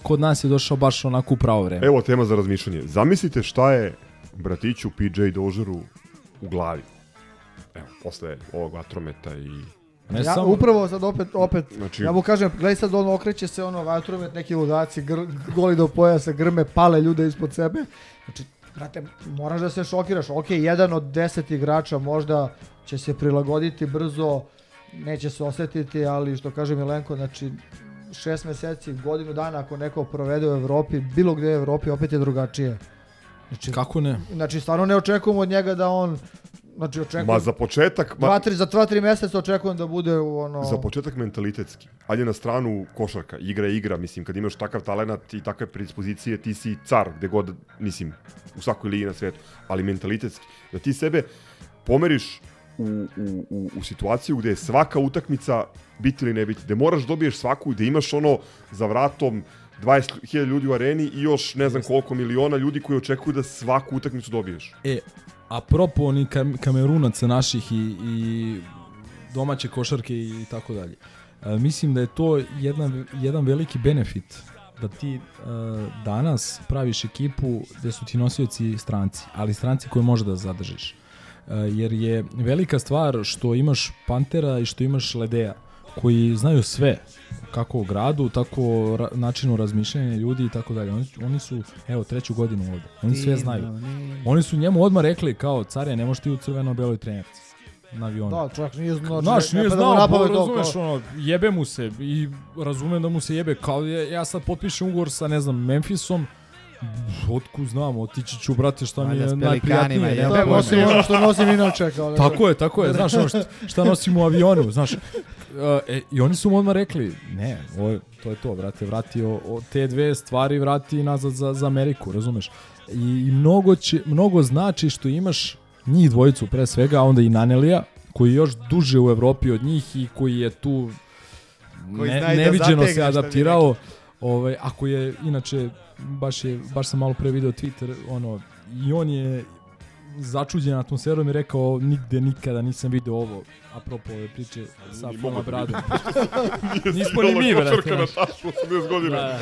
kod nas je došao baš onako u pravo vreme. Evo tema za razmišljanje. Zamislite šta je bratiću PJ Dožeru u glavi. Evo, posle ovog vatrometa i... Ne ja, samo- upravo sad opet, opet Znači- ja mu kažem, gledaj sad ono okreće se ono vatromet, neki ludaci, gr, goli do pojasa, grme, pale ljude ispod sebe. Znači, brate, moraš da se šokiraš. Ok, jedan od deset igrača možda će se prilagoditi brzo, neće se osetiti, ali što kaže Milenko, znači šest meseci, godinu dana ako neko provede u Evropi, bilo gde u Evropi, opet je drugačije. Znači, Kako ne? Znači, stvarno ne očekujemo od njega da on Znači, očekujem... Ma za početak... Ma, Dva, tri, za 2-3 meseca očekujem da bude u ono... Za početak mentalitetski. Ajde na stranu košarka, igra je igra, mislim, kad imaš takav talenat i takve predispozicije, ti si car gde god, mislim, u svakoj ligi na svetu, ali mentalitetski. Da ti sebe pomeriš u, u, u, u situaciju gde je svaka utakmica biti ili ne biti, gde moraš dobiješ svaku, gde imaš ono za vratom 20.000 ljudi u areni i još ne znam koliko miliona ljudi koji očekuju da svaku utakmicu dobiješ. E, apropo ni kam, kamerunaca naših i, i domaće košarke i tako dalje. E, mislim da je to jedan, jedan veliki benefit da ti e, danas praviš ekipu gde su ti nosioci stranci, ali stranci koje može da zadržiš. E, jer je velika stvar što imaš Pantera i što imaš Ledeja koji znaju sve kako o gradu, tako ra načinu razmišljanja ljudi i tako dalje. Oni, oni su, evo, treću godinu ovde. Oni sve znaju. Oni su njemu odmah rekli kao, care, ne možeš ti u crveno-beloj trenerci na avionu. Da, čovjek nije znao. Znaš, nije znao, to, razumeš, kao- ono, jebe mu se i razumem da mu se jebe, kao ja, ja sad potpišem ugovor sa, ne znam, Memphisom, otku znam, otići ću, brate, šta mi je najprijatnije. nemam Da, nosim ono što nosim inače. Kao, ne Tako je, tako je, znaš, ono šta, šta nosim u avionu, znaš. Uh, e, I oni su mu odmah rekli, ne, ovo, je- to je to, brate, vrati o, o te dve stvari, vrati nazad za, za Ameriku, razumeš? I, i mnogo, će, mnogo znači što imaš njih dvojicu pre svega, a onda i Nanelija, koji je još duže u Evropi od njih i koji je tu Koji ne, da neviđeno zategne, se adaptirao. Ovaj, ako je, inače, baš, je, baš sam malo pre video Twitter, ono, i on je začuđen atmosferom i rekao nigde nikada nisam video ovo apropo ove priče sa mogu da Bradom. Nismo ni mi, košarka na tašu 80 godina. Da.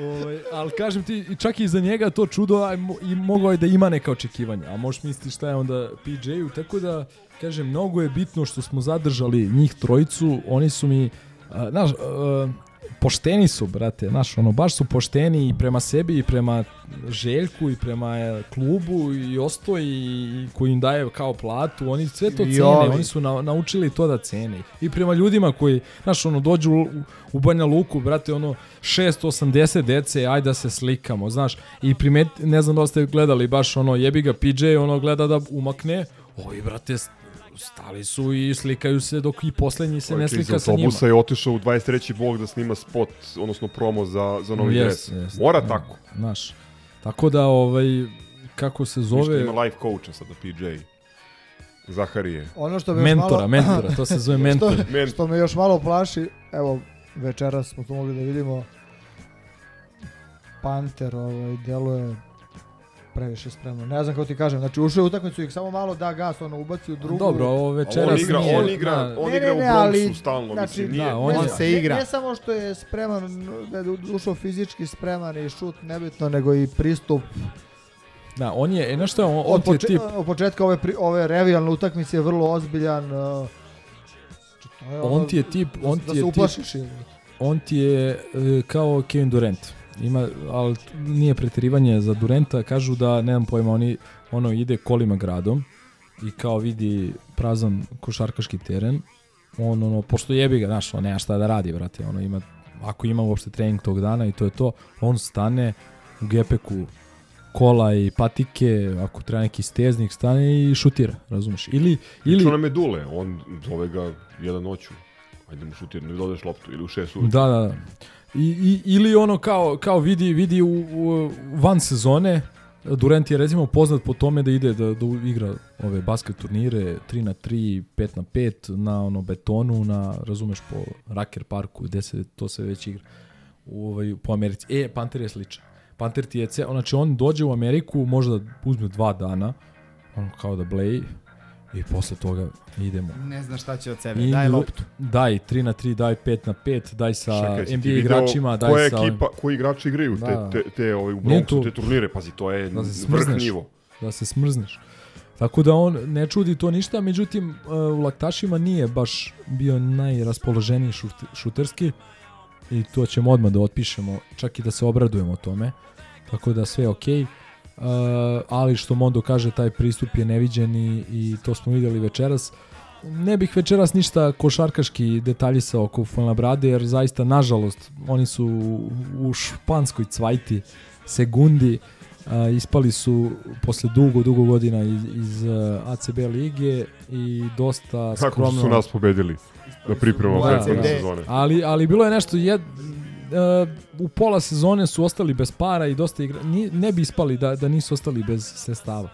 Ovaj, ali kažem ti, čak i za njega to čudo a, i mogao je da ima neka očekivanja, a možeš misliti šta je onda PJ-u, tako da, kažem, mnogo je bitno što smo zadržali njih trojicu, oni su mi, a, znaš, a, pošteni su, brate, znaš, ono, baš su pošteni i prema sebi i prema Željku i prema e, klubu i Ostoji i koji im daje kao platu, oni sve to cene, ovi. oni su na, naučili to da cene. I prema ljudima koji, znaš, ono, dođu u, u Banja Luku, brate, ono, 680 dece, ajde da se slikamo, znaš, i primet, ne znam da ste gledali, baš ono, jebi ga PJ, ono, gleda da umakne, ovi, brate, stali su i slikaju se dok i poslednji se ne iz slika sa njima. autobusa je otišao u 23. blok da snima spot, odnosno promo za, za novi Yes, dres. yes. Mora Da, tako. Znaš, tako da, ovaj, kako se Zove... zove... ima life coacha sada, PJ. Zaharije. Ono što me Mentora, malo, mentora, to se zove mentor. Što, što me još malo plaši, evo, večeras smo to mogli da vidimo, Panter ovaj, deluje previše spremno. Ne znam kako ti kažem, znači ušao je u utakmicu i samo malo da gas, ono ubaci u drugu. Dobro, ovo On večeras igra, nije... on igra, da, on Ne, igra ne, u ne, Bronxu ali, stalno, znači, mislim, nije... da, on ne, je- se igra. Ne, ne samo što je spreman, da je ušao fizički spreman i šut nebitno, nego i pristup. Da, on je, e, znaš šta, on, on Od, ti je poče, tip... od početka ove, pri, ove revijalne utakmice je vrlo ozbiljan. Uh, to je On ti je tip, da, on da ti se je tip, uplašiš. ili- on ti je e, kao Kevin Durant. Ima, ali nije preterivanje za Durenta, kažu da, nemam pojma, oni ono ide kolima gradom i kao vidi prazan košarkaški teren, on ono, pošto jebi ga, znaš, on nema šta da radi, brate, ono ima, ako ima uopšte trening tog dana i to je to, on stane u gepeku kola i patike, ako treba neki steznik, stane i šutira, razumeš? Ili, ili, Ili... nam je Dule, on zove ga jedan noću. Ajde mu šutir, ne dodeš loptu, ili u šest ujutru. Da, da, da. I, i, ili ono kao, kao vidi, vidi u, u, van sezone, Durant je recimo poznat po tome da ide da, da igra ove basket turnire 3 na 3, 5 na 5 na ono betonu, na razumeš po Raker parku gde se to sve već igra u ovaj po Americi. E, Panter je sličan. Panter ti je znači on dođe u Ameriku, možda uzme dva dana, ono kao da bleji i posle toga idemo. Ne zna šta će od sebe, I daj loptu. Daj 3 na 3, daj 5 na 5, daj sa Čekaj, NBA igračima, daj koja sa... ekipa, koji igrači igraju te, Da. te, te ovaj, u Bronxu, to- te turnire, pazi, to je da se vrh nivo. Da se smrzneš. Tako da on ne čudi to ništa, međutim uh, u laktašima nije baš bio najraspoloženiji šut, šuterski i to ćemo odmah da otpišemo, čak i da se obradujemo tome. Tako da sve je okej. Uh, ali što Mondo kaže, taj pristup je neviđen i, i to smo videli večeras. Ne bih večeras ništa košarkaški detaljisao oko Fuenlabrade, jer zaista, nažalost, oni su u, španskoj cvajti sekundi a, ispali su posle dugo, dugo godina iz, iz uh, ACB lige i dosta Kako skromno. su nas pobedili na pripremama Da, prethodne da. sezone. Ali, ali bilo je nešto, jed, uh, u pola sezone su ostali bez para i dosta igra, ni, ne bi ispali da, da nisu ostali bez sredstava.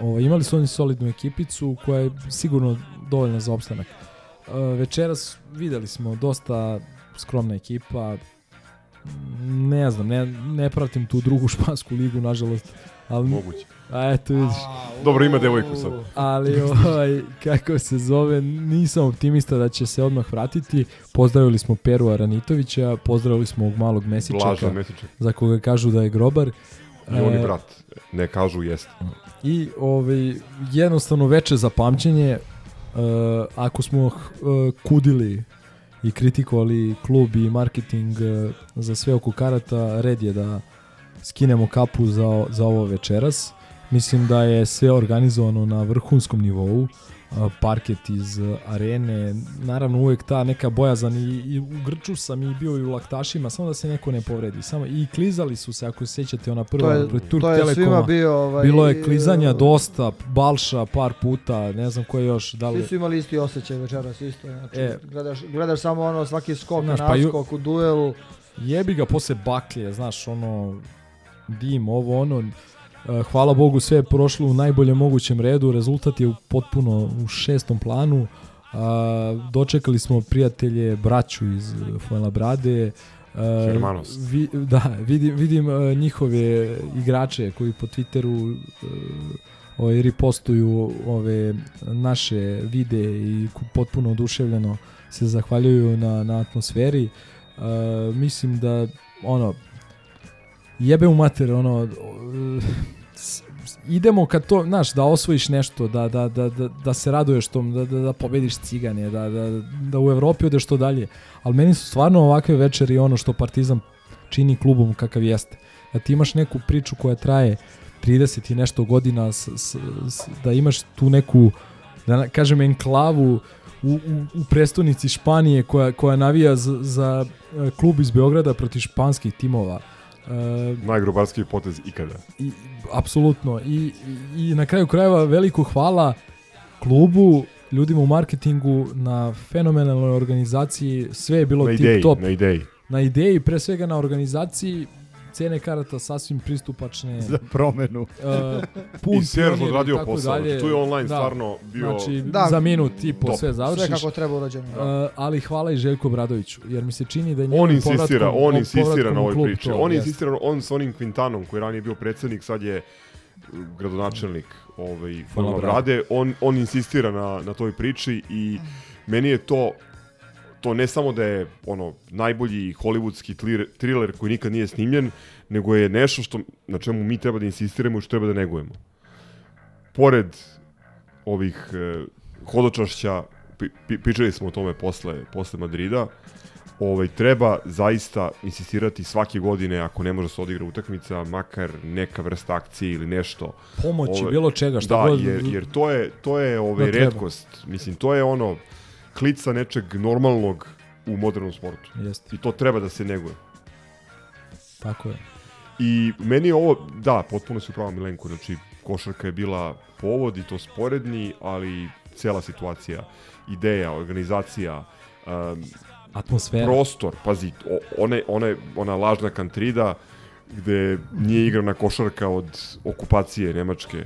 Ovo, imali su oni solidnu ekipicu koja je sigurno dovoljna za opstanak. Uh, večeras videli smo dosta skromna ekipa, ne znam, ne, ne pratim tu drugu špansku ligu, nažalost. Ali, Moguće. A eto vidiš. Dobro, ima devojku sad. Ali ovaj, kako se zove, nisam optimista da će se odmah vratiti. Pozdravili smo Peru Aranitovića, pozdravili smo ovog malog Mesičaka, Mesičak. za koga kažu da je grobar. I on je E, brat. Ne kažu jeste. I ovaj, jednostavno veče za pamćenje, e, ako smo uh, kudili i kritikovali klub i marketing e, za sve oko karata, red je da skinemo kapu za, za ovo večeras. Mislim da je sve organizovano na vrhunskom nivou, parket iz arene, naravno uvek ta neka bojazan i, i u Grču sam i bio i u laktašima, samo da se neko ne povredi. Samo i klizali su se, ako se sjećate, ona prva To je- Turk to je svima Telekoma. bio, ovaj, Bilo je klizanja dosta, Balša par puta, ne znam ko je još, da li... Svi su imali isti osjećaj večeras isto. Znači, E. gledaš, gledaš samo ono svaki skok, Znaš, Znaš, pa naskok, u duel. Jebi ga posle baklje, znaš, ono, dim, ovo, ono, hvala Bogu sve je prošlo u najboljem mogućem redu, rezultat je potpuno u šestom planu, a, dočekali smo prijatelje, braću iz Fuenlabrade, Uh, Hermanos. vi, da, vidim, vidim njihove igrače koji po Twitteru ovaj, ripostuju ove naše vide i potpuno oduševljeno se zahvaljuju na, na atmosferi. Mislim da ono jebe u mater ono idemo kad to, znaš, da osvojiš nešto, da, da, da, da, da se raduješ tom, da, da, da pobediš cigane, da, da, da u Evropi odeš što dalje. Ali meni su stvarno ovakve večeri ono što Partizan čini klubom kakav jeste. Da ti imaš neku priču koja traje 30 i nešto godina, s, s, s, da imaš tu neku, da kažem, enklavu u, u, u prestonici Španije koja, koja navija za, za e, klub iz Beograda protiv španskih timova. E, Najgrobarskiji potez ikada. i, apsolutno I, i, i na kraju krajeva veliko hvala klubu ljudima u marketingu na fenomenalnoj organizaciji sve je bilo Na tip ideji, top na ideji. na ideji pre svega na organizaciji cene karata sasvim pristupačne Za promenu. uh, pun I pionir odradio posao, dalje. tu je online stvarno bio- znači, Da, za minut i po top. sve završiš Sve kako treba urađeno. Uh, ali hvala i Željko Bradoviću jer mi se čini da je On insistira, povratkom- on insistira na ovoj priči. to, On jeste. insistira, on sa onim Quintanom koji je ranije bio predsednik, sad je uh, gradonačelnik ovaj, Forma. Brade, on, on insistira na, na toj priči i meni je to to ne samo da je ono najbolji hollywoodski thriller, thriller koji nikad nije snimljen, nego je nešto što na čemu mi treba da insistiramo i što treba da negujemo. Pored ovih e, hodočašća, pi, pi, pričali smo o tome posle, posle Madrida, ovaj, treba zaista insistirati svake godine, ako ne može da se odigra utakmica, makar neka vrsta akcije ili nešto. Pomoći, bilo čega, šta da, god- jer, jer to je, to je ovaj, Da redkost. Mislim, to je ono klica nečeg normalnog u modernom sportu. Jeste. I to treba da se neguje. tako je I meni je ovo, da, potpuno si upravo Milenko, znači košarka je bila povod i to sporedni, ali cela situacija, ideja, organizacija, um, Atmosfera. prostor, pazi, o, one, one, ona lažna kantrida gde nije igrana košarka od okupacije Nemačke,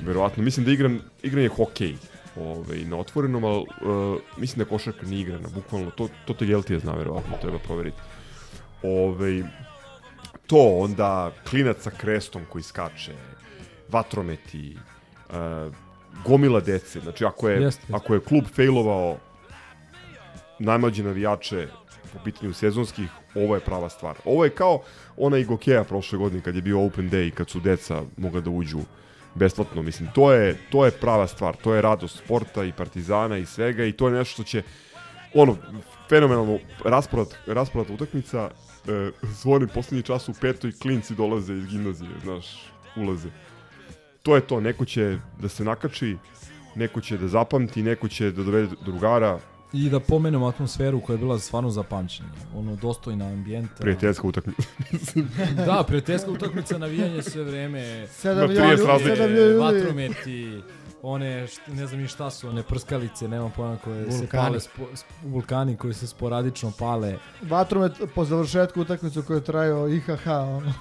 verovatno. Mislim da igram, igran je hokej ovaj, na otvorenom, ali uh, mislim da košarka nije igrana, bukvalno, to, to te Jeltija zna, verovatno, treba proveriti. Ovaj, to, onda klinac sa krestom koji skače, vatrometi, uh, gomila dece. Znači, ako je, Jeste, ako je klub failovao najmlađe navijače po pitanju sezonskih, ovo je prava stvar. Ovo je kao ona Igokeja prošle godine kad je bio Open Day, kad su deca mogla da uđu besplatno. Mislim, to je, to je prava stvar. To je radost sporta i partizana i svega i to je nešto što će ono, fenomenalno raspored, raspored utakmica e, zvoni poslednji čas u petoj, klinci dolaze iz gimnazije, znaš, ulaze. To je to, neko će da se nakači, neko će da zapamti, neko će da dovede drugara, I da pomenemo atmosferu koja je bila stvarno za pamćenje. Ono, dostojna ambijenta. prijateljska utakmica. da, prijateljska utakmica, navijanje sve vreme. Sedam Ima 30 ljudi, razlike. sedam ljudi. Vatrometi, one, ne znam ni šta su, one prskalice, nemam pojma, koje se Vulkani. pale, spo, sp, vulkani koji se sporadično pale. Vatromet po završetku utakmicu koju je trajao IHH. Ono.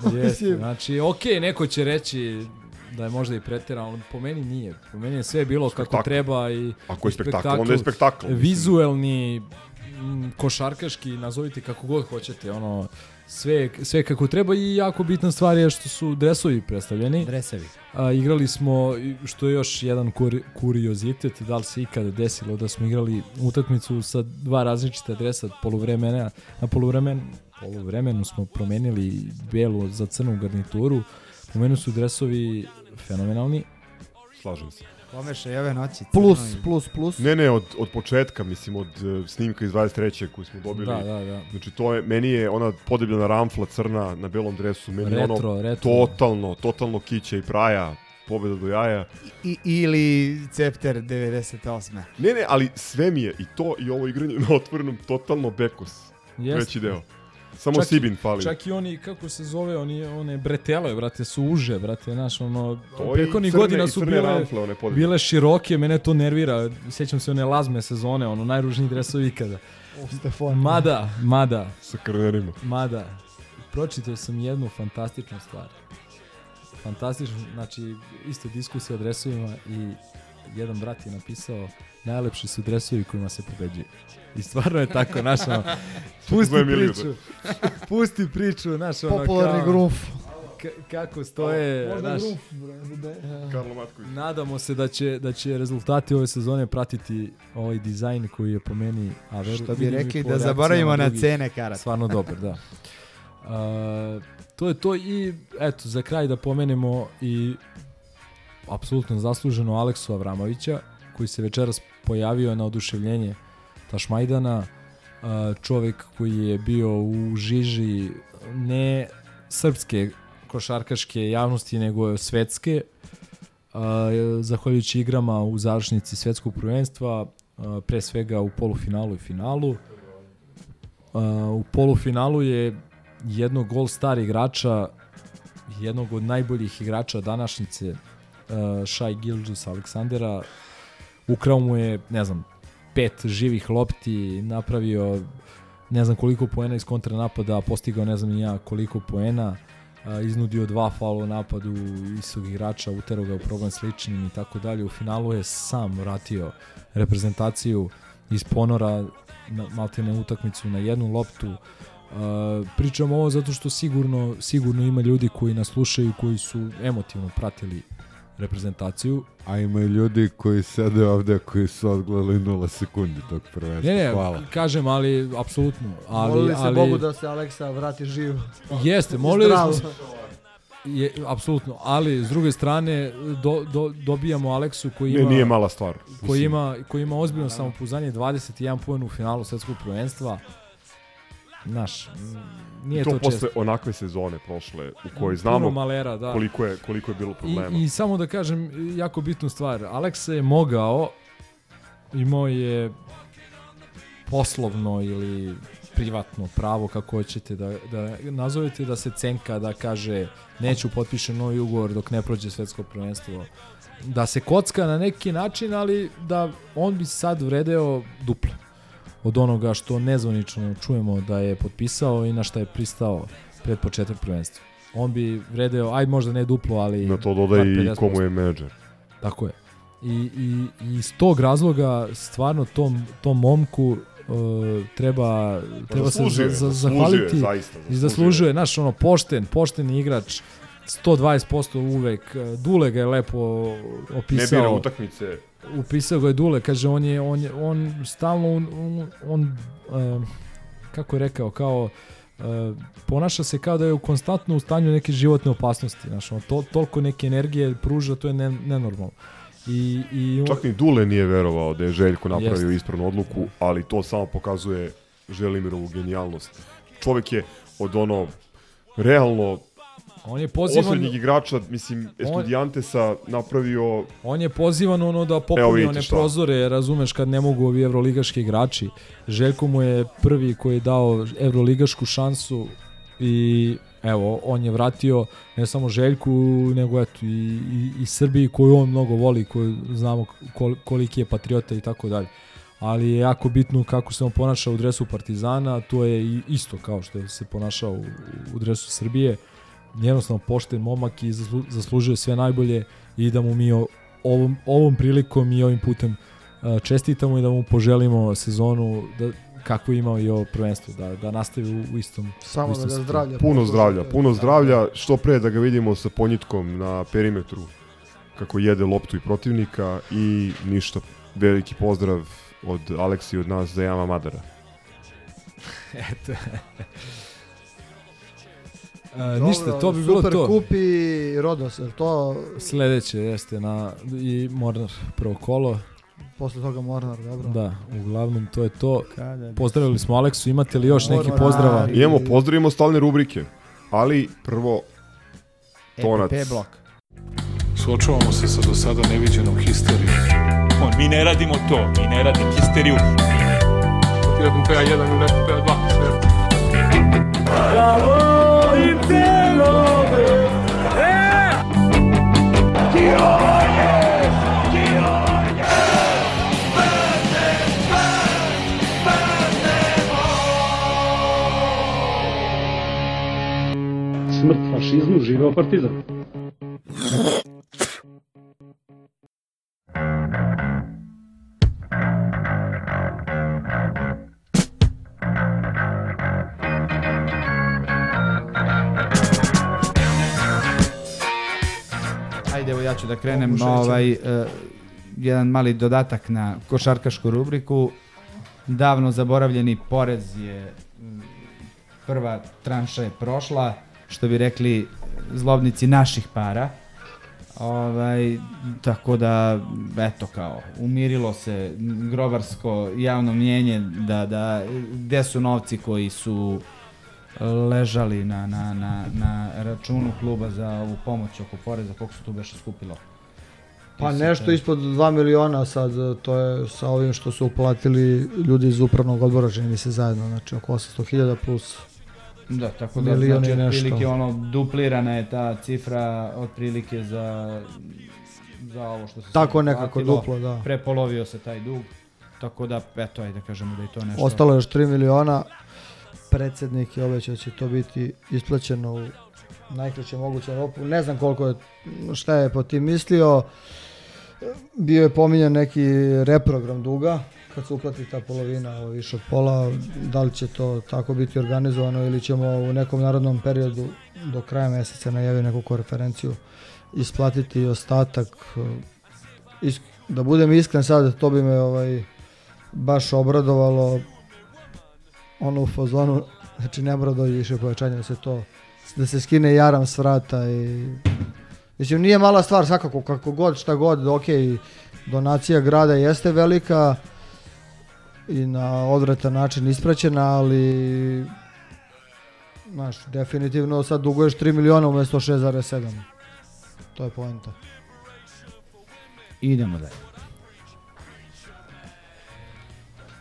Znači, okej, neko će reći da je možda i preterano, ali po meni nije. Po meni je sve bilo kako Spektakl. treba i Ako je i spektakl, onda je spektakl. Vizuelni, m, košarkaški, nazovite kako god hoćete, ono, sve, sve kako treba i jako bitna stvar je što su dresovi predstavljeni. Dresevi. A, igrali smo, što je još jedan kur, kuriozitet, da li se ikada desilo da smo igrali utakmicu sa dva različita dresa poluvremena, na poluvremen, poluvremenu smo promenili belu za crnu garnituru, po meni su dresovi fenomenalni. Slažem se. Pomeša i ove noći. plus, plus, plus. Ne, ne, od, od početka, mislim, od uh, snimka iz 23. koju smo dobili. Da, da, da. Znači, to je, meni je ona podebljena ramfla crna na belom dresu, meni Retro, ono retro. totalno, totalno kića i praja, pobeda do jaja. I, ili Cepter 98. Ne, ne, ali sve mi je, i to i ovo igranje na otvorenom, totalno bekos. Jeste. Treći deo. Samo Čak Sibin fali. Čak i oni, kako se zove, oni, one bretele, brate, su uže, brate, znaš, ono, To i prethodnih crne- godina su bile, ramfle, bile široke, mene to nervira, sjećam se one lazme sezone, ono, najružniji dresovi ikada. O, Stefan. Mada, mada, Sa krnerima. mada, pročitao sam jednu fantastičnu stvar. Fantastično, znači, isto diskusija o dresovima i jedan brat je napisao najlepši su dresovi kojima se pobeđuje. I stvarno je tako, znaš, ono, pusti priču, pusti priču, znaš, ono, Popularni kao, kako stoje, Možda bre, da- Karlo Matković. nadamo se da će, da će rezultati ove sezone pratiti ovaj dizajn koji je po meni, a veru, Što bi rekli, da zaboravimo na cene karata. Stvarno dobar, da. A, to je to i eto, za kraj da pomenemo i apsolutno zasluženo Aleksu Avramovića, koji se večeras pojavio na oduševljenje Tašmajdana, čovek koji je bio u žiži ne srpske košarkaške javnosti, nego svetske, zahvaljujući igrama u završnici svetskog prvenstva, pre svega u polufinalu i finalu. U polufinalu je jednog gol star igrača, jednog od najboljih igrača današnjice, Shai Gilgis Aleksandera, ukrao mu je, ne znam, pet živih lopti, napravio ne znam koliko poena iz kontranapada, postigao ne znam ni ja koliko poena, iznudio dva faula u napadu istog igrača, utero ga u problem s ličnim i tako dalje. U finalu je sam vratio reprezentaciju iz ponora na maltene utakmicu na jednu loptu. Uh, pričam ovo zato što sigurno sigurno ima ljudi koji nas slušaju koji su emotivno pratili reprezentaciju. A ima i ljudi koji sede ovde koji su odgledali 0 sekundi tog prvenstva. Ne, ne, Hvala. kažem, ali apsolutno. Ali, Molili se ali, Bogu da se Aleksa vrati živ. Jeste, molili smo se. Je, apsolutno, ali s druge strane do, do, dobijamo Aleksu koji Ne, ima nije mala stvar. koji ima koji ima ozbiljno samopouzdanje 21 poen u finalu svetskog prvenstva. Naš, nije I to, to, posle često. onakve sezone prošle u kojoj Puno znamo malera, da. koliko je koliko je bilo problema. I, I samo da kažem jako bitnu stvar. Aleksa je mogao, imao je poslovno ili privatno pravo, kako hoćete da, da nazovete, da se cenka, da kaže neću potpišem novi ugovor dok ne prođe svetsko prvenstvo. Da se kocka na neki način, ali da on bi sad vredeo duplo od onoga što nezvanično čujemo da je potpisao i na šta je pristao pred početak prvenstva. On bi vredeo, aj možda ne duplo, ali... Na to dodaj i 50%. komu je menadžer. Tako je. I, i, i iz tog razloga stvarno tom, tom momku uh, treba, treba se za, za, zahvaliti zaista, i zaslužio zaslužuje, znaš, ono, pošten, pošten igrač, 120% uvek, Dule ga je lepo Ne opisao. bira utakmice. Upisao ga je Dule, kaže, on je, on je, on stalno, on, on, on um, kako je rekao, kao, uh, ponaša se kao da je u konstantno u stanju neke životne opasnosti, znaš, on to, toliko neke energije pruža, to je ne, nenormalno. I, i on, Čak ni Dule nije verovao da je Željko napravio Jeste. ispravnu odluku, ali to samo pokazuje Želimirovu genijalnost. Čovek je od ono realno on je pozivan, osrednjih igrača, mislim, Estudiantesa napravio on je pozivan ono da popuni one šta. prozore, razumeš, kad ne mogu ovi evroligaški igrači. Željko mu je prvi koji je dao evroligašku šansu i evo, on je vratio ne samo Željku, nego eto i, i, i Srbiji koju on mnogo voli, koju znamo kol, koliki je patriota i tako dalje. Ali je jako bitno kako se on ponaša u dresu Partizana, to je isto kao što je se ponašao u, u dresu Srbije. Jednostavno pošten momak i zaslu, zaslužuje sve najbolje i da mu mi ovom, ovom prilikom i ovim putem uh, čestitamo i da mu poželimo sezonu da, kako je imao i ovo prvenstvo, da, da nastavi u, istom Samo u da istom ga stilu. zdravlja. puno zdravlja, puno zdravlja, što pre da ga vidimo sa ponjitkom na perimetru kako jede loptu i protivnika i ništa, veliki pozdrav od Aleksi i od nas za Jama Madara. Eto. E, ništa, to bi bilo super to. kup i Rodos, jel to Sledeće jeste na i Mornar prvo kolo. posle toga Mornar, dobro. Da, uglavnom to je to. Pozdravili smo Aleksu, imate li još neki Mornar. pozdrava? I- Imamo, pozdravimo stalne rubrike, ali prvo tonac. EPP blok. Suočavamo se sa do sada neviđenom histerijom. On, mi ne radimo to, mi ne radimo histeriju. Ti da PA 1 ili nešto PA smrt fašizmu, živeo partizan. Ajde, evo ja ću da krenem ovaj, uh, jedan mali dodatak na košarkašku rubriku. Davno zaboravljeni porez je prva tranša je prošla što bi rekli zlobnici naših para. Ovaj, tako da, eto kao, umirilo se grobarsko javno mnjenje da, da, gde su novci koji su ležali na, na, na, na računu kluba za ovu pomoć oko poreza, koliko su tu beše skupilo? Pa nešto to- ispod 2 miliona sad, to je sa ovim što su uplatili ljudi iz upravnog odbora, čini mi se zajedno, znači oko 800.000 plus Da, tako da milion znači otprilike ono duplirana je ta cifra otprilike za za ovo što se Tako nekako platilo. duplo, da. Prepolovio se taj dug. Tako da eto ajde da kažemo da je to nešto. Ostalo je još 3 miliona, predsjednik je obećao da će to biti isplaćeno u najkraćem mogućem roku. Ne znam koliko je, šta je po tim mislio. Bio je pominjan neki reprogram duga, kad se uplati ta polovina, ovo više od pola, da li će to tako biti organizovano ili ćemo u nekom narodnom periodu do kraja mjeseca najavi neku konferenciju isplatiti ostatak. Is, da budem iskren sad, to bi me ovaj, baš obradovalo ono u fazonu, znači ne mora doći više povećanja da se to, da se skine jaram s vrata i mislim nije mala stvar svakako kako god šta god, ok, donacija grada jeste velika i na odvratan način ispraćena, ali znaš, definitivno sad duguješ 3 miliona umjesto 6,7. To je poenta. Idemo dalje.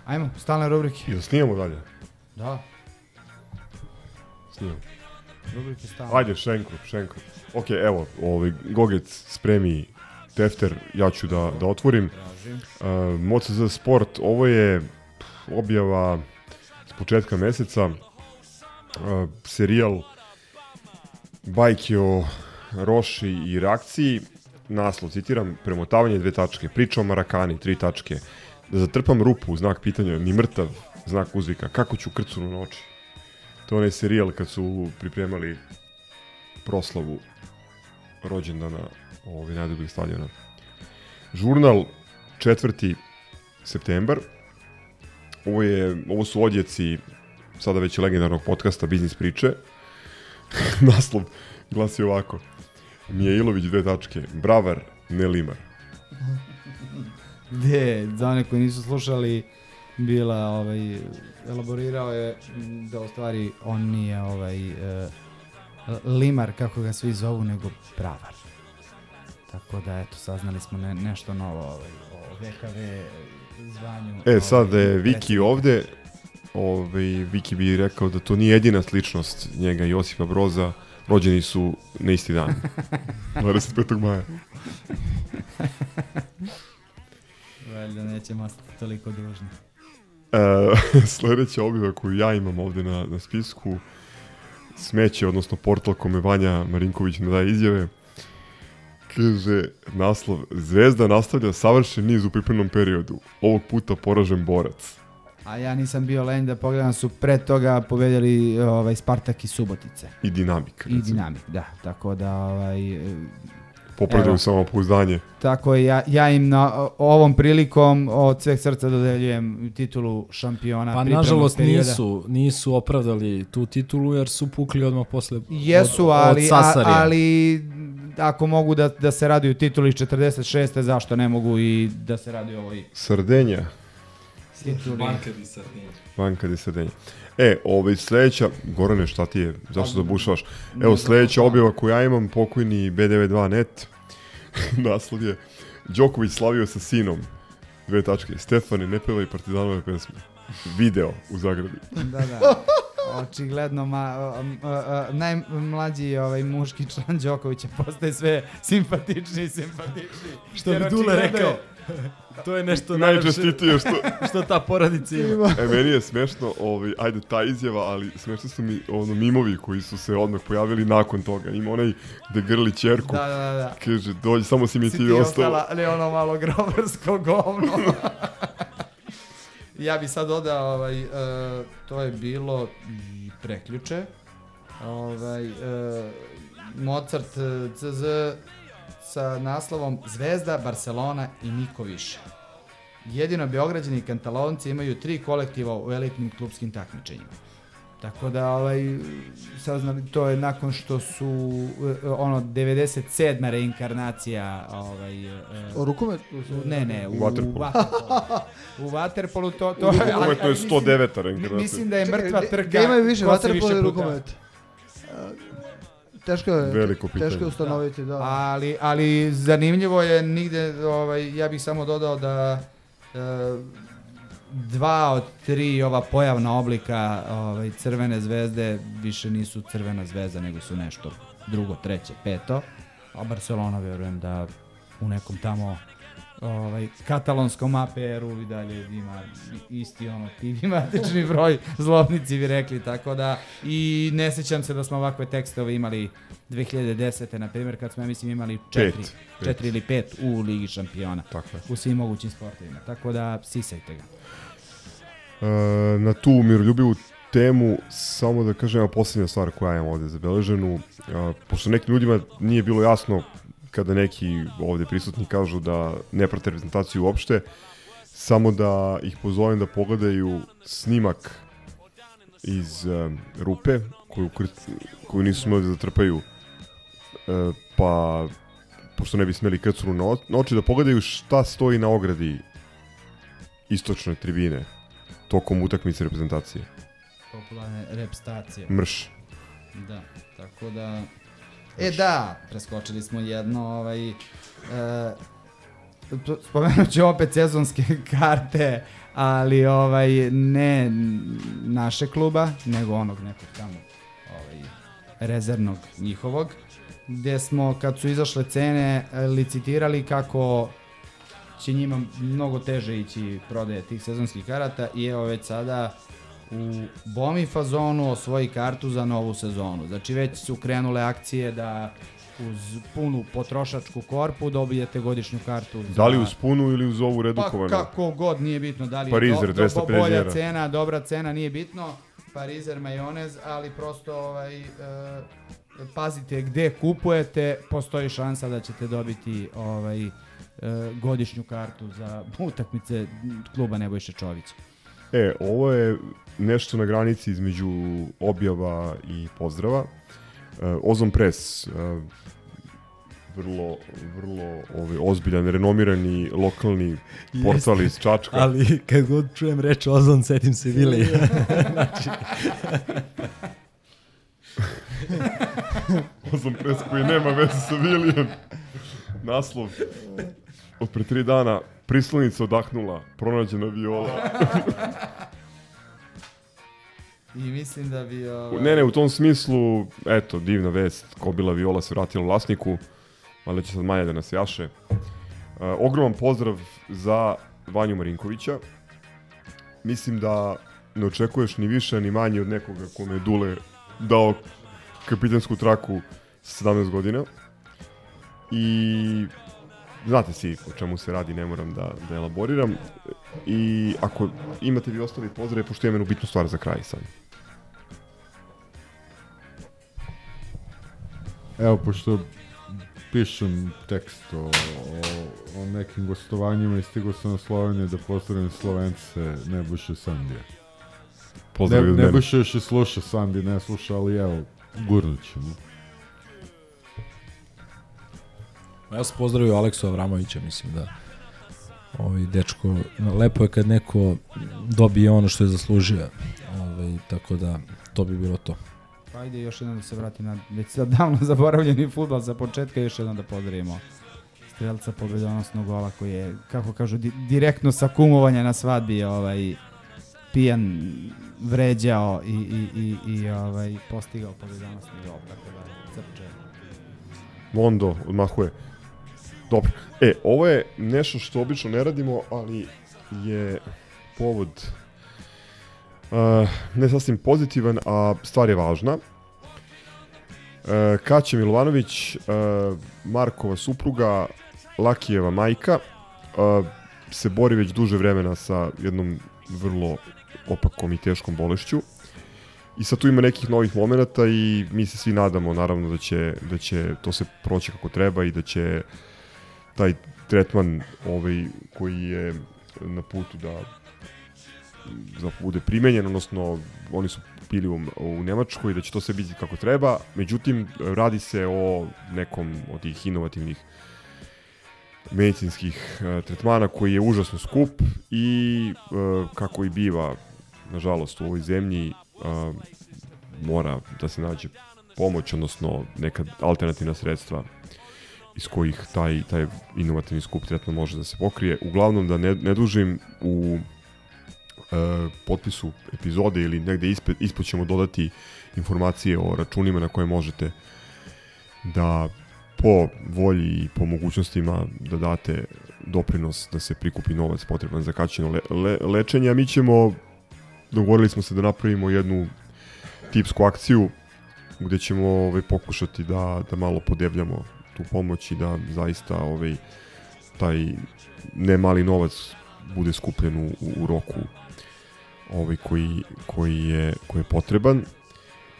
Ajmo, stalne rubrike. Jel snijemo dalje? Da. Snijemo. Rubrike stalne. Ajde, Šenkrup, Šenkrup. Ok, evo, ovaj, Gogec spremi tefter, ja ću da, da otvorim. Uh, Moc za sport, ovo je objava s početka meseca. Uh, serijal bajke o Roši i reakciji. Naslov, citiram, premotavanje dve tačke, priča o Marakani, tri tačke. Da zatrpam rupu, znak pitanja, ni mrtav, znak uzvika, kako ću krcunu na oči. To je onaj serijal kad su pripremali proslavu rođendana ovaj, najdubljeg stadiona. Žurnal 4. septembar. Ovo, je, ovo su odjeci sada već legendarnog podcasta Biznis priče. Naslov glasi ovako. Mijailović dve tačke. Bravar, ne limar. Gde, za one koji nisu slušali, bila, ovaj, elaborirao je da u stvari on nije ovaj, e, limar, kako ga svi zovu, nego bravar. Tako da, eto, saznali smo ne, nešto novo ovaj, o VKV zvanju. E, sad da je ovaj, Viki ovde, ovaj, Viki bi rekao da to nije jedina sličnost njega i Josipa Broza, rođeni su na isti dan. 25. maja. Valjda nećemo toliko dužni. E, sledeća objava koju ja imam ovde na, na spisku, smeće, odnosno portal kome Vanja Marinković ne daje izjave, kaže naslov Zvezda nastavlja savršen niz u pripremnom periodu, ovog puta poražen borac. A ja nisam bio lenj da pogledam su pre toga pobedjali ovaj, Spartak i Subotice. I dinamik. I dinamik, da. Tako da, ovaj, e, Popravljaju evo. samopouzdanje. Tako je, ja, ja im na ovom prilikom od sveg srca dodeljujem titulu šampiona Pa nažalost perioda. nisu, nisu opravdali tu titulu jer su pukli odmah posle Jesu, od, ali, od a, Sasarija. ali ako mogu da, da se raduju tituli iz 46. zašto ne mogu i da se raduju ovoj Sardenja. tituli. Banka di Sardenja. E, ovaj sledeća, Gorane, šta ti je? Zašto zabušavaš? Evo, sledeća objava koju ja imam, pokojni B92net, naslov je Đoković slavio sa sinom. Dve tačke. Stefane, ne pevaj partizanove pesme. Video u Zagrebi. Da, da. Očigledno ma, a, a, a, najmlađi ovaj muški član Đokovića postaje sve simpatičniji i simpatičniji. Što bi Dule očigledno rekao. je- to je nešto Najčestitije što... što ta porodica ima. E, meni je smešno, ovaj, ajde, ta izjava, ali smešno su mi ono, mimovi koji su se odmah pojavili nakon toga. Ima onaj gde grli čerku. Da, da, da. Kaže, dođi, samo si mi si ti ti ostala. ostala, ali ono malo grobarsko govno. ja bi sad odao, ovaj, e, to je bilo i preključe. Ovaj, e, Mozart e, CZ sa naslovom Zvezda, Barcelona i niko više. Jedino Beograđani i Kantalonci imaju tri kolektiva u elitnim klubskim takmičenjima. Tako da, ovaj, saznali, to je nakon što su, e, ono, 97. reinkarnacija, ovaj... e, O rukometu? Ne, ne, u, U vaterpolu. u vaterpolu. U vaterpolu to... to je ali mislim- 109. reinkarnacija. Mislim da je mrtva trka. Gde imaju više, ili puta- rukomet? E, Teško je, Veliko pitanje. teško je ustanoviti, da. Ali, ali zanimljivo je nigde, ovaj, ja bih samo dodao da e, dva od tri ova pojavna oblika ovaj, crvene zvezde više nisu crvena zvezda, nego su nešto drugo, treće, peto. A Barcelona vjerujem da u nekom tamo ovaj, katalonskom APR-u i dalje ima isti ono matični broj, zlobnici bi rekli, tako da i ne sjećam se da smo ovakve tekstove imali 2010. na primjer kad smo ja mislim imali četiri, Pet. četiri ili pet u Ligi šampiona Tako je. u svim mogućim sportovima, tako da sisajte ga. E, na tu miroljubivu temu samo da kažem evo posljednja stvar koja imam ovde zabeleženu. E, pošto nekim ljudima nije bilo jasno kada neki ovde prisutni kažu da ne prate reprezentaciju uopšte, samo da ih pozovem da pogledaju snimak iz e, rupe koju, koju nisu smeli da zatrpaju e, pa pošto ne bi smeli o- na oči da pogledaju šta stoji na ogradi istočne tribine tokom utakmice reprezentacije. Popularne rep stacije. Mrš. Da, tako da... E da, preskočili smo jedno, ovaj... E, spomenut ću opet sezonske karte, ali ovaj ne naše kluba, nego onog nekog tamo ovaj, rezervnog njihovog, gdje smo kad su izašle cene licitirali kako će njima mnogo teže ići prodaje tih sezonskih karata i evo već sada u Bomi fazonu osvoji kartu za novu sezonu. Znači već su krenule akcije da uz punu potrošačku korpu dobijete godišnju kartu. Za... Da li uz punu ili uz ovu Pa redukovanu? kako god, nije bitno da li je Parizer, do, do, 250 bolja cena, dobra cena, nije bitno. Parizer majonez, ali prosto ovaj, e, pazite gde kupujete, postoji šansa da ćete dobiti ovaj, godišnju kartu za utakmice kluba Nebojše Čovića. E, ovo je nešto na granici između objava i pozdrava. E, Ozon Press, e, vrlo, vrlo ovaj, ozbiljan, renomirani lokalni portal iz Čačka. Ali kad god čujem reč Ozon, setim se Vili. znači, Ozon Press koji nema veze sa Vilijem. Naslov. Od pre tri dana prislonica odahnula, pronađena viola. I mislim da bi... Ovaj, Ne, ne, u tom smislu, eto, divna vest, Kobila Viola se vratila vlasniku, ali će sad manje da nas jaše. Uh, ogroman pozdrav za Vanju Marinkovića. Mislim da ne očekuješ ni više ni manje od nekoga kome je Dule dao kapitansku traku sa 17 godina. I znate svi o čemu se radi, ne moram da, da elaboriram. I ako imate vi ostali pozdrave, pošto imam jednu bitnu stvar za kraj sad. Evo, pošto pišem tekst o, o, o nekim gostovanjima i stigo sam na Sloveniju da pozdravim Slovence Nebojše Sandija. Pozdrav ne. Nebojše još i sluša Sandi, ne sluša, ali evo, gurnut ćemo. Ja sam pozdravio Aleksu Avramovića, mislim da ovaj dečko, lepo je kad neko dobije ono što je zaslužio. Ovaj, tako da, to bi bilo to. Pa ajde još jednom da se vratim na već sad davno zaboravljeni futbal za početka još jednom da pozdravimo strelca pobedonosnog gola koji je, kako kažu, di direktno sa kumovanja na svadbi ovaj, pijan vređao i, i, i, i ovaj, postigao pobedonosni gol, tako da crče. Mondo odmahuje. Dobro. E, ovo je nešto što obično ne radimo, ali je povod uh, ne sasvim pozitivan, a stvar je važna. Uh, Kaća Milovanović, uh, Markova supruga, Lakijeva majka, uh, se bori već duže vremena sa jednom vrlo opakom i teškom bolešću. I sad tu ima nekih novih momenta i mi se svi nadamo naravno da će, da će to se proći kako treba i da će taj tretman ovaj, koji je na putu da da bude primenjen, odnosno oni su bili u, u Nemačkoj, da će to sve biti kako treba, međutim radi se o nekom od tih inovativnih medicinskih uh, tretmana koji je užasno skup i uh, kako i biva nažalost u ovoj zemlji uh, mora da se nađe pomoć, odnosno neka alternativna sredstva iz kojih taj, taj inovativni skup tretman može da se pokrije. Uglavnom da ne, ne dužim u e, potpisu epizode ili negde ispred, ispod ćemo dodati informacije o računima na koje možete da po volji i po mogućnostima da date doprinos da se prikupi novac potreban za kaćeno le, le, lečenje, a mi ćemo dogovorili smo se da napravimo jednu tipsku akciju gde ćemo ovaj, pokušati da, da malo podebljamo tu pomoć i da zaista ovaj, taj ne mali novac bude skupljen u, u roku ovaj koji, koji, je, koji je potreban.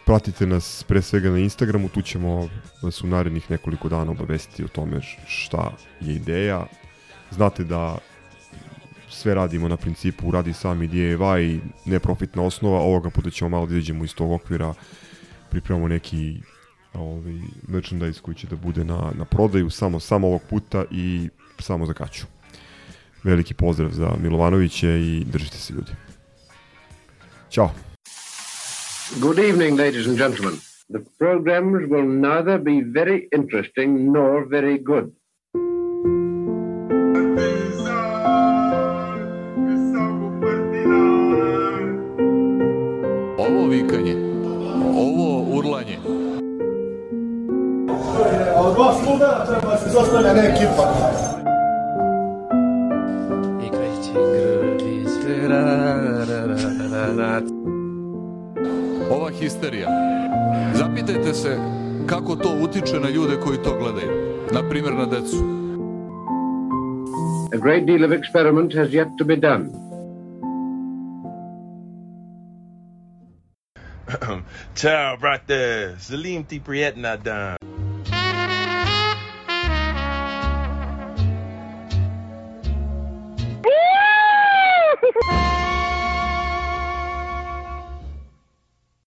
Pratite nas pre svega na Instagramu, tu ćemo vas u narednih nekoliko dana obavestiti o tome šta je ideja. Znate da sve radimo na principu radi sami DIY, neprofitna osnova, ovoga puta ćemo malo da izađemo iz tog okvira, pripremamo neki ovaj, merchandise koji će da bude na, na prodaju samo, samo ovog puta i samo za kaću. Veliki pozdrav za Milovanoviće i držite se ljudi. Ćao. Good evening, ladies and gentlemen. The programs will neither be very interesting nor very good. Ovo vikanje, Od dva sluga treba se sastavlja ne ekipa. ova histerija. Zapitajte se kako to utiče na ljude koji to gledaju. Na primjer na decu. A great deal of experiment has yet to be done. Ciao, brate. Salim ti prijetna dan.